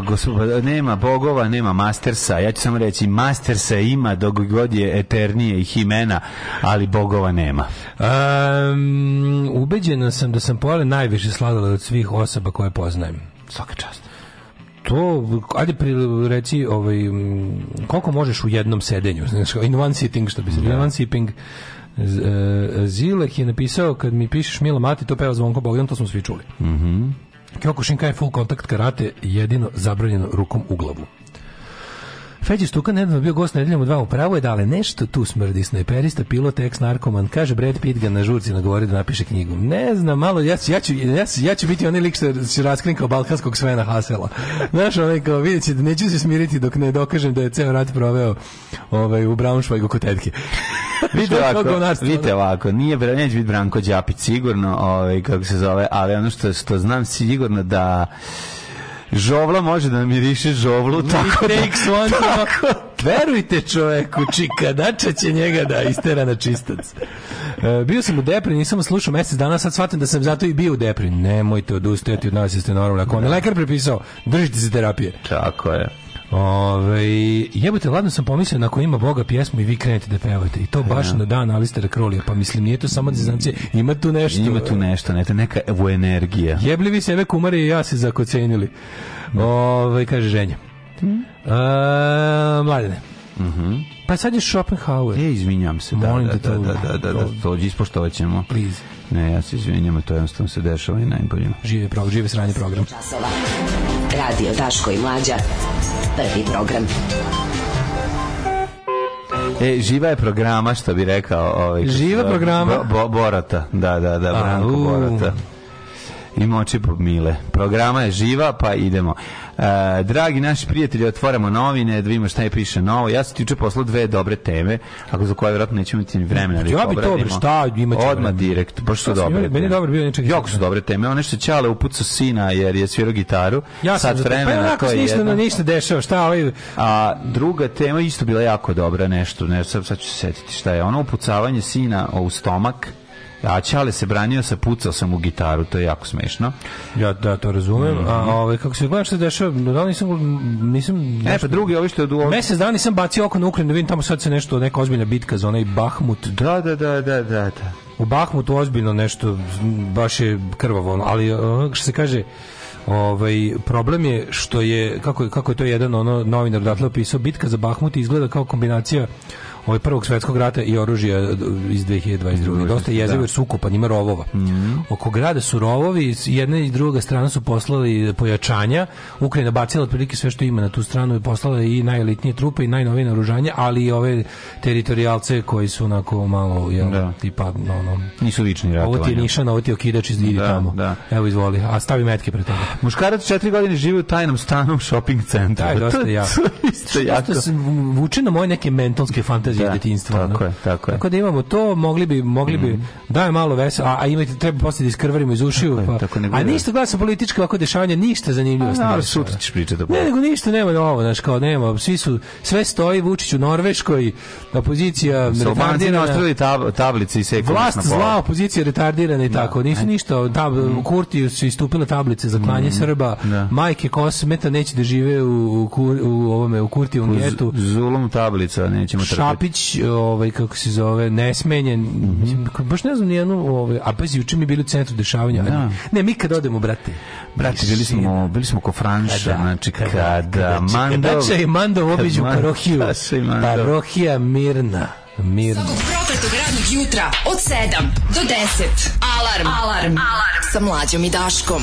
nema, nema bogova, nema mastersa. Ja ću samo reći, mastersa ima dok god je eternije i himena, ali bogova nema. Um, ubeđena sam da sam pojela najviše sladole od svih osoba koje poznajem. Svaka čast to ajde pri reci ovaj koliko možeš u jednom sedenju znaš in one sitting što bi se da. in one sipping e, Zilek je napisao kad mi pišeš Mila Mati to peva Zvonko Bogdan to smo svi čuli mhm mm Kyokushinkai full kontakt karate jedino zabranjeno rukom u glavu. Feđe Stuka nedavno bio gost na nedeljom u dva, upravo je dale nešto tu smrdi snajperista, pilot, ex narkoman, kaže Brad Pitt ga na žurci na govori da napiše knjigu. Ne znam, malo, ja, ću, ja, ću, ja, ja ću biti onaj lik što će raskrinkao balkanskog Svena Hasela. Znaš, onaj kao, vidjet ćete, neću se smiriti dok ne dokažem da je ceo rat proveo ovaj, u Braunschweigu kod tetke. vidite ovako, vidite ovako, nije neće biti Branko Đapić sigurno, ovaj kako se zove, ali ono što što znam sigurno da žovla može da namiriše žovlu, He tako takes da, one tako. Verujte čoveku, čikadača će njega da istera na čistac. E, bio sam u Depri, nisam slušao mesec dana, sad shvatim da sam zato i bio u Depri. Nemojte odustajati od nas, jeste normalni. Ako vam je da. lekar prepisao, držite se terapije. Tako je. Ove, jebate, ladno sam pomislio na ko ima Boga pjesmu i vi krenete da pevate. I to da. baš ja. na dan Alistera Krolija. Pa mislim, nije to samo dizancija. Ima tu nešto. Ima tu nešto, ne, neka evo energija. Jebli vi sebe kumari i ja se zakocenili. Da. Ove, kaže ženja. Hmm? A, e, mladene. Mhm. Mm pa sad je Schopenhauer. E, izvinjam se. Da, Molim da, da, da, da, da, da, to ispoštovat ćemo. Please. Ne, ja se izvinjam, to jednostavno se dešava i najboljima. Žive, pro, žive sranje program. Časova. Radio Daško i Mlađa. Prvi program. E, živa je programa, što bi rekao. Ovaj, živa što, programa? Bo, bo, borata, da, da, da, Branko u. Borata. Ima oči mile. Programa je živa, pa idemo. E, dragi naši prijatelji, otvaramo novine, da vidimo šta je piše novo. Ja sam ti juče poslao dve dobre teme, ako za koje vjerojatno nećemo imati vremena. Da ja bi to, šta, imaće Odmah direkt, baš su dobre. Meni, je dobro bio nečak. Jako su dobre teme. One što Ćale upucao sina jer je svirao gitaru. Ja sam Sad vremena, pa, ja, to je ništa, jedno. ništa dešava, šta ovaj... A druga tema isto bila jako dobra, nešto, ne, sad, sad ću se setiti šta je. Ono upucavanje sina u stomak a Čale se branio sa pucao sam u gitaru, to je jako smešno. Ja da to razumem, mm -hmm. a mhm. ovaj kako se gledaš se dešava, da nisam nisam Ne, pa drugi ovi što je duo. Mesec dana nisam bacio oko na Ukrajinu, da vidim tamo sad se nešto neka ozbiljna bitka za onaj Bahmut. Da, da, da, da, da, da. U Bahmutu ozbiljno nešto baš je krvavo, ali što se kaže Ovaj problem je što je kako je kako je to jedan ono novinar odatle opisao bitka za Bahmut izgleda kao kombinacija ovaj prvog svjetskog rata i oružja e, iz 2022. Dosta jezivo da. jer su ukupan, ima rovova. Mm -hmm. Oko grada su rovovi, jedna i druga strana su poslali pojačanja. Ukrajina bacila otprilike sve što ima na tu stranu i poslala i najelitnije trupe i najnovije naoružanje, ali i ove teritorijalce koji su onako malo jel, da. tipa no. nisu lični ratovanja. Ovo ti je nišan, ovo ti je okidač iz da, tamo. Da. Evo izvoli, a stavi metke pre toga. Muškarac četiri godine živi u tajnom stanu shopping centru. Da, dosta ja. Što se vuče na moje neke mentalske fantazije da, detinjstva. Tako, no? tako je. Tako da imamo to, mogli bi, mogli mm. bi, mhm. da je malo veselo, a, a imate, treba poslije da iskrvarimo iz ušiju. Tako pa, tako ne a ništa glasa politička ovako dešavanja, ništa zanimljivo. A, ali sutra ćeš pričati. Ne, nego ništa nema ovo, znaš, kao nema, svi su, sve stoji Vučić u Norveškoj, opozicija retardirana. Albanci tab, tablice i sekundus Vlast zla, opozicija retardirana i da. tako, nisu ništa, tab, mm. Kurtiju su istupile tablice za klanje mm. Srba, da. majke Kosmeta neće da žive u, u, u, ovome, u Kurtijevom getu. Zulom tablica, nećemo trpeti. Vučić, ovaj kako se zove, nesmenjen. Mm -hmm. baš ne znam ni jednu, ovaj, a bez juče mi bili u centru dešavanja. Da. Ne, mi kad odemo, brate. Brate, bili smo, bili smo ko Franša, da, znači kada, kada, Mando, kada i Mando obiđu parohiju. Parohija mirna mirno. Svakog prokletog radnog jutra od 7 do 10. Alarm. Alarm. Alarm. Sa mlađom i Daškom.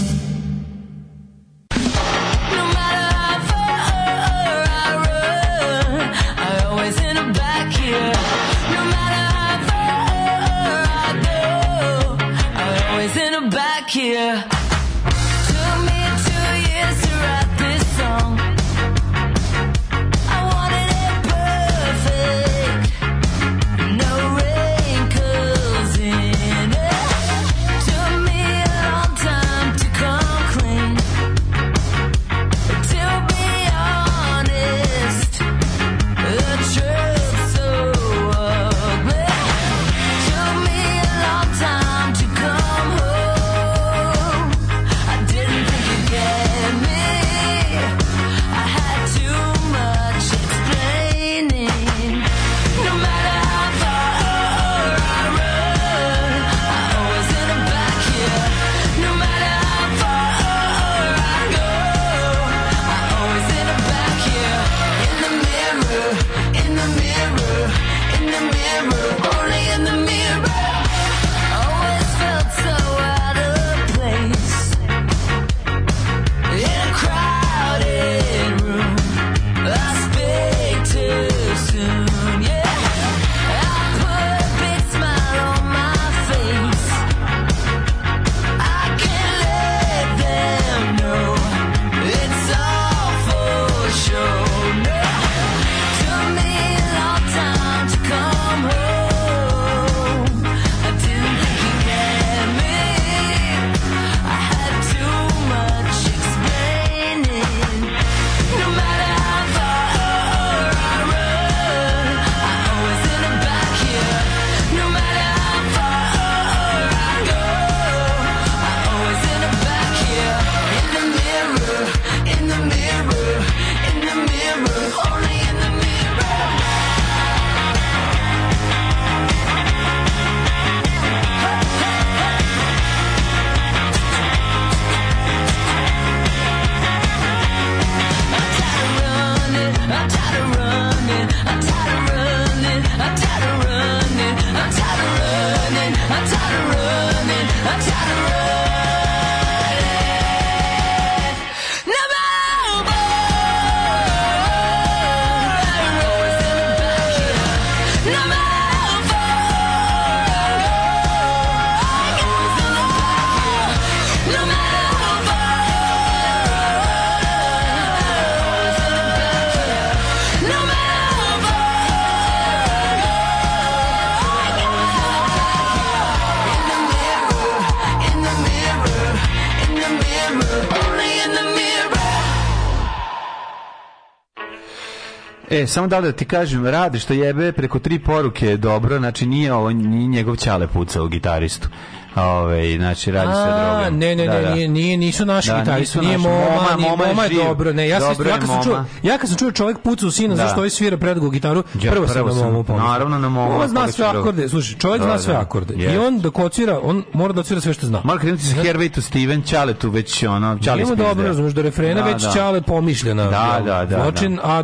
E, samo da da ti kažem, radi što jebe preko tri poruke dobro, znači nije ovo nije njegov ćale pucao gitaristu. Ove, znači radi se o drogama. Ne, ne, da, ne, da, nije, nije, nisu naši da, gitaristi, nije naši. moma, nije, moma, moma je, je dobro. Ne, ja, dobro sam, ja, kad sam čuo, ja kad sam čuo čovjek puca u sina, da. zašto ovaj svira predgu gitaru, ja, prvo, prvo sam na momu pomislio. Naravno na momu. Moma zna sve akorde, slušaj, čovjek da, zna sve da. akorde. Yes. I on da kocira, on mora da kocira sve što zna. Mora krenuti sa Hervejtu Steven, Čale tu već ono, Čale Ima dobro, razumiješ, do refrena da, već Čale pomišljena. Da, da, da. Zločin, a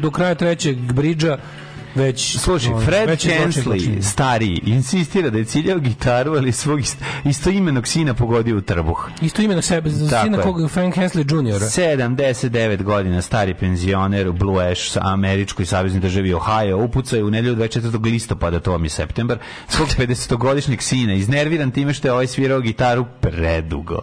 do kraja trećeg bridža već slušaj ovaj, Fred već stari insistira da je ciljao gitaru ali svog istoimenog sina pogodio u trbuh istoimenog sebe za sina kog Frank Hensley Jr. 79 godina stari penzioner u Blue Ash sa američkoj saveznoj državi Ohio upucao u nedelju 24. listopada to vam septembar svog 50-godišnjeg sina iznerviran time što je ovaj svirao gitaru predugo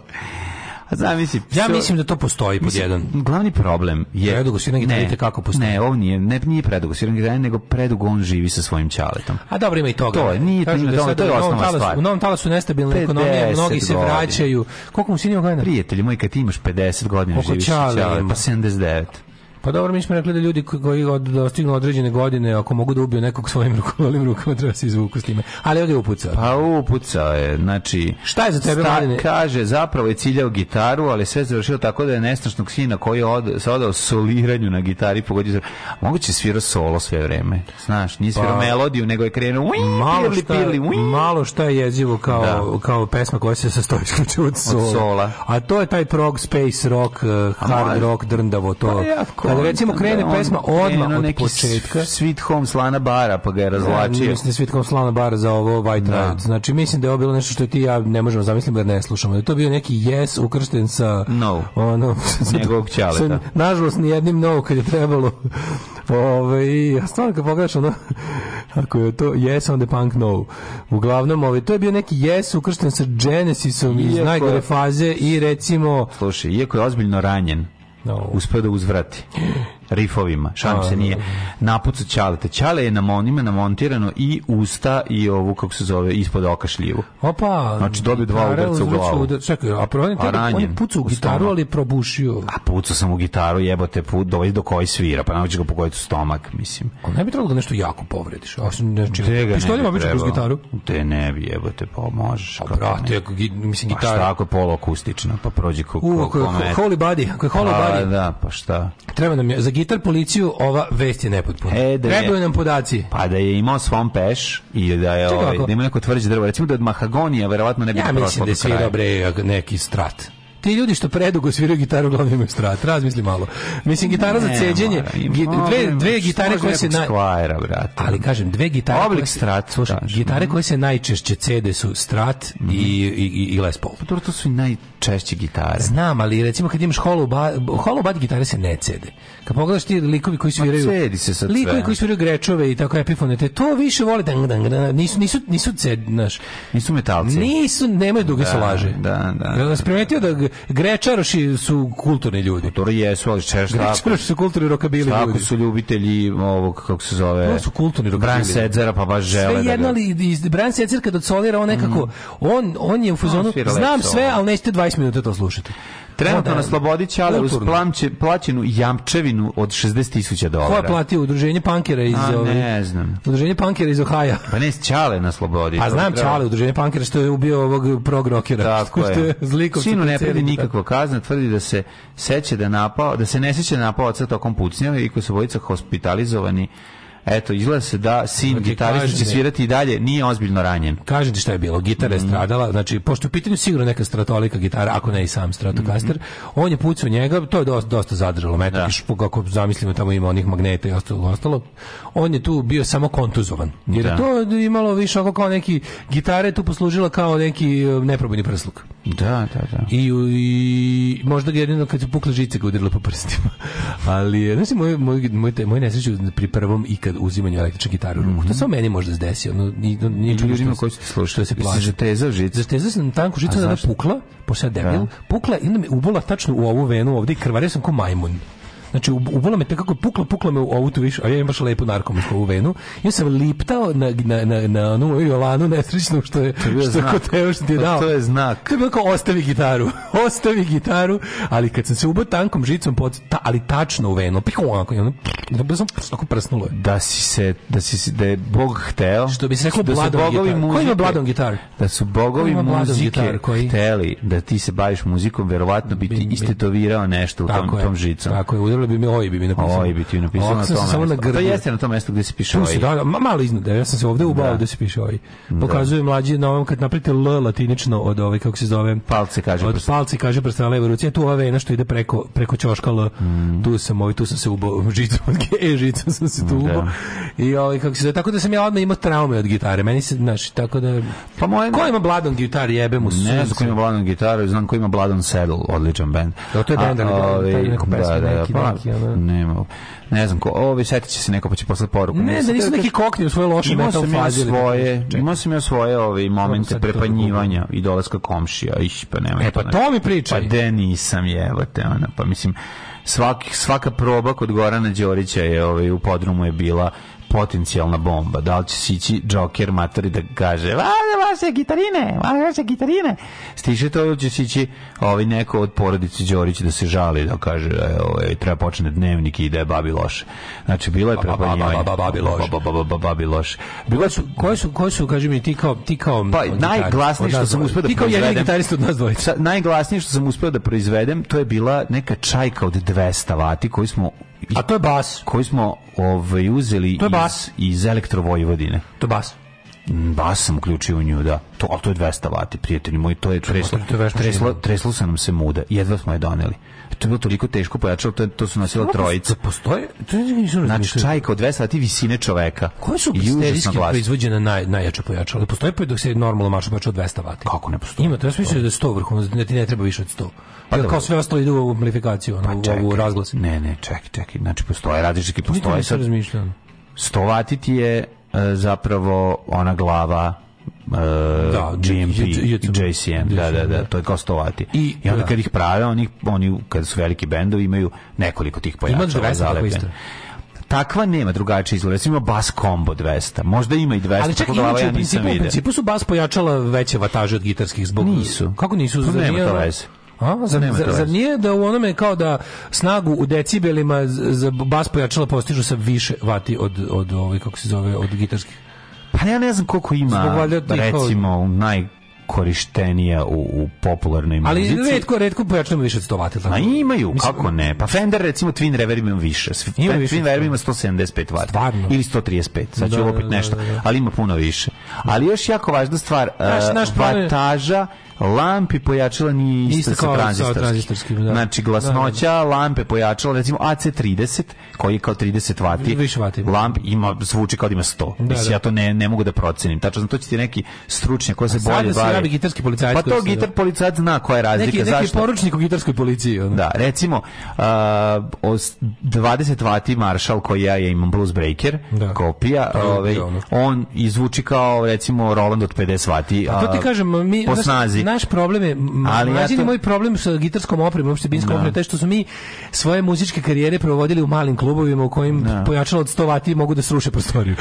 Zamisli. Ja mislim da to postoji pod jedan. Glavni problem je predugo sviranje gitare kako postoji. Ne, on nije, ne nije predugo sviranje gitare, nego predugo on živi sa svojim čaletom. A dobro ima i toga. To je, nije to, da to, da to je osnovna stvar. U novom talasu nestabilne ekonomije, mnogi se vraćaju. Koliko mu sinimo godina? Prijatelji moji, kad ti imaš 50 godina, živiš sa ćaletom, pa 79. Pa dobro, mi smo rekli da ljudi koji od, dostignu određene godine, ako mogu da ubiju nekog svojim rukovalim rukama, treba se izvuku s time. Ali ovdje je upucao. Pa upucao je, znači... Šta je za tebe, sta, mladine? Kaže, zapravo je ciljao gitaru, ali sve završio tako da je nestašnog sina koji je od, se odao soliranju na gitari, pogodio Moguće svirao solo sve vreme, znaš, nije svirao pa, melodiju, nego je krenuo... Uii, malo, pirli, šta, pirli, uii. malo šta je jezivo kao, da. kao pesma koja se sastoji isključivo od sola. od sola. A to je taj prog, space rock, eh, hard rock, drndavo, to... Pa, Nego recimo da, krene on, pesma odmah od neki početka. Sweet Home Slana Bara, pa ga je razvlačio. Ne, mislim da Sweet Home Slana Bara za ovo White da. Ride. Znači mislim da je ovo bilo nešto što ti ja ne možemo zamisliti da ne slušamo. Da je to bio neki yes ukršten sa no. ono, sa, njegovog čaleta. nažalost, ni jednim no kad je trebalo. Ove, ja stvarno kad pogledaš ono, ako je to yes on the punk no. Uglavnom, ove, to je bio neki yes ukršten sa Genesisom iz najgore faze i recimo... Slušaj, iako je ozbiljno ranjen, no. uspeo da uzvrati rifovima, šalim se nije, da, da, da. napuca Ćaleta. Ćale je na onima namontirano i usta i ovu, kako se zove, ispod oka šljivu. Opa! Znači dobio dva udarca u glavu. Udar, čekaj, a pro, on, je pucao u gitaru, ali probušio. A pucao sam u gitaru, jebote, put, do koji svira, pa nemoći ga pogoditi u stomak, mislim. A ne bi trebalo da nešto jako povrediš. Osim nečim, pištoljima obično uz gitaru. Te ne bi, jebote, pa možeš. A pa brate, ako, mislim, gitara. Pa šta ako je poloakustična, pa prođi kako... U, ako je holy body, ako je holy pa body. Da, pa šta. Treba nam je, za hitar policiju, ova vest je nepotpuna. E, da Trebaju nam podaci. Pa da je imao svom peš i da je ovaj, da ima neko tvrđe drvo. Recimo da od Mahagonija verovatno ne bi ja, prošlo. Ja mislim da je svirao bre neki strat ti ljudi što predugo sviraju gitaru glavno imaju strat, razmisli malo. Mislim, gitara ne, za ceđenje, dve, dve gitare koje se... Na... Skvajera, brate. Ali kažem, dve gitare... Oblik koje se, strat, slušaj, da, gitare da. koje se najčešće cede su strat mm -hmm. i, i, i Les Paul. Pa to su i najčešće gitare. Znam, ali recimo kad imaš hollow, ba, hollow bad gitare se ne cede. Kad pogledaš ti likovi koji sviraju... Ma cedi se sa sad Likovi koji sviraju grečove i tako epifone, te to više vole dang, dang, dang, nisu, nisu, nisu ced, znaš. Nisu metalci. Nisu, nemaju duge da, se laže. Da, da. da, da, da, da, da, da, grečaroši su kulturni ljudi. Kulturi jesu, ali češ Grečaroši su kulturni rokabili ljudi. Tako su ljubitelji ovog, kako se zove... To su kulturni rokabili. Bran Sedzera, pa baš žele sve da jedno li, Bran Sedzer kad odsolira, on nekako, mm. on, on je u fuzonu... znam sve, ali nećete 20 minuta to slušati. Trenutno na Slobodi Čale uz plamče, plaćenu jamčevinu od 60.000 dolara. Ko je platio udruženje pankera iz A, ovaj, ne znam. Udruženje pankera iz Ohaja. Pa ne, Čale na Slobodi. A pa znam Čale udruženje pankera što je ubio ovog prog rockera. Tako što je. Zlikov Sinu ne predi nikakva kazna, tvrdi da se seće da napao, da se ne seće da napao oca tokom pucnjave i koji su bojica hospitalizovani Eto, izgleda se da sin znači, gitarista će svirati i dalje, nije ozbiljno ranjen. Kažem ti šta je bilo, gitara je mhm. stradala, znači, pošto je u pitanju sigurno neka stratolika gitara, ako ne i sam stratokaster, mm -hmm. on je pucao njega, to je dosta, dosta zadržalo metak, da. kako zamislimo tamo ima onih magneta i ostalo, ostalo. On je tu bio samo kontuzovan, jer da. to je imalo više oko kao neki, gitare tu poslužila kao neki e, neprobojni prsluk. Da, da, da. I, i možda ga jedino kad su pukle žice ga udarilo po prstima. Ali, e, znači, moj, moj, moj, moj nesreću pri prvom ikad uzimanju električne gitare u ruku. Mm -hmm. To mhm. samo meni možda se desi. Ono, nije čudno ljudima koji su slušali. Što se plaši. Zatezao žica. Zatezao sam tanku žicu, da pukla, pošto ja debil, pukla i onda me ubola tačno u ovu venu ovde i krvario sam ko majmun. Znači, ubolo me tako je puklo, puklo me u ovu tu više, a ja imam baš lepu narkomsku ovu venu. Ja sam liptao na, na, na, na onu Jolanu nesrećnu što je, to je što, znak. Kod teo, što ti je pa dao. To je znak. To je bilo kao ostavi gitaru, ostavi gitaru, ali kad sam se ubo tankom žicom, pod, ta, ali tačno u venu, pihu onako, i ono, da sam tako prsnulo je. Da si se, da si da je Bog hteo. Što bi se rekao da bladom bogovi gitar. Koji ima bladom gitar? Da su bogovi muzike koji? hteli da ti se baviš muzikom, verovatno bi ti istetovirao nešto u tom, tom žicom. Tako je, bilo bi mi oj bi mi napisao. Oj bi ti napisao na tome. Samo na grbu. To jeste na tom mestu gde se piše oj. da, da malo iznad, ja sam se ovde ubao da. se piše oj. Da. Pokazuje mlađi na ovom kad napravite l latinično od ove kako se zove palce kaže od palce kaže prst na levoj ruci je tu ova vena što ide preko preko ćoška l. Mm. Tu se moj tu sam se ubao žicom od G, sam se tu da. ubao. I ovaj kako se zove, tako da sam ja odmah imao traume od gitare. Meni se znači tako da pa moje ko ima bladon gitar jebe mu ne znam ko ima bladon gitaru znam ko ima bladan sedl odličan bend. Da to je bend ali neko pesma neki. Da, neki, ono. Nema. Ne znam ko, ovi setit će se neko pa će poslati poruku. Ne, da nisu neki kokni u svoje loše metal fazi. svoje, imao sam ja svoje ove momente da prepanjivanja i dolaska komšija, iš, pa nema. E, pa to mi pričaj. Pa de nisam, jebote, ono, pa mislim, svaki, svaka proba kod Gorana Đorića je ovaj, u podrumu je bila potencijalna bomba. Da li će sići Joker materi da kaže vale vaše gitarine, vale vaše gitarine. Stiže to će sići ovaj neko od porodice Đorić da se žali da kaže evo, e, ovaj, treba počne dnevnik i da je babi loše. Znači bilo je prepanjanje. Babi loše. Babi loše. Bilo su koje su koje su kaže mi ti kao ti kao pa najglasnije što sam uspeo da ti kao jedan od nas dvojica. Najglasnije što sam uspeo da proizvedem to je bila neka čajka od 200 vati koju smo A to je bas. Koji smo ovaj, uzeli to je bas. iz, iz Elektrovojvodine. To je bas. Bas sam uključio u nju, da. To, ali to je 200 vati, prijatelji moji, to je treslo, treslo, treslo sam nam se muda, jedva smo je doneli. To je bilo toliko teško pojačalo, to, je, to su nosila trojica. Postoje, to nisam Znači, čajka od 200 vati visine čoveka. Koje su histerijski proizvođena naj, najjače pojačalo? Postoje pa dok se normalno mačo pojačalo od 200 vati? Kako ne postoje? Ima, to ja sam mislio da je 100 vrhu, da ti ne treba više od 100. Pa da, kao sve ostalo ide u amplifikaciju, ono, pa, čekaj, u razglas. Ne, ne, čekaj, čekaj, znači postoje različiti, postoje sad. Nisam razmišljao. 100 vati ti je E, zapravo ona glava Uh, da, GMP JCM, da, da, da, da, to je gostovati. I, I onda da. kad ih prave, oni, oni kad su veliki bendovi imaju nekoliko tih pojačava zalepljene. Takva nema drugačije izgleda. ima bas combo 200. Možda ima i 200, ali čak, tako da ovaj ja nisam vidio. U principu su bas pojačala veće vataže od gitarskih zbog... Nisu. Kako nisu? Pa nema to veze. A, zar, nema zar, zar nije da u onome kao da snagu u decibelima za bas pojačala postižu sa više vati od, od, ovaj, kako se zove, od gitarskih? Pa ja ne znam koliko ima, ovaj, recimo, u naj korištenija u, u popularnoj ali muzici. Ali redko, redko pojačamo više od 100 vati. A da- imaju, Mislim, kako ne? Pa Fender recimo Twin Reverb ima više. Ima više Twin Reverb ima 175 vati. Stvarno. Ili 135, sad ću da, opet da, nešto. Ali ima puno više. Ali još jako važna stvar, naš, e, naš vataža lampi pojačala nije isto ista sa tranzistorskim. da. Znači, da, glasnoća da, da, lampe pojačala, recimo AC30, koji je kao 30 vati, lamp ima, zvuči kao da ima 100. Da, Mislim, da. ja to ne, ne mogu da procenim. Tačno, to će ti neki stručnjak ko se bolje bavi. radi gitarski policajac. Pa to gitar policajac zna koja je razlika. Neki, neki poručnik u gitarskoj policiji. Ono. Da, recimo, uh, 20 vati Marshall koji ja, ja imam Blues Breaker, da. kopija, pa, ovaj, on izvuči kao, recimo, Roland od 50 vati. Pa, to ti kažem, mi, po snazi naš problem je, ali ja to... moj problem sa gitarskom opremom, uopšte binskom da. opremom, taj što su mi svoje muzičke karijere provodili u malim klubovima u kojim da. pojačalo od 100 vati mogu da sruše prostoriju.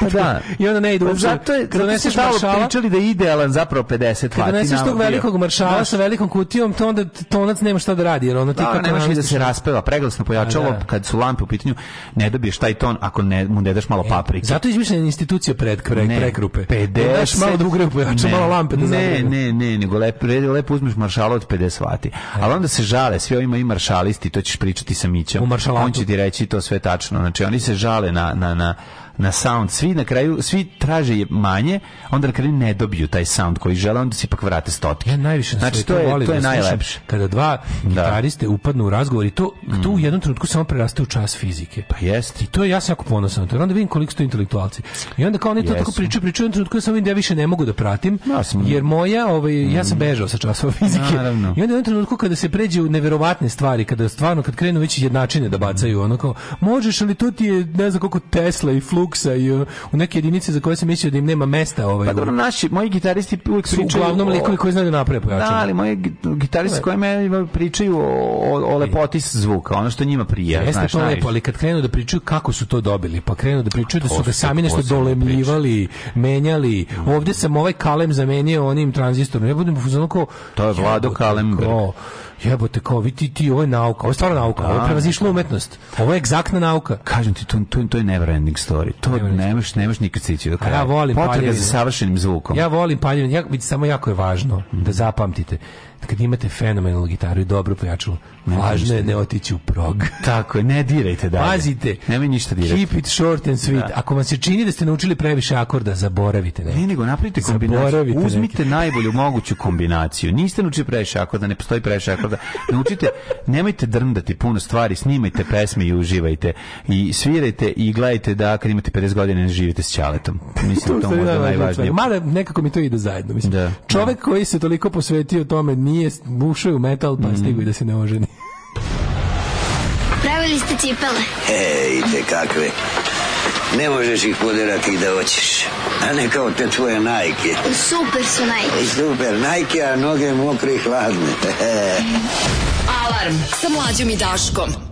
Pa da. I onda ne ide Pa zato je, kada neseš maršala, pričali da je idealan zapravo 50 vati. Kada neseš tog velikog maršala da. sa velikom kutijom, to onda tonac nema šta da radi, jer ono ti da, kako nemaš ni da se raspeva, preglasno pojačalo da. kad su lampe u pitanju, ne dobiješ taj ton ako ne mu ne daš malo e, paprike. Zato je institucija pred prekrupe. 50 daš malo drugog pojača, malo lampe da Ne, ne, ne, nego lepo, lepo uzmeš maršala od 50 vati. A onda se žale, svi ovima i maršalisti, to ćeš pričati sa Mićom. On će ti reći to sve tačno. Znači, oni se žale na, na, na na sound. Svi na kraju, svi traže manje, onda na kraju ne dobiju taj sound koji žele, onda se ipak vrate stotke. Ja najviše na znači, to je, to je da najlepše. Kada dva da. gitariste da. upadnu u razgovor i to, mm. to u jednom trenutku samo preraste u čas fizike. Pa jest. I to je ja se jako ponosan. To onda vidim koliko su to intelektualci. I onda kao oni to yes. tako pričaju, pričaju, u jednom trenutku ja sam vidim da ja više ne mogu da pratim, ja jer moja, ovaj, mm. ja sam mm. bežao sa časova fizike. Naravno. I onda u jednom trenutku kada se pređe u neverovatne stvari, kada stvarno, kad krenu već jednačine da bacaju, onako možeš, ali to ti je, ne znam koliko Tesla i Flu luksa i uh, u neke jedinice za koje se misli da im nema mesta ovaj. Pa dobro, naši moji gitaristi uvijek su pričaju uglavnom likovi koji znaju da naprave pojačalo. Da, ali moji gitaristi koji me pričaju o, o lepoti zvuka, ono što njima prija, Jeste znaš, to najviš. lepo, ali kad krenu da pričaju kako su to dobili, pa krenu da pričaju da pa su ga sami nešto dolemljivali, menjali. Mm. Ovdje sam ovaj kalem zamenio onim tranzistorom. Ja budem kao to je Vlado Kalemberg jebote, kao vi ti, ti, ovo je nauka, ovo je stvarno nauka, ovo je da. prevazišla umetnost, ovo je egzaktna nauka. Kažem ti, to, to, to je never ending story, to never nemaš, nemaš nikad sići do kraja. Ja volim Potreba za savršenim zvukom. Ja volim paljevinu, ja, samo jako je važno mm. da zapamtite kad imate fenomenalnu gitaru i dobro pojačalo, važno je ne otići u prog. Tako ne dirajte dalje. Pazite. Nemoj ništa dirati. Keep it short and sweet. Da. Ako vam se čini da ste naučili previše akorda, zaboravite. Ne, ne nego napravite kombinaciju. Uzmite neke. najbolju moguću kombinaciju. Niste naučili previše akorda, ne postoji previše akorda. Naučite, nemojte drndati puno stvari, snimajte pesme i uživajte. I svirajte i gledajte da kad imate 50 godina ne živite s ćaletom. Mislim, to, to možda najvažnije. Mada nekako mi to ide zajedno. Mislim. Da. Čovek da. koji se toliko posvetio tome nije bušio u metal, pa mm. stigo i da se ne oženi. Pravili ste cipele? Ej, te kakve. Ne možeš ih poderati da hoćeš. A ne kao te tvoje najke. Super su najke. E, super, najke, a noge mokre i hladne. Alarm sa mlađom i Daškom.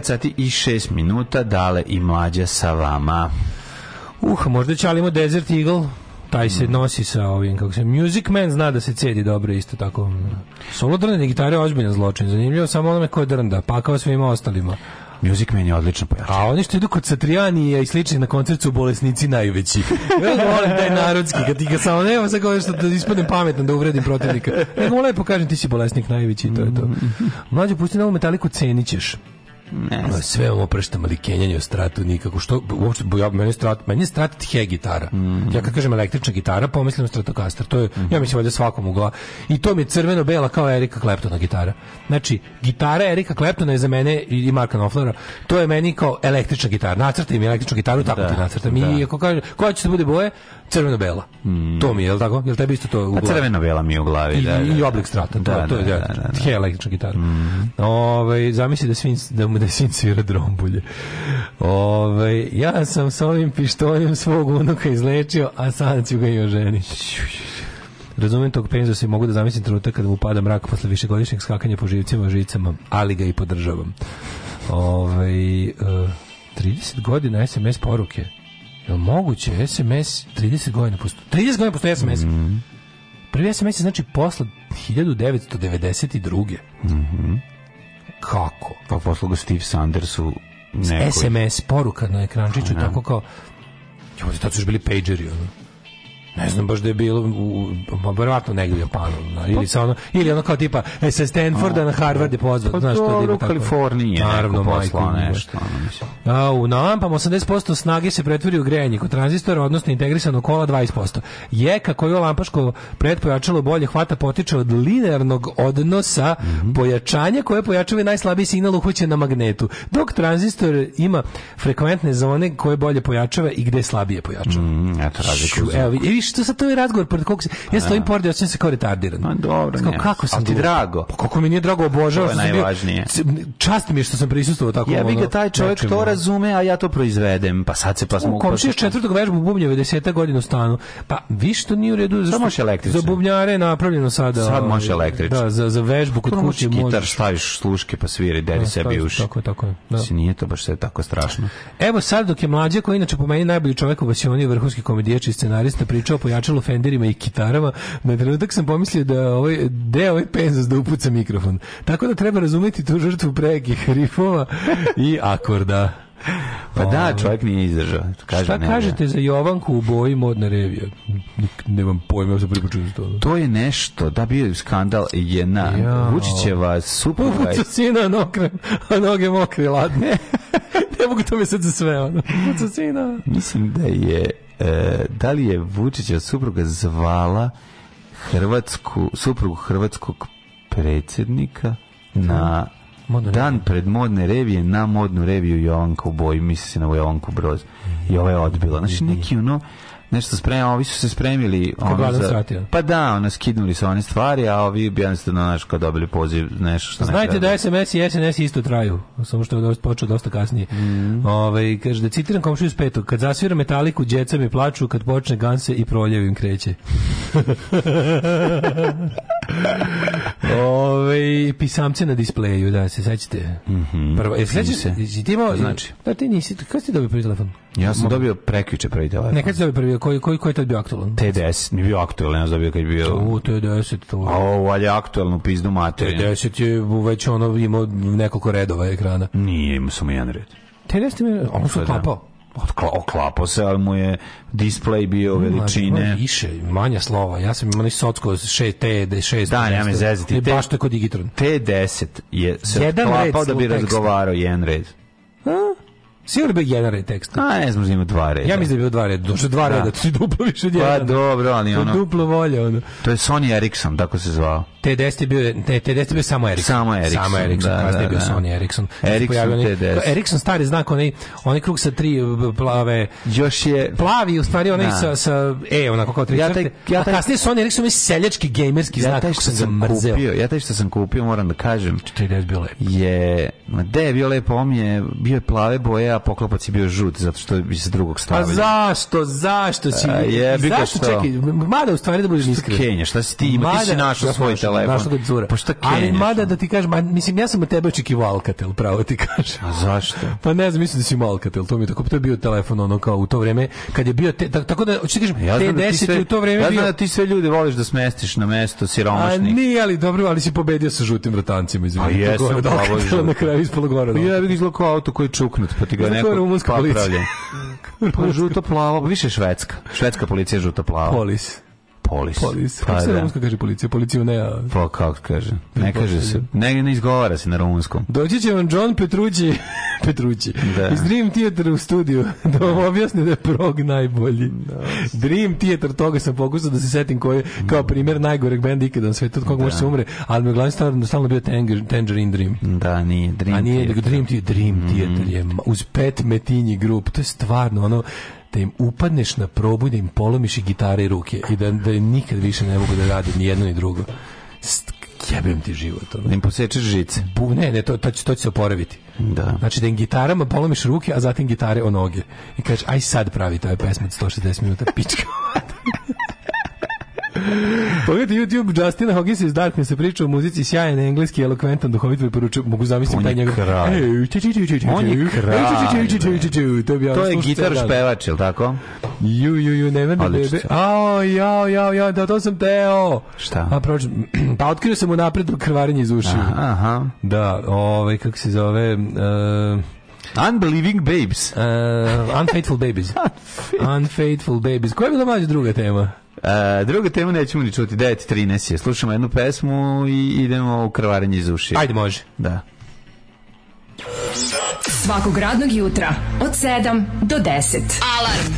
9 sati i 6 minuta, dale i mlađa sa vama. Uh, možda ćalimo Desert Eagle, taj se mm. nosi sa ovim, kako se, Music Man zna da se cedi dobro isto tako. Solo drne gitare je ozbiljan zločin, zanimljivo samo onome ko je drnda, pakao svima ostalima. Music Man je odlično pojačan. A oni što idu kod Satrijanija i slični na koncertu bolesnici najveći. Ja volim taj narodski, kad ti ga samo nema sad kao što da ispadnem pametno da uvredim protivnika. Nego lepo kažem ti si bolesnik najveći i to je to. Mm. Mlađe, pusti novu metaliku, cenit ćeš. ね。Bilo je sve ovo prštama ali kenjanje o stratu nikako. Što, uopšte, ja, meni, je strat, meni je strat he gitara. Mm -hmm. Ja kad kažem električna gitara, pomislim stratokaster. To je, mm -hmm. ja mislim, valjda svakom ugla. I to mi je crveno-bela kao Erika Kleptona gitara. Znači, gitara Erika Kleptona je za mene i Marka Noflera, to je meni kao električna gitara. Nacrtaj mi električnu gitaru, tako da, ti nacrtam. Da. I ako kaže, koja će se da bude boje? Crveno-bela. Mm -hmm. To mi je, je li tako? Je li tebi isto to u pa glavi? Crveno-bela mi je u glavi, I, da, da, I da. oblik strata. Da, to, to da, je, da, da, da, da. he električna gitara. Mm. Ove, ovaj, zamisli da, svin, da, da svin, svira drombulje. Ove, ja sam s ovim pištoljem svog unuka izlečio, a sad ću ga i oženiti. Razumem tog penza se mogu da zamislim trenutak kada mu pada mrak posle višegodišnjeg skakanja po živcima, žicama, ali ga i podržavam. Ove, uh, e, 30 godina SMS poruke. Je moguće SMS 30 godina postoji? 30 godina postoji SMS. Mm mhm. -hmm. Prvi SMS je znači posle 1992. Mhm. Mm Kako? Pa poslao Steve Sandersu nekoj... SMS poruka na ekrančiću, da. tako kao... Ja, tad su još bili pageri, ono ne znam baš da je bilo u, u pa verovatno negde u Japanu da, ili samo ili ono kao tipa e, sa Stanforda na Harvard je pozvat pa znaš to da tako Kalifornije naravno majko nešto ono, a u nampam 80% snage se pretvori u grejanje kod tranzistora odnosno integrisano kola 20% jeka koju lampaško pretpojačalo bolje hvata potiče od linearnog odnosa mm -hmm. pojačanja koje pojačava najslabiji signal uhvaćen na magnetu dok tranzistor ima frekventne zone koje bolje pojačava i gde slabije pojačava mm, eto razliku evo što sa to je razgovor pored kog se ja stojim pored ja sam se kao retardiran. Ma dobro, Skako, kako sam ti glup? drago. Pa kako mi nije drago, obožavam što najvažnije. Bio, čast mi je što sam prisustvovao tako Ja bih da taj čovjek to razume, a ja to proizvedem. Pa sad se pa smo komšije četvrtog vežbu bubnjeve 10 godinu stanu. Pa vi što nije u redu za može električno. Za bubnjare je napravljeno sada. Sad ovaj, može električno. Da, za za vežbu kod kuće može. Gitar staviš sluške pa sviri deri da, sebi uši. Tako tako. Da. Se Nije to baš sve tako strašno. Evo sad dok je mlađe koji inače po meni najbolji čovjek u Basioni, vrhunski komedijač i scenarista pričao kao pojačalo fenderima i kitarama, na trenutak sam pomislio da ovaj, deo ovaj penzas da upuca mikrofon. Tako da treba razumeti tu žrtvu prekih rifova i akorda. Pa da, čovjek nije izdržao. Kaže, šta ne, kažete ne. za Jovanku u boji modna revija? Nemam pojma, ja sam pripočuo to. To je nešto, da bio je skandal jedna ja. Vučićeva supruga. Upucu sina na a noge mokre, ladne. ne mogu to misliti za sve, ono. Upucu sina. Mislim da je E, da li je Vučića supruga zvala Hrvatsku, suprugu hrvatskog predsjednika na Modno dan reviju. pred modne revije na modnu reviju Jovanka u boji, misli se na Jovanku Broz. I ova je odbila. Znači, neki ono nešto spremao, ovi su se spremili. Ono, za, pa da, ono, skidnuli su one stvari, a ovi bi jednostavno, znaš, kao dobili poziv, nešto što Znajte ne da SMS i SNS isto traju, samo što je dosta, počeo dosta kasnije. Mm. Ove, ovaj, kaže, da citiram komšiju iz petog, kad zasvira metaliku, djeca mi plaču, kad počne ganse i proljev im kreće. Ove, ovaj, pisamce na displeju, da, se sećate. Mm -hmm. Prvo, jesi sećaš se? Ti imao, znači? Da, ti nisi, kada si dobio prvi telefon? Ja sam Mogu. dobio prekjuče prvi telefon. Ne, kada si dobio prvi koji koji koji je tad bio aktualan? T10 mi bio aktualan, ne znam da kad je bio. U T10 to. A ovo ali aktuelno pizdu mater. T10 je već ono imao nekoliko redova ekrana. Nije, imao samo jedan red. T10 je ono su da. klapao otkla, oklapo se, ali mu je display bio veličine. Ma, više, manja slova. Ja sam imao nešto socko 6T, 6 Da, nema zezati. E, te, baš tako digitron. T10 je se jedan oklapao da bi razgovarao jedan red. A? Sigurno bi jedan red tekst. A ne znam da ima dva reda. Ja mislim da je bio dva reda. Došlo dva da. reda, to si duplo više od pa, jedan. Pa dobro, ali ono... To je duplo volje, ono. To je Sony Ericsson, tako se zvao. T10 je bio, te, T10 je bio samo Ericsson. Samo Ericsson, samo Ericsson da, da, je bio da. Sony Ericsson. Ericsson T10. Ericsson stari znak, onaj, onaj krug sa tri plave... Još je... Plavi, u stvari, onaj da. sa, sa E, onako kao tri ja taj, ja taj, A kasnije Sony Ericsson je seljački gamerski ja znak, kako sam ga mrzeo. Kupio, ja taj što sam kupio, moram da kažem... T10 bio lepo. Je... Ma, de je bio lepo, on je bio je plave boje, ja poklopac je bio žut, zato što bi se drugog pa stavio. A zašto? Zašto si? A, je, zašto? Što? Čekaj, mada u stvari da budeš iskren. Kenja, šta si ti ima? Mada, ti si našao svoj našao, telefon. Našao ga cura. Pa šta kenjaš? Ali mada da ti kažem, a, mislim, ja sam od tebe očekivao Alcatel, pravo ti kažem. A zašto? Pa ne znam, mislim da si imao to mi je tako, to je bio telefon ono kao u to vreme, kad je bio, te, tako da, hoćeš da kažem, ja te deset da u to vreme ja bio... Ja da ti sve ljude voliš da smestiš na mesto siromašnih. A nije, ali dobro, ali si pobedio sa žutim vratancima, izvinite. A jesam, pa na kraju ispalo gore. Pa da. Ja bih izlako auto koji je čuknut, pa ti ga Da je neko rumunska policija. pa žuto plavo, više švedska. Švedska policija je žuto plavo. Polis polis. Polis. Pa, kako se da. rumunska kaže policija? Policiju ne. A... Pa kako kaže? Ne kaže se. Ne, ne izgovara se na rumunskom. Doći će vam John Petrući. Petrući. Da. Iz Dream Theater u studiju. Da vam objasne da je prog najbolji. Da. Dream Theater, toga sam pokusao da se setim koji kao primjer najgoreg benda ikada na svetu. Od kog da. može se umre. Ali me glavni stvarno da stalno bio Tangerine Dream. Da, nije. Dream A nije, Theater. Dream Theater. Dream Theater je mm. uz pet metinji grup. To je stvarno ono da im upadneš na probu, da im polomiš i gitare i ruke i da, da nikad više ne mogu da rade ni jedno ni drugo. St jebem ti život. Ono. Da im posečeš žice. Bu, ne, ne, to, to, će, to će se oporaviti. Da. Znači da im gitarama polomiš ruke, a zatim gitare o noge. I kažeš, aj sad pravi taj pesma 160 minuta, pička. Pogledajte YouTube Justina Hoggins iz Darkness se priča o muzici sjajan engleski elokventan duhovit poruču mogu zamisliti taj njegov. On je kralj. To je gitar špevač, el tako? you you ju never baby Ao ja ja ja da to sam teo. Šta? A proč pa otkrio sam mu napred krvarenje iz ušiju. Aha. Da, ovaj kako se zove Unbelieving Babes. Uh, unfaithful Babies. unfaithful Babies. Koja je bila mađa druga tema? Uh, druga tema nećemo ni čuti, 9.13 je. Slušamo jednu pesmu i idemo u krvarenje iz ušija. Ajde, može. Da. Svakog radnog jutra od 7 do 10. Alarm!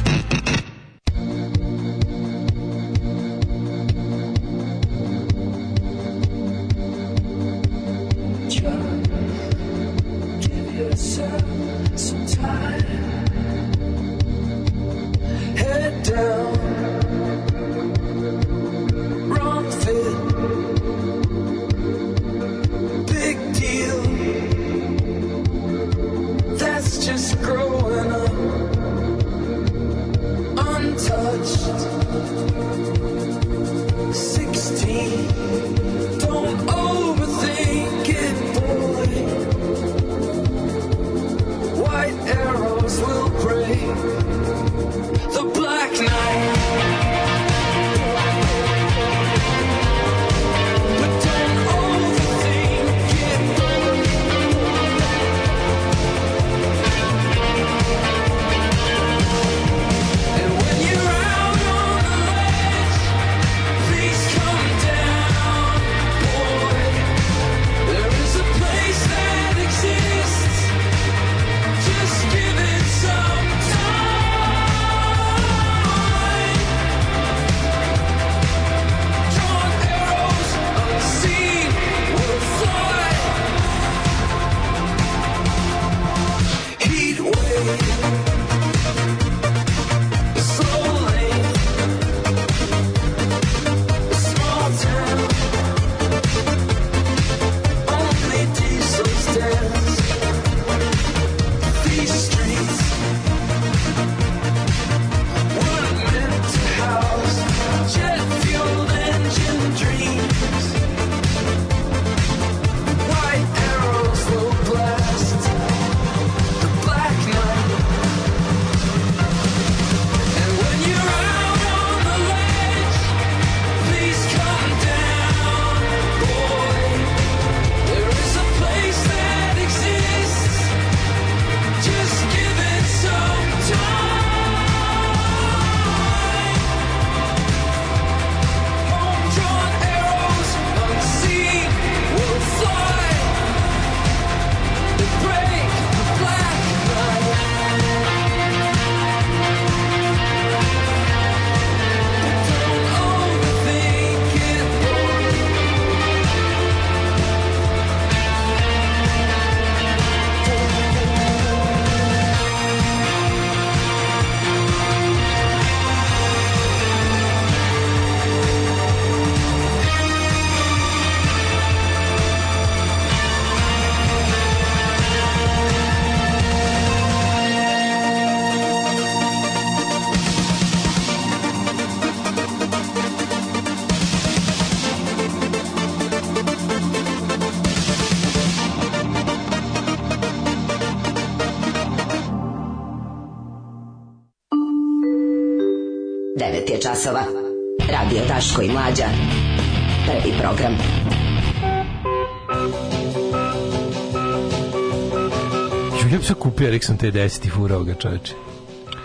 je časova. Radio Taško i Mlađa. Prvi program. Ju, ja bi se kupio Ericsson T10 i furao ga, čoveče.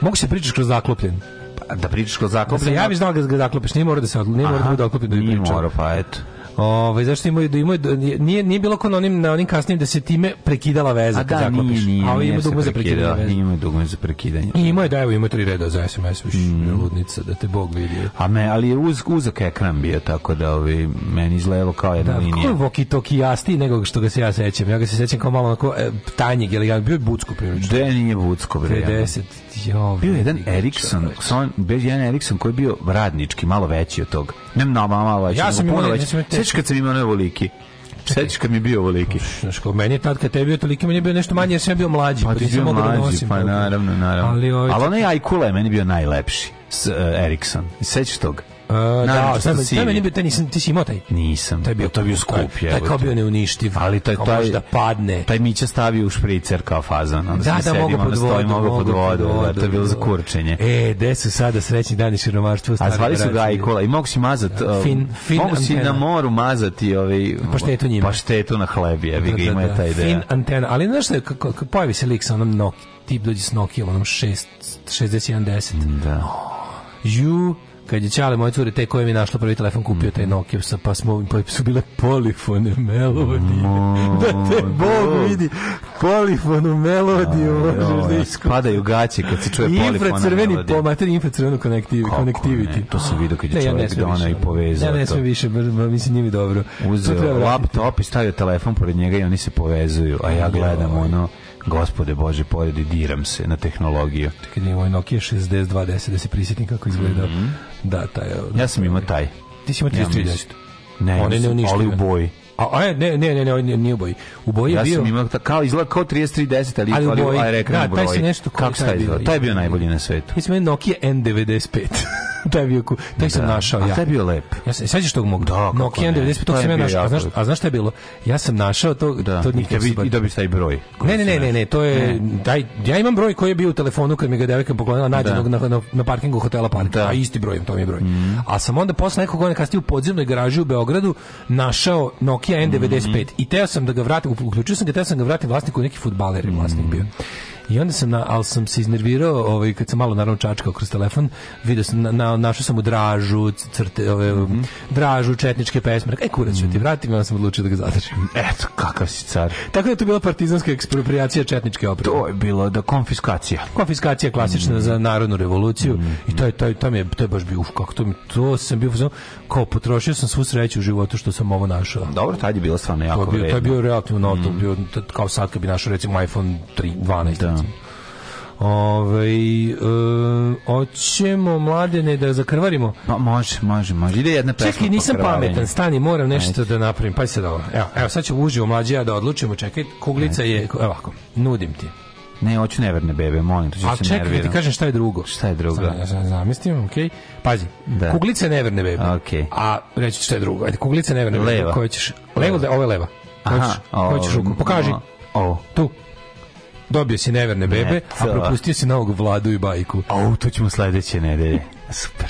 Mogu se pričati kroz zaklopljen? Pa, da pričaš kroz zaklopljen? Da se javiš da, da ga zaklopiš, nije mora da se odlupi, nije mora da bude oklopljen da bi pričao. Nije mora, pa eto. Ovaj zašto imaju da imaju da, nije nije bilo kao na onim na onim kasnim da se time prekidala veza a kad da, zaklopiš. Nije, nije, a ovo ima dugme za prekidanje veze. Ima dugme za prekidanje. I ima da evo ima tri reda za SMS više mm. ludnica da te Bog vidi. A me ali je uz uzak ekran bio tako da ovi meni izlevo kao jedna da, linija. Da, voki toki jasti nego što ga se ja sećam. Ja ga se sećam kao malo onako e, tanjig ili ja bio bucko prilično. Da nije bucko bre. 50 Jo, bio je jedan Erikson, son, bio je jedan Erikson koji je bio radnički, malo veći od tog. Ne mnogo, malo veći, ja sam puno veći. Sećaš kad sam imao nevoliki? Sećaš kad mi je bio ovoliki? Znaš, kao meni je tad kad tebi je toliki, meni je bio nešto manje, jer sam ja bio mlađi. Pa, pa ti bio da mlađi, da nosim, pa naravno, naravno. Ali, ovaj... Ali onaj Ajkula je meni bio najlepši, s, uh, Erikson. Sećaš toga? Uh, da, taj, taj meni bio, nisam, ti si imao taj? Nisam. Taj bio, to je bio skup, je. Taj kao bio neuništiv. Ali taj, taj, da padne. Taj mi će stavio u špricer kao fazan. Onda da, da, mogu pod vodu. Mogu pod vodu, to je bilo za kurčenje. E, gde su sada srećni dani siromaštva? A zvali su ga i kola. I mogu si mazat, da. um, fin, fin mogu si na moru mazati ovaj, paštetu njima. Paštetu na hlebi, ja ga da, da, ima taj ideja. Fin antena, ali znaš što, pojavi se lik sa onom Nokia, tip dođe s Nokia, onom 6, 6110. Da. You kad je čale moje cure te koje mi je prvi telefon kupio taj mhm. Nokia sa pa smo pa su bile polifone melodije da te Bog vidi polifonu melodiju možeš da padaju gaće kad se čuje polifona infracrveni po materi infracrvenu connectivity connectivity to se vidi kad je čovjek da ona i povezao ja ne sve više mislim nije mi dobro uzeo laptop i stavio telefon pored njega i oni se povezuju a ja gledam ono Gospode Bože, pored diram se na tehnologiju. Tako da imamo Nokia 6210 da se prisjetim kako izgleda. Mm -hmm. Da, taj. Ovaj, ja sam imao taj. Ti si imao 330. Ne, ne, ne ne, Ali u boji. A, a ne, ne, ne, ne, ne, nije u boji. U boji ja bio... Ja sam imao, kao, izgleda kao 3310, ali, ali u boji. Ali, rekao, da, taj se nešto... Kako taj, taj, bio, taj bio najbolji na svetu. Ja sam imao Nokia N95. taj bio ku, da. taj sam našao ja. A taj bio lep. Ja se sećaš tog mog da, Nokia 95, to sam ja našao. A znaš, a znaš šta je bilo? Ja sam našao to, da. to nikad I, i dobiš taj broj. Ne, ne, ne, ne, ne, to je taj ja imam broj koji je bio u telefonu kad mi ga devojka poklonila nađenog da. na, na, na parkingu hotela Park. Da. A isti broj, to mi je broj. Mhm. A sam onda posle nekog godina kasnije u podzemnoj garaži u Beogradu našao Nokia N95 mhm. i teo sam da ga vratim, uključio sam ga, teo sam ga vratim vlasniku neki fudbaler, vlasnik mhm. bio. I onda sam, na, ali sam se iznervirao, ovaj, kad sam malo naravno čačkao kroz telefon, video sam, na, na, našao sam u dražu, crte, ove, mm -hmm. dražu, četničke pesme. Rekao, e, kurac ću ti mhm. vratim, onda sam odlučio da ga zadržim. Eto, kakav si car. Tako da je to bila partizanska ekspropriacija četničke opreme. To je bilo da konfiskacija. Konfiskacija klasična mm -hmm. za mhm. narodnu revoluciju. Mm -hmm. I to je, to, je, to je, to je baš bio, uf, kako to mi, to sam bio, kao potrošio sam svu sreću u životu što sam ovo našao. Dobro, tad je bilo stvarno jako to je bio, vredno. To je bio relativno, mm. to bio, kao sad kad bi našao recimo iPhone 3, 12, da Da. Ove, ovaj, e, oćemo mladene da zakrvarimo. Pa može, može, može. Ide jedna pesma. Čekaj, nisam pametan, stani, moram nešto Ajde. da napravim. Pa se da ovo. Evo, evo sad ćemo uživo mlađe da odlučimo. Čekaj, kuglica Ajde. je, ovako, nudim ti. Ne, hoću neverne bebe, molim, to ću A se čekaj, da nerviram. ti kažem šta je drugo. Šta je drugo? Zamislim, zam, zam, okej. Okay. Pazi, da. kuglica je neverne bebe. Okay. A reći šta je drugo. Ajde, kuglica je neverne bebe. Leva. Koja ćeš, levo, ovo je leva. Koja hoćeš, Aha, koja ruku. Pokaži. Ovo. Tu dobio si neverne bebe, ne, a propustio si novog vladu i bajku. Au, to ćemo sledeće nedelje. Super.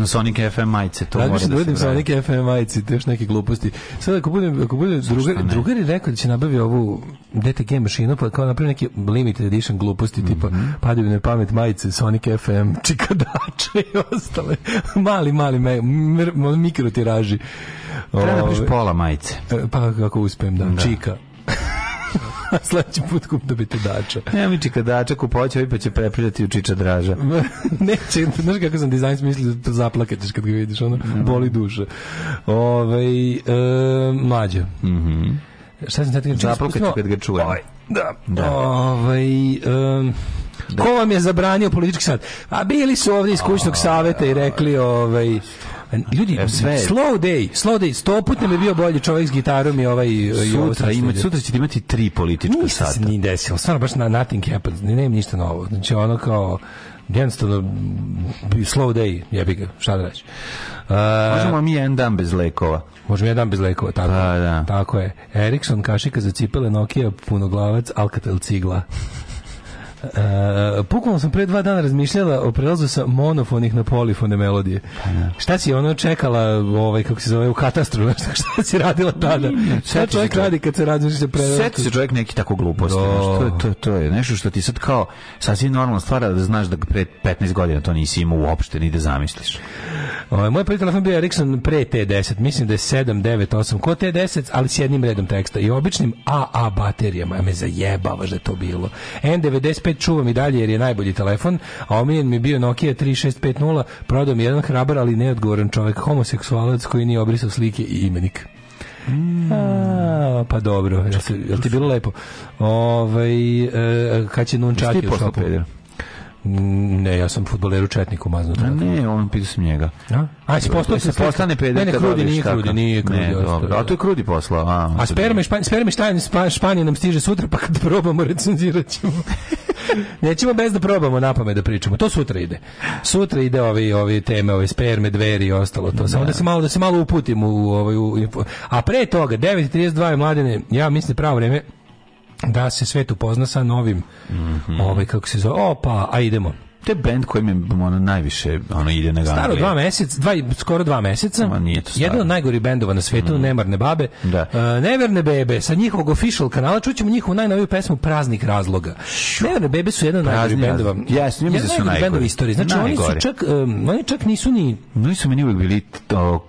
na Sonic FM majice, to mora da, da se vrati. Sonic FM majice, te još neke gluposti. Sad ako budem, ako budem drugar, drugar je rekao da će nabavi ovu DTG mašinu, pa kao napravi neki limited edition gluposti, mm -hmm. tipa mhm. padaju na pamet majice, Sonic FM, čikadače i ostale. mali, mali, me, mir, mikrotiraži. Treba napriš ovaj, pola majice. E, pa kako uspem, da. da. Čika. Sledeći put kup da biti dača. Ne, mi čika dača kupoće, pa će prepriljati u čiča draža. Neće, znaš kako sam dizajn smislio, zaplaketeš kad ga vidiš, ono, mhm. boli duša. Ove, e, mlađe. Mm -hmm. Šta sam sad Zaplakaću kad ga čujem. Ovaj, da. da. Ovaj, um, da. Ko vam je zabranio politički sad? A bili su ovde iz kućnog saveta i rekli ovaj Ljudi, sve... slow day, slow day, sto puta mi je bio bolji čovjek s gitarom i ovaj... Sutra, i ima, sutra ćete imati tri politička Nisa sata. Ništa se desilo, stvarno baš na nothing happens, ne, nemam ništa novo. Znači ono kao, jednostavno, slow day, jebi ga, šta da reći. Uh, možemo mi jedan dan bez lekova. Možemo jedan bez lekova, tako, da, da. tako je. Ericsson, kašika za cipele, Nokia, punoglavac, Alcatel cigla. Uh, bukvalno sam pre dva dana razmišljala o prelazu sa monofonih na polifone melodije. Ne. Pa da. Šta si ono čekala, ovaj, kako se zove, u katastru, šta, šta si radila tada? Šta čovjek radi kad se razmišlja prelazu? Sjeti se čovjek neki tako gluposti. Da. To, to, to je nešto što ti sad kao sasvim normalna stvar da znaš da pre 15 godina to nisi imao uopšte, ni da zamisliš. Ovaj, moj prvi telefon bio Ericsson pre T10, mislim da je 798, ko T10, ali s jednim redom teksta i običnim AA baterijama, ja me zajebavaš da je to bilo. N95 365 čuvam i dalje jer je najbolji telefon, a omiljen mi je bio Nokia 3650, prodao mi jedan hrabar, ali neodgovoran čovjek, homoseksualac koji nije obrisao slike i imenik. Mm. A, pa dobro, jel, se, jel ti bilo lepo? Ove, ovaj, e, kad će nunčaki u šopu? Mm, ne, ja sam futboleru Četniku mazno. A ne, on pitao sam njega. A? Aj, se postao se postane peder kad krudi, nije krudi, nije krudi. Ne, dobro. A to je krudi posla. A, a sperma špan, sperme špan, špan, Španije nam stiže sutra, pa kad probamo recenziraćemo. Nećemo bez da probamo na da pričamo. To sutra ide. Sutra ide ovi ovi teme, ove sperme, dveri i ostalo to. Samo da se malo da se malo uputimo u ovaj u, a pre toga 9:32 mladine, ja mislim pravo vreme da se svet upozna sa novim mm -hmm. ovaj kako se zove. Opa, a idemo te bend koji mi ono najviše ono ide na Staro dva meseca, dva, skoro dva meseca. Ma nije to staro. Jedan od najgori bendova na svetu, mm. Nemarne babe. Da. Uh, Neverne bebe, sa njihovog official kanala čućemo njihovu najnoviju pesmu Praznik razloga. Šu. Neverne bebe su jedan od da najgori bendova. Ja, s njima su najgori. najgori bendovi istorije. Znači, najgori. oni su čak, um, oni čak nisu ni... Nisu meni uvijek bili to,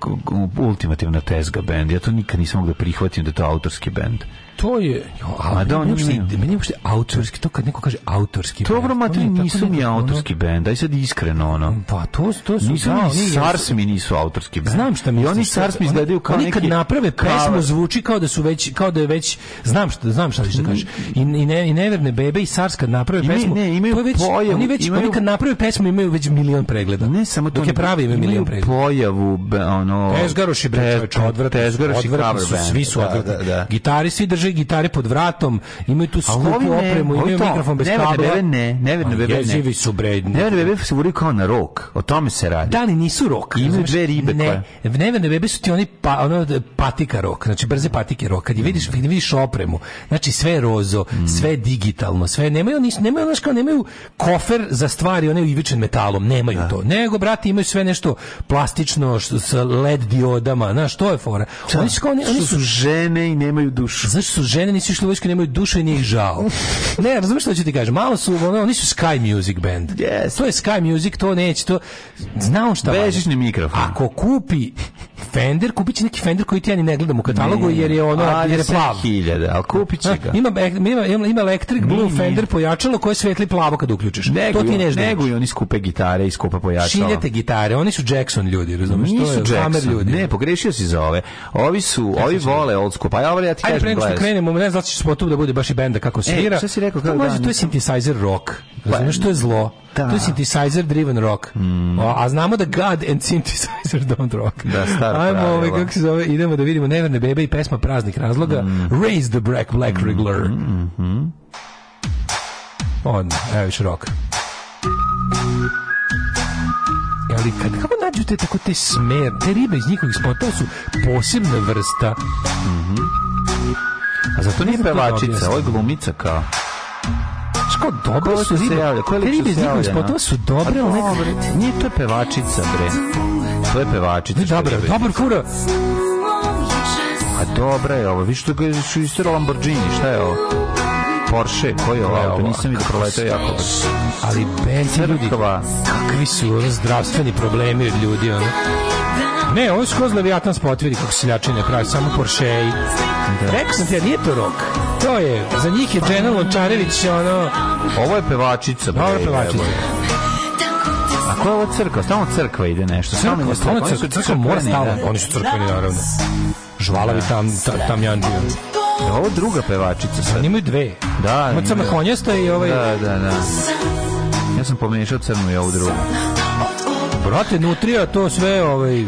ultimativna tezga bend. Ja to nikad nisam mogao da prihvatim da to autorski bend to je... Da, Madonna nije... Meni uopšte autorski, to kad neko kaže autorski to, Dobro, matri, nisu mi autorski bend aj sad iskreno, ono. Pa, to, to su... Nisu Sars da, mi nisu autorski bend Znam šta mi... oni Sars mi izgledaju kao neki... kad naprave pesmu, zvuči kao da su već, kao da je već... Znam šta, znam šta ti da kažeš. I, i, ne, I Neverne Bebe i Sars kad naprave pesmu... Ne, imaju to već, oni već, oni kad naprave pesmu imaju već milion pregleda. Ne, samo to... je pravi imaju milion pregleda. pojavu, ono... Tezgaroši, bre, čovječe, odvrte Tezgaroši, cover Svi su odvrtni. gitaristi drže drže gitare pod vratom, imaju tu skupu opremu, imaju to, mikrofon bez kabla. Bebe ne, neverne bebe ne. Jezivi su bre. Neverne bebe se vuri kao na rok. O tome se radi. Da li nisu rok? Imaju dve ribe ne, koje. Neverne bebe su ti oni pa, ono, patika rok, znači brze patike rok. Kad je mm. vidiš, kad vidiš opremu, znači sve rozo, mm. sve digitalno, sve nemaju, nis, nemaju, znaš kao, nemaju kofer za stvari, one uivičen metalom, nemaju da. to. Nego, brati, imaju sve nešto plastično, što, sa led diodama, znaš, to je fora. Da. Oni su, kao, oni, oni su žene i nemaju dušu. Znaš, su su žene, nisu išli u vojsku, nemaju dušu i nije žao. Ne, razumiješ što ću ti kažem, malo su, ono, oni su Sky Music band. Yes. To je Sky Music, to neće, to... Znao šta Bežični mikrofon. Ako kupi Fender, kupit će neki Fender koji ti ja ni ne gledam u katalogu, ne, jer je ono, ali jer je plav. Hiljade, ali kupit će ga. Ima, ima, ima, Electric Blue nije. Fender pojačalo koje svetli plavo kad uključiš. Nego, to ti ne znači. nego i oni skupe gitare i skupa pojačalo. Šiljate gitare, oni su Jackson ljudi, razumiješ? Nisu to je Jackson, ljudi. ne, pogrešio si za ove. Ovi su, ovi vole old school, pa ja, ja ti kažem, gledaj krenemo, ne znači da što tu da bude baš i benda kako e, svira. E, šta si rekao? Kako, to, može, to je synthesizer rock. Pa, Razumiješ, što je zlo. Da. To je synthesizer driven rock. Mm. O, a znamo da God and synthesizer don't rock. Da, staro Ajmo, ovaj, kako se zove, idemo da vidimo Neverne bebe i pesma praznih razloga. Mm. Raise the Black Black mm. Mm-hmm. Regular. Mm -hmm. On, evo više rock. E, ali kad, kako nađu te tako te smer, te ribe iz njihovih spota su posebna vrsta. Mhm. Mm A zato nije da pevačica, ovo je glumica kao. Kako dobro su se javlja? Koje ribe znikli spotova su pa dobre, ali ne... Nije to je pevačica, bre. To je pevačica. Ne, dobro, dobro, kura. A dobra je ovo. Viš to ga je isto Lamborghini, šta je ovo? Porsche, koji je ovo ovaj auto? Nisam vidio proletao jako brzo. Ali bez ljudi, kakvi su zdravstveni problemi od ljudi, ono. Ne, ovo je skroz Leviatan spot, vidi kako seljačine pravi, samo Porsche. Da. Rekao sam ti, ja, nije to rok. To je, za njih je Džena Lončarević, ono... Ovo je pevačica. Ovo je pevačica. A koja je ovo crkva? Stalno crkva ide nešto. Crkva, stalno crkva, crkva mora stalno. Da. Oni su crkveni, naravno. Žvalavi tam, tam janđuju. Da, ovo druga pevačica sad. Imaju dve. Da, Ima crna konjesta i ovaj... Da, da, da. Ja sam pomešao crnu i ovu drugu. Brate, nutrija to sve, ovaj,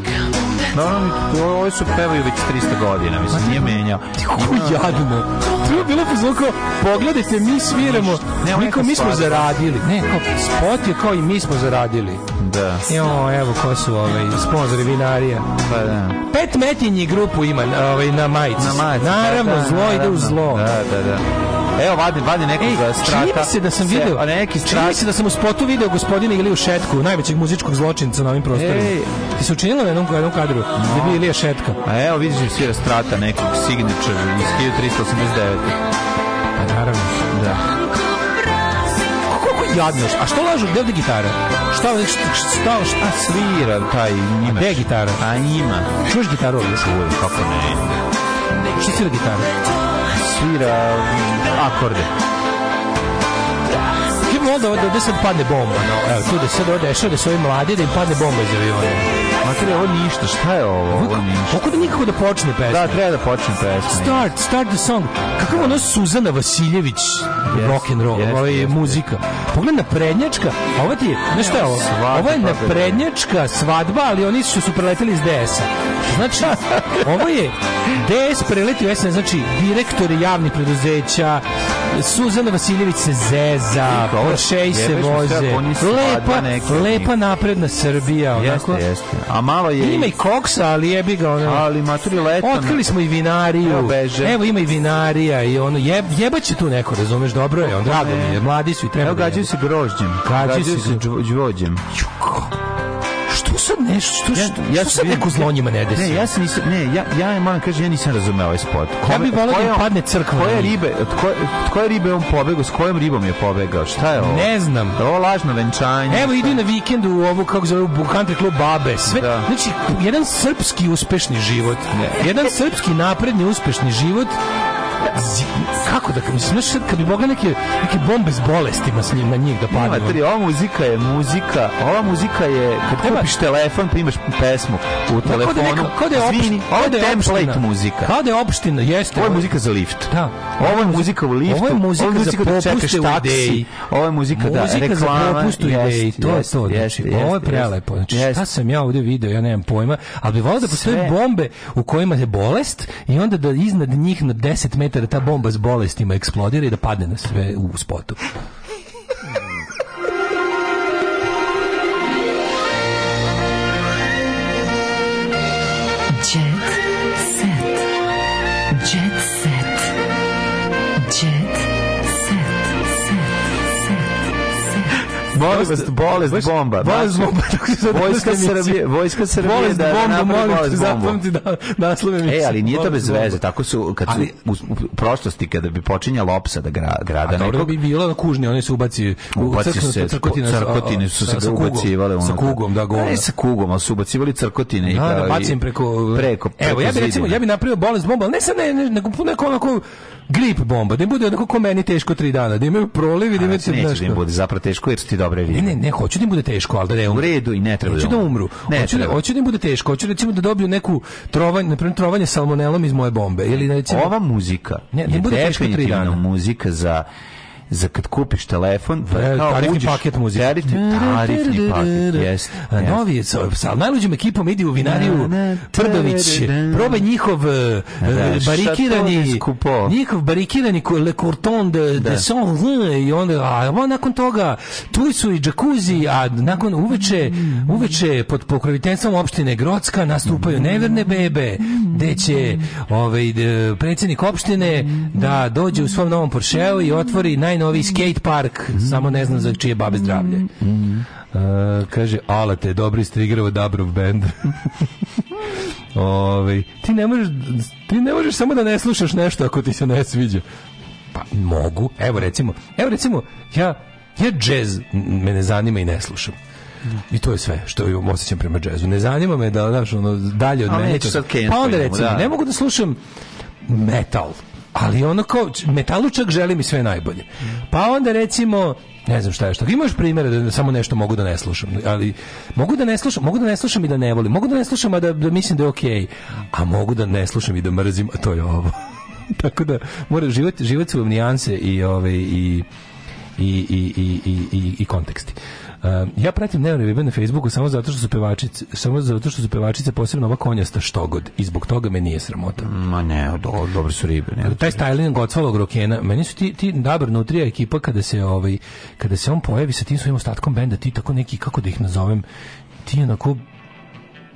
Naravno, ovo su pevaju već 300 godina, mislim, nije menjao. Kako jadno. Tu je bilo pozvukao, pogledajte, mi sviramo, ne, kao, mi smo zaradili. Ne, kao, spot je kao i mi smo zaradili. Da. Jo, evo, ko su ovaj, sponzori vinarija. Pa da. Pet metinji grupu ima ovaj, na majici. Na majici. Naravno, da, da, zlo ide u zlo. Da, da, da. Evo, vadi, vadi nekog Ej, e, strata. Čini mi se da sam video, a neki strat... mi se da sam u spotu video gospodina Iliju Šetku, najvećeg muzičkog zločinca na ovim prostorima. Ej. Ti se učinilo na jednom, jednom kadru, no. da bi Ilija Šetka. A evo, vidiš mi da svira strata nekog signature iz 1389. A pa naravno. Da. Kako jadno, a što lažu, gde ovde gitara? Šta ovde, šta, šta, svira taj, imaš? Gde je gitara? A ima. Čuješ gitaru ovde? Čujem, kako ne. Što svira gitara? svira akorde moglo da ovde sad padne bomba. No. Evo, tu da sad ovde dešava da su ovi mladi da im padne bomba iz aviona. Mater, ovo ništa, šta je ovo? Ovo ništa. Kako da nikako da počne pesma? Da, treba da počne pesma. Start, start the song. Kako ono Suzana Vasiljević yes, rock and roll, yes, ovo ovaj je yes, muzika. Pogled na prednjačka, ovo ti je, znaš šta je ovo? Ovo je pa na prednjačka svadba, ali oni su, su preletili iz DS-a. Znači, ovo je DS preletio SNS, znači direktori javnih preduzeća, Suzana Vasiljević se zeza, Poršej se voze. Lepa, lepa napredna Srbija. Onako. Jeste, jeste. A malo je... Ima i koksa, ali jebi ga. Ono, ali maturi leto. Otkrili smo i vinariju. Evo ima i vinarija i ono, jeb, jebaće tu neko, razumeš, dobro je. On, drago mi je, mladi su i treba. Evo da gađaju se grožđem. Gađaju se džvođem. Juko. Ne, što, što, ja, ja što sam neko zlo njima ne desi? Ne, ja se nisam, ne, ja, ja man kaže, ja nisam razumeo ovaj spot. Kome, ja bi volao da padne crkva. Koje ribe, od koje, od koje ribe on pobegao, s kojom ribom je pobegao, šta je ovo? Ne znam. Ovo lažno venčanje. Evo, idu na vikendu u ovu, kako zove, u country club babe. Sve, da. Znači, jedan srpski uspešni život. Ne. Jedan srpski napredni uspešni život kako da mislim znaš kad bi mogli neke neke bombe s bolestima s njim na njih da padnu. Nema tri, ova muzika je muzika. Ova muzika je kad Treba... kupiš telefon pa imaš pesmu u telefonu. Da, kao da je da opština, da ovo je template muzika. Kao da je opština, jeste. Ovo je muzika za lift. Da. Ovo je muzika u liftu. Ovo je muzika, ovo je muzika za da popuste u ideji. Ovo je muzika, da, muzika reklama. Muzika za popustu ideji, to je to. Znači, ovo je prelepo. Znači, šta sam ja ovde video, ja nemam pojma, ali bi volio da postoje bombe u kojima je bolest i onda da iznad njih na 10 metara da ta bomba s bolestima eksplodira i da padne na sve u spotu. Bolest, bolest, bomba. Bolest, znači, bomba. Vojska Srbije, Vojska Srbije da bomba, napravi bolest zapamti da naslove mi. E, ali nije to bez veze, tako su kad ali, su u, prošlosti kada bi počinjala opsa da gra, grada nekog. Dobro bi bilo na kužni, oni se ubaci u se crkotine, crkotine su se ubacivale Sa kugom, da govore. Ne sa kugom, ali su ubacivali crkotine i da, da bacim preko preko. Evo, ja bih recimo, ja bih napravio bolest bomba, ne sa ne, ne, ne, ne, ne, ne, ne, ne, ne, ne, ne, ne, grip bomba, da im bude onako ko meni teško tri dana, da imaju prolivi, da imaju se neće da im bude zapravo teško jer su ti dobre ribe. Ne, ne, ne, hoću da im bude teško, al da ne umru. U redu i ne treba hoću da umru. Ne hoću, treba. da, hoću da im bude teško, hoću recimo da dobiju neku trovanje, na primjer trovanje salmonelom iz moje bombe ili recimo ova muzika. Ne, da im bude teško tri dana. muzika za za kad kupiš telefon, e, kao tarifni uđeš, paket muzike. Tarifni, tarifni paket, e, jest. novi je, sa najluđim ekipom ide u vinariju Prdović, probaj njihov e, da. e, barikirani, njihov barikirani Le Courton de, de da. Son, i onda, a nakon toga, tu su i džakuzi, a nakon uveče, uveče pod pokroviteljstvom opštine Grocka nastupaju neverne bebe, gde će ovaj, predsednik opštine da dođe u svom novom Porscheu i otvori naj novi mhm. skate park, mm -hmm. samo ne znam za čije babe zdravlje. Mm -hmm. uh, kaže, alate, dobri strigravo Dabrov band. Ove, ovaj, ti, ne možeš, ti ne možeš samo da ne slušaš nešto ako ti se ne sviđa. Pa mogu. Evo recimo, evo recimo, ja, ja jazz mene zanima i ne slušam. I to je sve što imam osjećam prema džezu. Ne zanima me da, znaš, ono, dalje od mene. Pa onda recimo, da. ne mogu da slušam metal ali ono kao metalučak želi mi sve najbolje. Pa onda recimo ne znam šta je što. Imaš primere da samo nešto mogu da ne slušam, ali mogu da ne slušam, mogu da ne slušam i da ne volim. Mogu da ne slušam a da, da mislim da je okej. Okay. A mogu da ne slušam i da mrzim, a to je ovo. Tako da mora život život su nijanse i ove i i i i i i, i konteksti ja pratim Neon Ribe na Facebooku samo zato što su pevačice, samo zato što su pevačice posebno ova konjasta god. i zbog toga me nije sramota. Mm, ma ne, do, dobro su ribe. Ne, taj styling Gocvalog Rokena, meni su ti, ti Dabar Nutrija ekipa kada se, ovaj, kada se on pojavi sa tim svojim ostatkom benda, ti tako neki, kako da ih nazovem, ti onako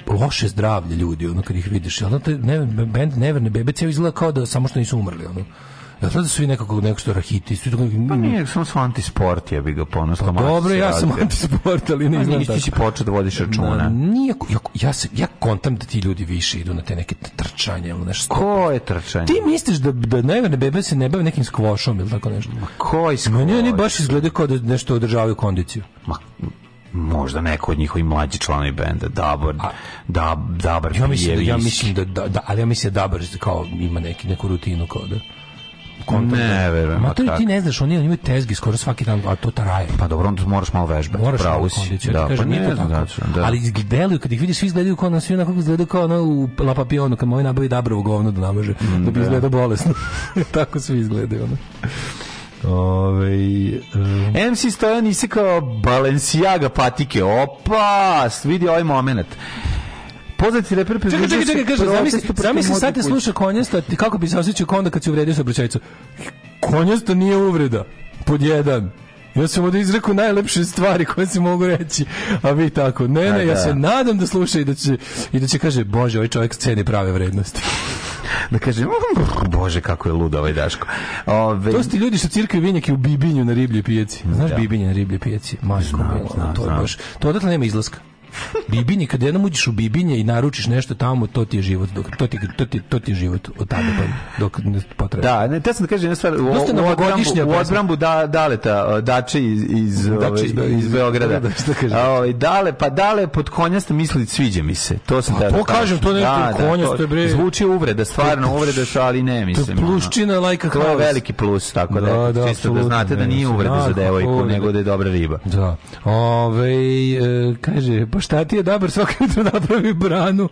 loše zdravlje ljudi, ono kad ih vidiš. Ono, ne, band Neverne Bebe ceo izgleda kao da samo što nisu umrli, ono. Ja tada su i nekako nešto što rahiti, su tako Pa mm. nije, samo su antisport, ja bih ga ponosno. Pa dobro, ja sam antisport, ali pa ne znam. Nisi si počeo da vodiš računa. Nije, ja, ja, se, ja kontam da ti ljudi više idu na te neke trčanje ili nešto. Ko je trčanje? Ti misliš da, da najverne da bebe se ne bave nekim skvošom ili tako nešto? Ma koji skvoš? nije, oni baš izgledaju kao da nešto održavaju kondiciju. Ma, možda neko od njihovih mlađi članovi benda Dabor A, da Dabor ja mislim da, ja mislim da, da, da, ali ja mislim da Dabor kao ima neki neku rutinu kao da kontakt. Ne, verujem. Matori ti ne znaš, oni, oni imaju tezgi skoro svaki dan, a to traje. Pa dobro, onda moraš malo vežbati. Moraš malo kondiciju. Da, kažem, pa nije to da, da. Ali izgledaju, kad ih vidiš, svi izgledaju kao na svi onako izgledaju kao ono u La Papionu, kad moji nabavi dabrovo govno da namaže, mm, da bi da. izgledao bolesno. Tako svi izgledaju, ono. Ove, um. MC Stojan kao Balenciaga patike. Opa, vidi ovaj moment. Poznati reper predviđa čekaj, čekaj, čekaj, zamisli, zamisli sad te sluša konjasta, kako bi se osjećao konda kad si uvredio saobraćajcu. Konjasta nije uvreda. Pod jedan. Ja sam ovdje izrekao najlepše stvari koje se mogu reći, a vi tako. Ne, ne, da, ja da. se nadam da sluša i da će, i da će kaže, bože, ovaj čovjek ceni prave vrednosti da kaže mm, bože kako je lud ovaj Daško. Ove To su ti ljudi što cirkaju vinjake u Bibinju na riblje pijaci. Znaš da. Bibinje na riblje pijaci? Majko, to je baš. To odatle nema izlaska. Bibinje, kad jednom uđeš u Bibinje i naručiš nešto tamo, to ti je život. Dok, to, ti, to, ti, to ti je život od tada pa dok ne potrebno. Da, ne, te sam da kažem jedna stvar. U, u, u odbrambu da, Daleta, Dače iz, iz, dače da, iz, ove, da, iz Beograda. Da, da što kaže. Ove, ovaj, dale, pa Dale pod konjasta misli sviđa mi se. To sam pa, to kažem, to ne da, konjast, da, to, bre. Zvuči uvreda, stvarno uvreda, ali ne mislim. To pluščina lajka kao. To je veliki plus, tako da, da čisto da znate da nije uvreda za devojku, nego da je dobra riba. Da. Ove, e, kaže, pa šta ti je dobar, svaki jutro napravi branu.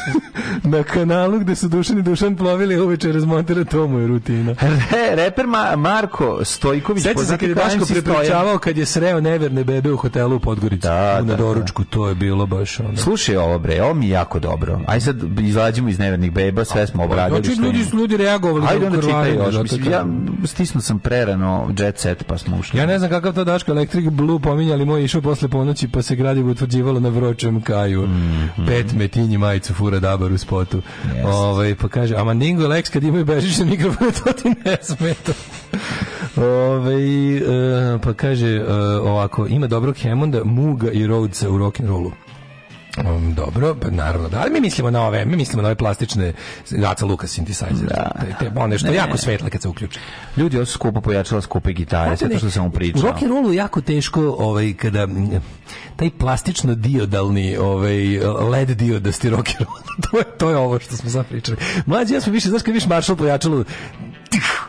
na kanalu gde su Dušan i Dušan plovili uveče razmontira to mu je rutina. Re, reper Ma, Marko Stojković Sjeća se kad je Daško prepričavao kad je sreo neverne bebe u hotelu u Podgorici da, da, na da, doručku, to je bilo baš ono. Slušaj ovo bre, ovo mi jako dobro. Aj sad izlađemo iz nevernih beba, sve smo pa, obradili. Oči znači, ljudi su ljudi reagovali. Ajde da onda čitaj još. Mislim, ja stisnu sam prerano jet set pa smo ušli. Ja ne znam kakav to Daško Electric Blue pominjali, moj išao posle ponoći pa se gradivo utvrđivalo plivalo na vročem kaju. Mm, mm. Pet metinji majicu fura dabar u spotu. Yes. Ovaj, pa kaže, a Mandingo i Lex kad imaju bežične mikrofone, to ti ne smeta. Ove, ovaj, e, pa kaže e, ovako, ima dobrog Hemonda, Muga i Rhodesa u rock'n'rollu. Um, dobro, pa naravno da. Ali mi mislimo na ove, mi mislimo na ove plastične Gaca Lucas synthesizer. Da, te, te, da, da. one što ne, jako svetle kad se uključi. Ljudi, ovo skupo pojačala skupe gitare, sve to što sam mu pričao. U rock and rollu jako teško ovaj, kada taj plastično diodalni ovaj, led diodasti rock and roll, to, je, to je ovo što smo sad pričali. Mlađi, ja smo više, znaš kad viš Marshall pojačalo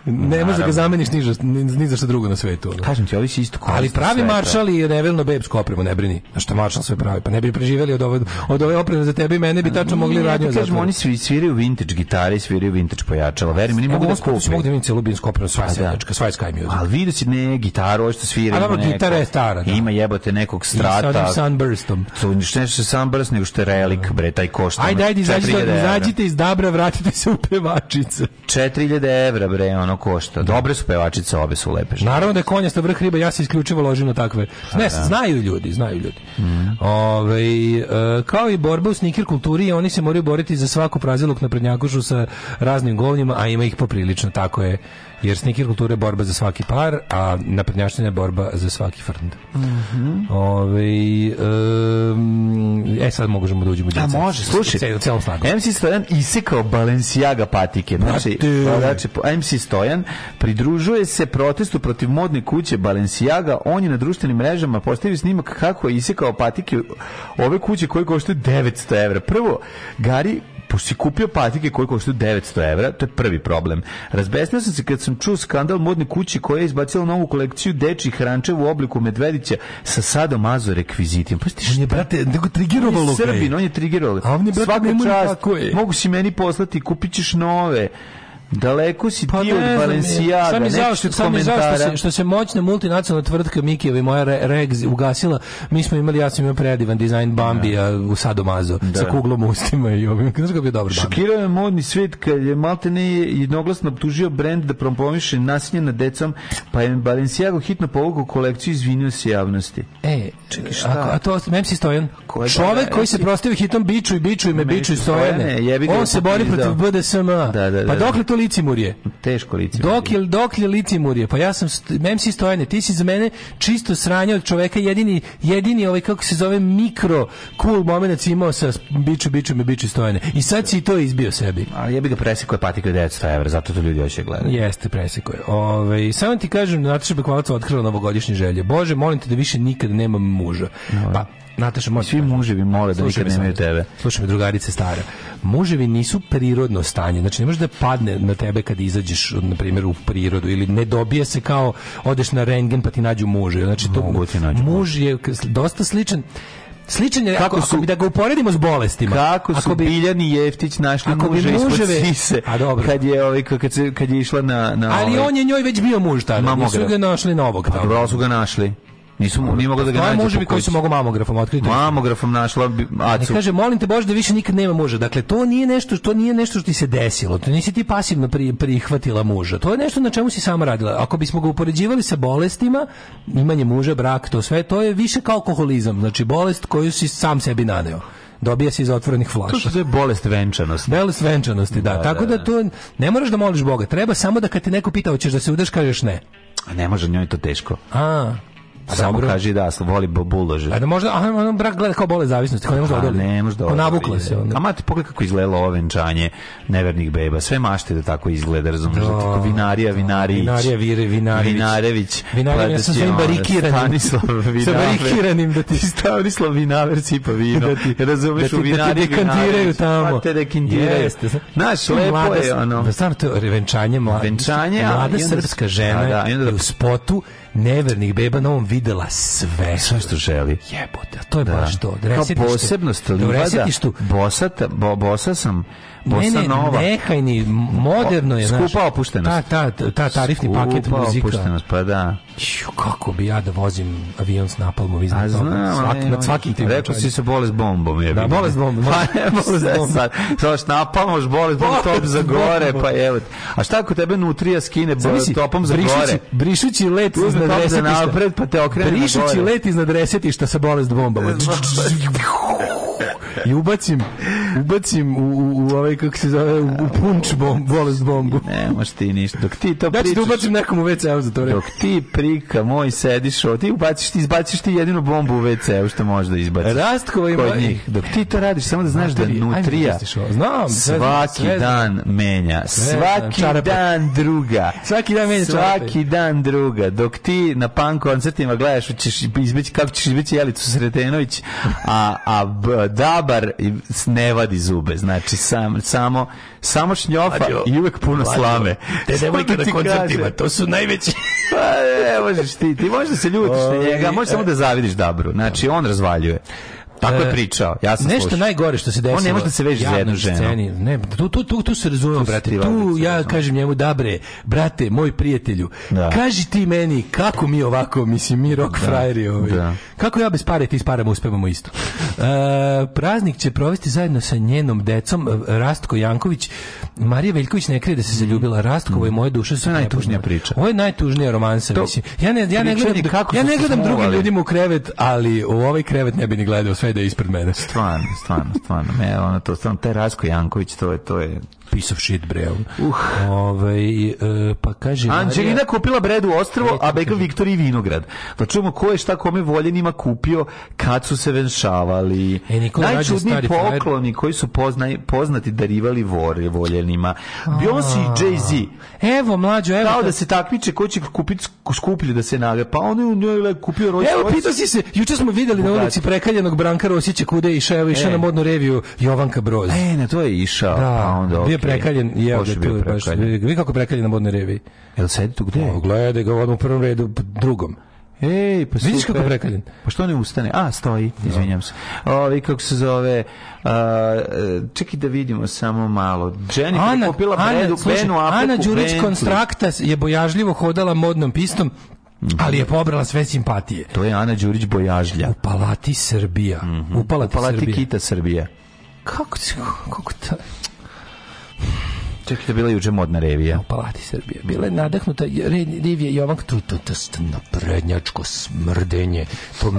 ne može ga zameniš ni, ni za što drugo na svetu. Ono. Kažem ti, ovi si isto Ali pravi maršal i revelno bebsku opremu, ne brini. A šta maršal sve pravi, pa ne bi preživeli od ove, od ove opreme za tebe i mene bi tačno mogli radnju za Kažem, oni svi sviraju vintage gitare, sviraju vintage pojačala. Verujem, ne mogu da, da kupim. Mogu da vidim celu binsku opremu, sva pa da. svetečka, sva sky music. Ali vidi si ne gitaru, ovo što svira. A gitara je stara. Da. Ima jebote nekog strata. sa sunburstom. To nešto sa sunburst, nego što je relik, da. bre, taj košta. Ajde, ajde, izađite iz Dabra, vratite se u pevačice. 4000 evra, dobre, ono košta. Dobre su pevačice, obe su lepe. Žene. Naravno da je konjasta vrh riba, ja se isključivo ložim na takve. Pa ne, da. znaju ljudi, znaju ljudi. Mm. Ove, ovaj, kao i borba u sneaker kulturi, oni se moraju boriti za svaku praziluk na prednjakušu sa raznim govnjima, a ima ih poprilično, tako je jer sneaker kultura je borba za svaki par, a naprednjaština je borba za svaki frnd. Mm -hmm. Ove, ovaj, e, e, sad možemo da uđemo u djeca. A može, slušaj. Cel, MC Stojan isekao Balenciaga patike. Znači, znači, MC Stojan pridružuje se protestu protiv modne kuće Balenciaga. On je na društvenim mrežama postavio snimak kako je isekao patike ove kuće koje koštaju 900 evra. Prvo, Gari pošto si kupio patike koje koštaju 900 evra, to je prvi problem. Razbesnio sam se kad sam čuo skandal modne kući koja je izbacila novu kolekciju dečjih rančeva u obliku medvedića sa sadomazo rekvizitima. Pa on je, brate, nego trigirovalo ga je. Srbin, on je trigirovalo. A on je, brate, Svaka čast, tako je. mogu si meni poslati, kupit ćeš nove. Daleko si pa ti od Balenciaga. Sam je zao što, sam zao što, se, što se moćna multinacionalna tvrtka Mikijeva i moja Re, Regs ugasila. Mi smo imali, ja sam imao predivan dizajn Bambija da. u Sadomazo da. sa kuglom ustima i ovim. Znaš bi je dobar Šokirao je modni svet kad je Maltene jednoglasno optužio brend da promoviše nasilje nad decom, pa je Balenciaga hitno povukao kolekciju i izvinio se javnosti. E, čekaj, šta? A, a to Memsi Stojan. Ko Čovek koji da, se prostavi hitom biču i biču i me biču i Stojane. On se bori protiv BDSM. Da, da, da, pa dokle da. to li licimurje? Teško licimurje. Dok je, dok je licimurje? Pa ja sam, Memsi Stojane, ti si za mene čisto sranje od čoveka, jedini, jedini ovaj, kako se zove, mikro cool moment imao sa biću, biću me, biću Stojane. I sad si to izbio sebi. A ja bi ga presekao je patike 900 evra, zato to ljudi hoće gledati. Jeste, presekao je. Ove, ovaj, samo ti kažem, Nataša Bekvalac otkrila novogodišnje želje. Bože, molim te da više nikad nemam muža. No. Ovaj. Pa, Nataša, moj, svi muževi mole da nikad nemaju tebe. Slušaj me, drugarice stara. Muževi nisu prirodno stanje. Znači, ne može da padne na tebe kad izađeš, na primjer, u prirodu ili ne dobije se kao odeš na rengen pa ti nađu muže. Znači, to, Mogu da ti nađu muž je dosta sličan Sličan je, kako su, ako bi da ga uporedimo s bolestima. Kako su bi, Biljani Jeftić našli ako muže bi muževe, ispod sise, a dobro. kad je, ovaj, kad, se, kad je išla na... na ali ovaj, on je njoj već bio muž tada, nisu da. ga našli novog. Pa, dobro, su ga našli. Nisu mu ni mogli da ga pa nađu. Može mi koji su mogu mamografom otkriti. Mamografom našla bi acu. Ne kaže molim te Bože da više nikad nema muža. Dakle to nije nešto što nije nešto što ti se desilo. To nisi ti pasivno pri, prihvatila muža. To je nešto na čemu si sama radila. Ako bismo ga upoređivali sa bolestima, imanje muža, brak, to sve, to je više kao alkoholizam, znači bolest koju si sam sebi naneo dobija se iz otvorenih flaša. To što je bolest venčanosti. Bolest venčanosti, da. da Tako da, da, da to ne moraš da moliš Boga. Treba samo da kad te neko pita hoćeš da se udaš, kažeš ne. A ne može njoj to teško. A. Pa samo dobro. kaži da, voli bulože. A da možda, a on brak gleda kao bole zavisnosti, kao ne može pa da odoli. Ne može da odoli. Navukla se. Onda. A mate, pogled kako izgledalo ovo venčanje nevernih beba. Sve mašte da tako izgleda, razumiješ? Da, tako vinarija, vinarijić. Vinarija, vire, vinarević. Vinarević. Vinarija, ja sam svojim barikiranim. Stanislav Vinaver. Sa barikiranim da ti... Stanislav Vinaver cipa vino. Da ti, razumiješ, da ti, u da ti dekantiraju tamo. Pa da te dekantiraju. Jeste. Znaš, lepo je ono. Da stvarno to venčanje mlada. Venčanje. Mlada srpska žena da, je u spotu nevernih beba na ovom videla sve. Sve što želi. Jebote, to je da. baš to. Da Kao posebnost da livada, bosata, bo, bosa sam, Bossa ne, nova. Nehajni, moderno je, znaš. Skupa opuštenost. Ta, ta, ta tarifni Skupa paket muzika. opuštenost, pa da. Iju, kako bi ja da vozim avion s napalmom iznad toga. Znam, Svak, ne, nad svakim tim. Rekao si se bolest bombom. Je, da, bolest bombom. Pa da. ne, bolest bombom. Sad, sad, s napalmoš bolest bombom, top za gore, pa evo. A šta ako tebe nutrija skine Zamisli, topom za gore? Brišući let iznad resetišta. Napred, pa te okrene Brišući let iznad resetišta sa bolest bombama. I ubacim ubacim u, u, u ovaj, kako se zove, u, u punč bom, bolest bombu. Ne, možeš ti ništa. Dok ti to ja da pričaš... Ja ću ubacim nekom u WC-u za to vreme. Dok ti, prika moj, sediš ovo, ti ubaciš, ti izbaciš ti jedinu bombu u WC-u što možeš da izbaciš. Rastkova ima... Kod njih. Dok ti to radiš, samo da znaš da nutrija da Znam, svaki dan menja. Svaki dan druga. Svaki dan menja Svaki dan druga. Dok ti na punk koncertima gledaš ćeš izbeći, kako ćeš izbeći Jelicu Sretenović, a, a Dabar ne valja vadi zube, znači sam, samo samo šnjofa Mario, i uvek puno Mario, slame. Te devojke da na koncertima, to su najveći. pa ne, možeš ti, ti možda se ljutiš na njega, možeš samo e. da zavidiš Dabru. Znači, on razvaljuje. Tako je pričao. Ja sam Nešto slušao. najgore što se desilo. On ne može da se veže za jednu ženu. Sceni. Ne, tu tu tu tu se razumeo brate. Tu valbice, ja kažem njemu da bre, brate, moj prijatelju, da. kaži ti meni kako mi ovako, mislim mi rock da. frajeri ovi. Da. Kako ja bez pare ti sparamo uspevamo isto. E, praznik će provesti zajedno sa njenom decom e, Rastko Janković, Marija Veljković ne krije da se mm. zaljubila Rastkova mm. moja duša. duše su najtužnija priča. Ovo je najtužnija romansa, mislim. Ja ne ja ne gledam kako ja ne gledam drugim ljudima u krevet, ali u ovaj krevet ne bi ni gledao sve sede ispred mene. Stvarno, stvarno, stvarno. Me, ono, to, stvarno, taj Rasko Janković, to je, to je, piece of shit bre. Uh. Ovaj e, pa kaže Anđelina Marija... kupila u ostrvo, a Bega Viktor i vinograd. Da čujemo ko je šta kome voljenima kupio kad su se venšavali. E, Najčudniji pokloni koji su poznaj, poznati darivali vore voljenima. Beyoncé i Jay-Z. Evo mlađo, evo. Kao da se takmiče ko će kupiti skuplje da se naga. Pa on je u njoj kupio Rolls Evo pitao si se, juče smo videli na ulici prekaljenog Branka Rosića kude je išao, išao e. na modnu reviju Jovanka Broz. E, ne, to je išao. Da, pa onda bio prekaljen, da je da tu baš. Vi kako prekaljen na modnoj revi. Jel sedi tu gde? O, gledaj ga u prvom redu, drugom. Ej, pa super. Vidiš kako prekaljen. Pa što ne ustane? A, stoji, da. izvinjam se. Ovi, kako se zove, uh, čekaj da vidimo samo malo. Jennifer Ana, je kupila Ana, bredu, slušaj, Benu, Apeku, Ana Đurić Konstrakta je bojažljivo hodala modnom pistom, mhm. ali je pobrala sve simpatije. To je Ana Đurić Bojažlja. U palati Srbija. Mm -hmm. Upalati, Upalati Srbija. Kita Srbija. Kako, kako ta... Čekajte, bila juče modna revija. U Palati Srbije. Bila je nadahnuta revija Jovan tu, tu, tu, naprednjačko smrdenje, to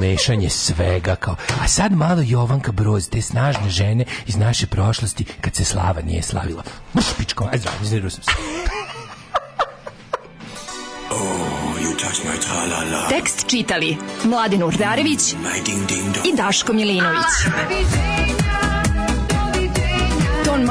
svega. Kao. A sad malo Jovanka Broz, te snažne žene iz naše prošlosti, kad se slava nije slavila. Mrš, pičko, aj zdravo, iznervio sam se. Oh, Tekst čitali Mladin Urdarević mm, i Daško Milinović.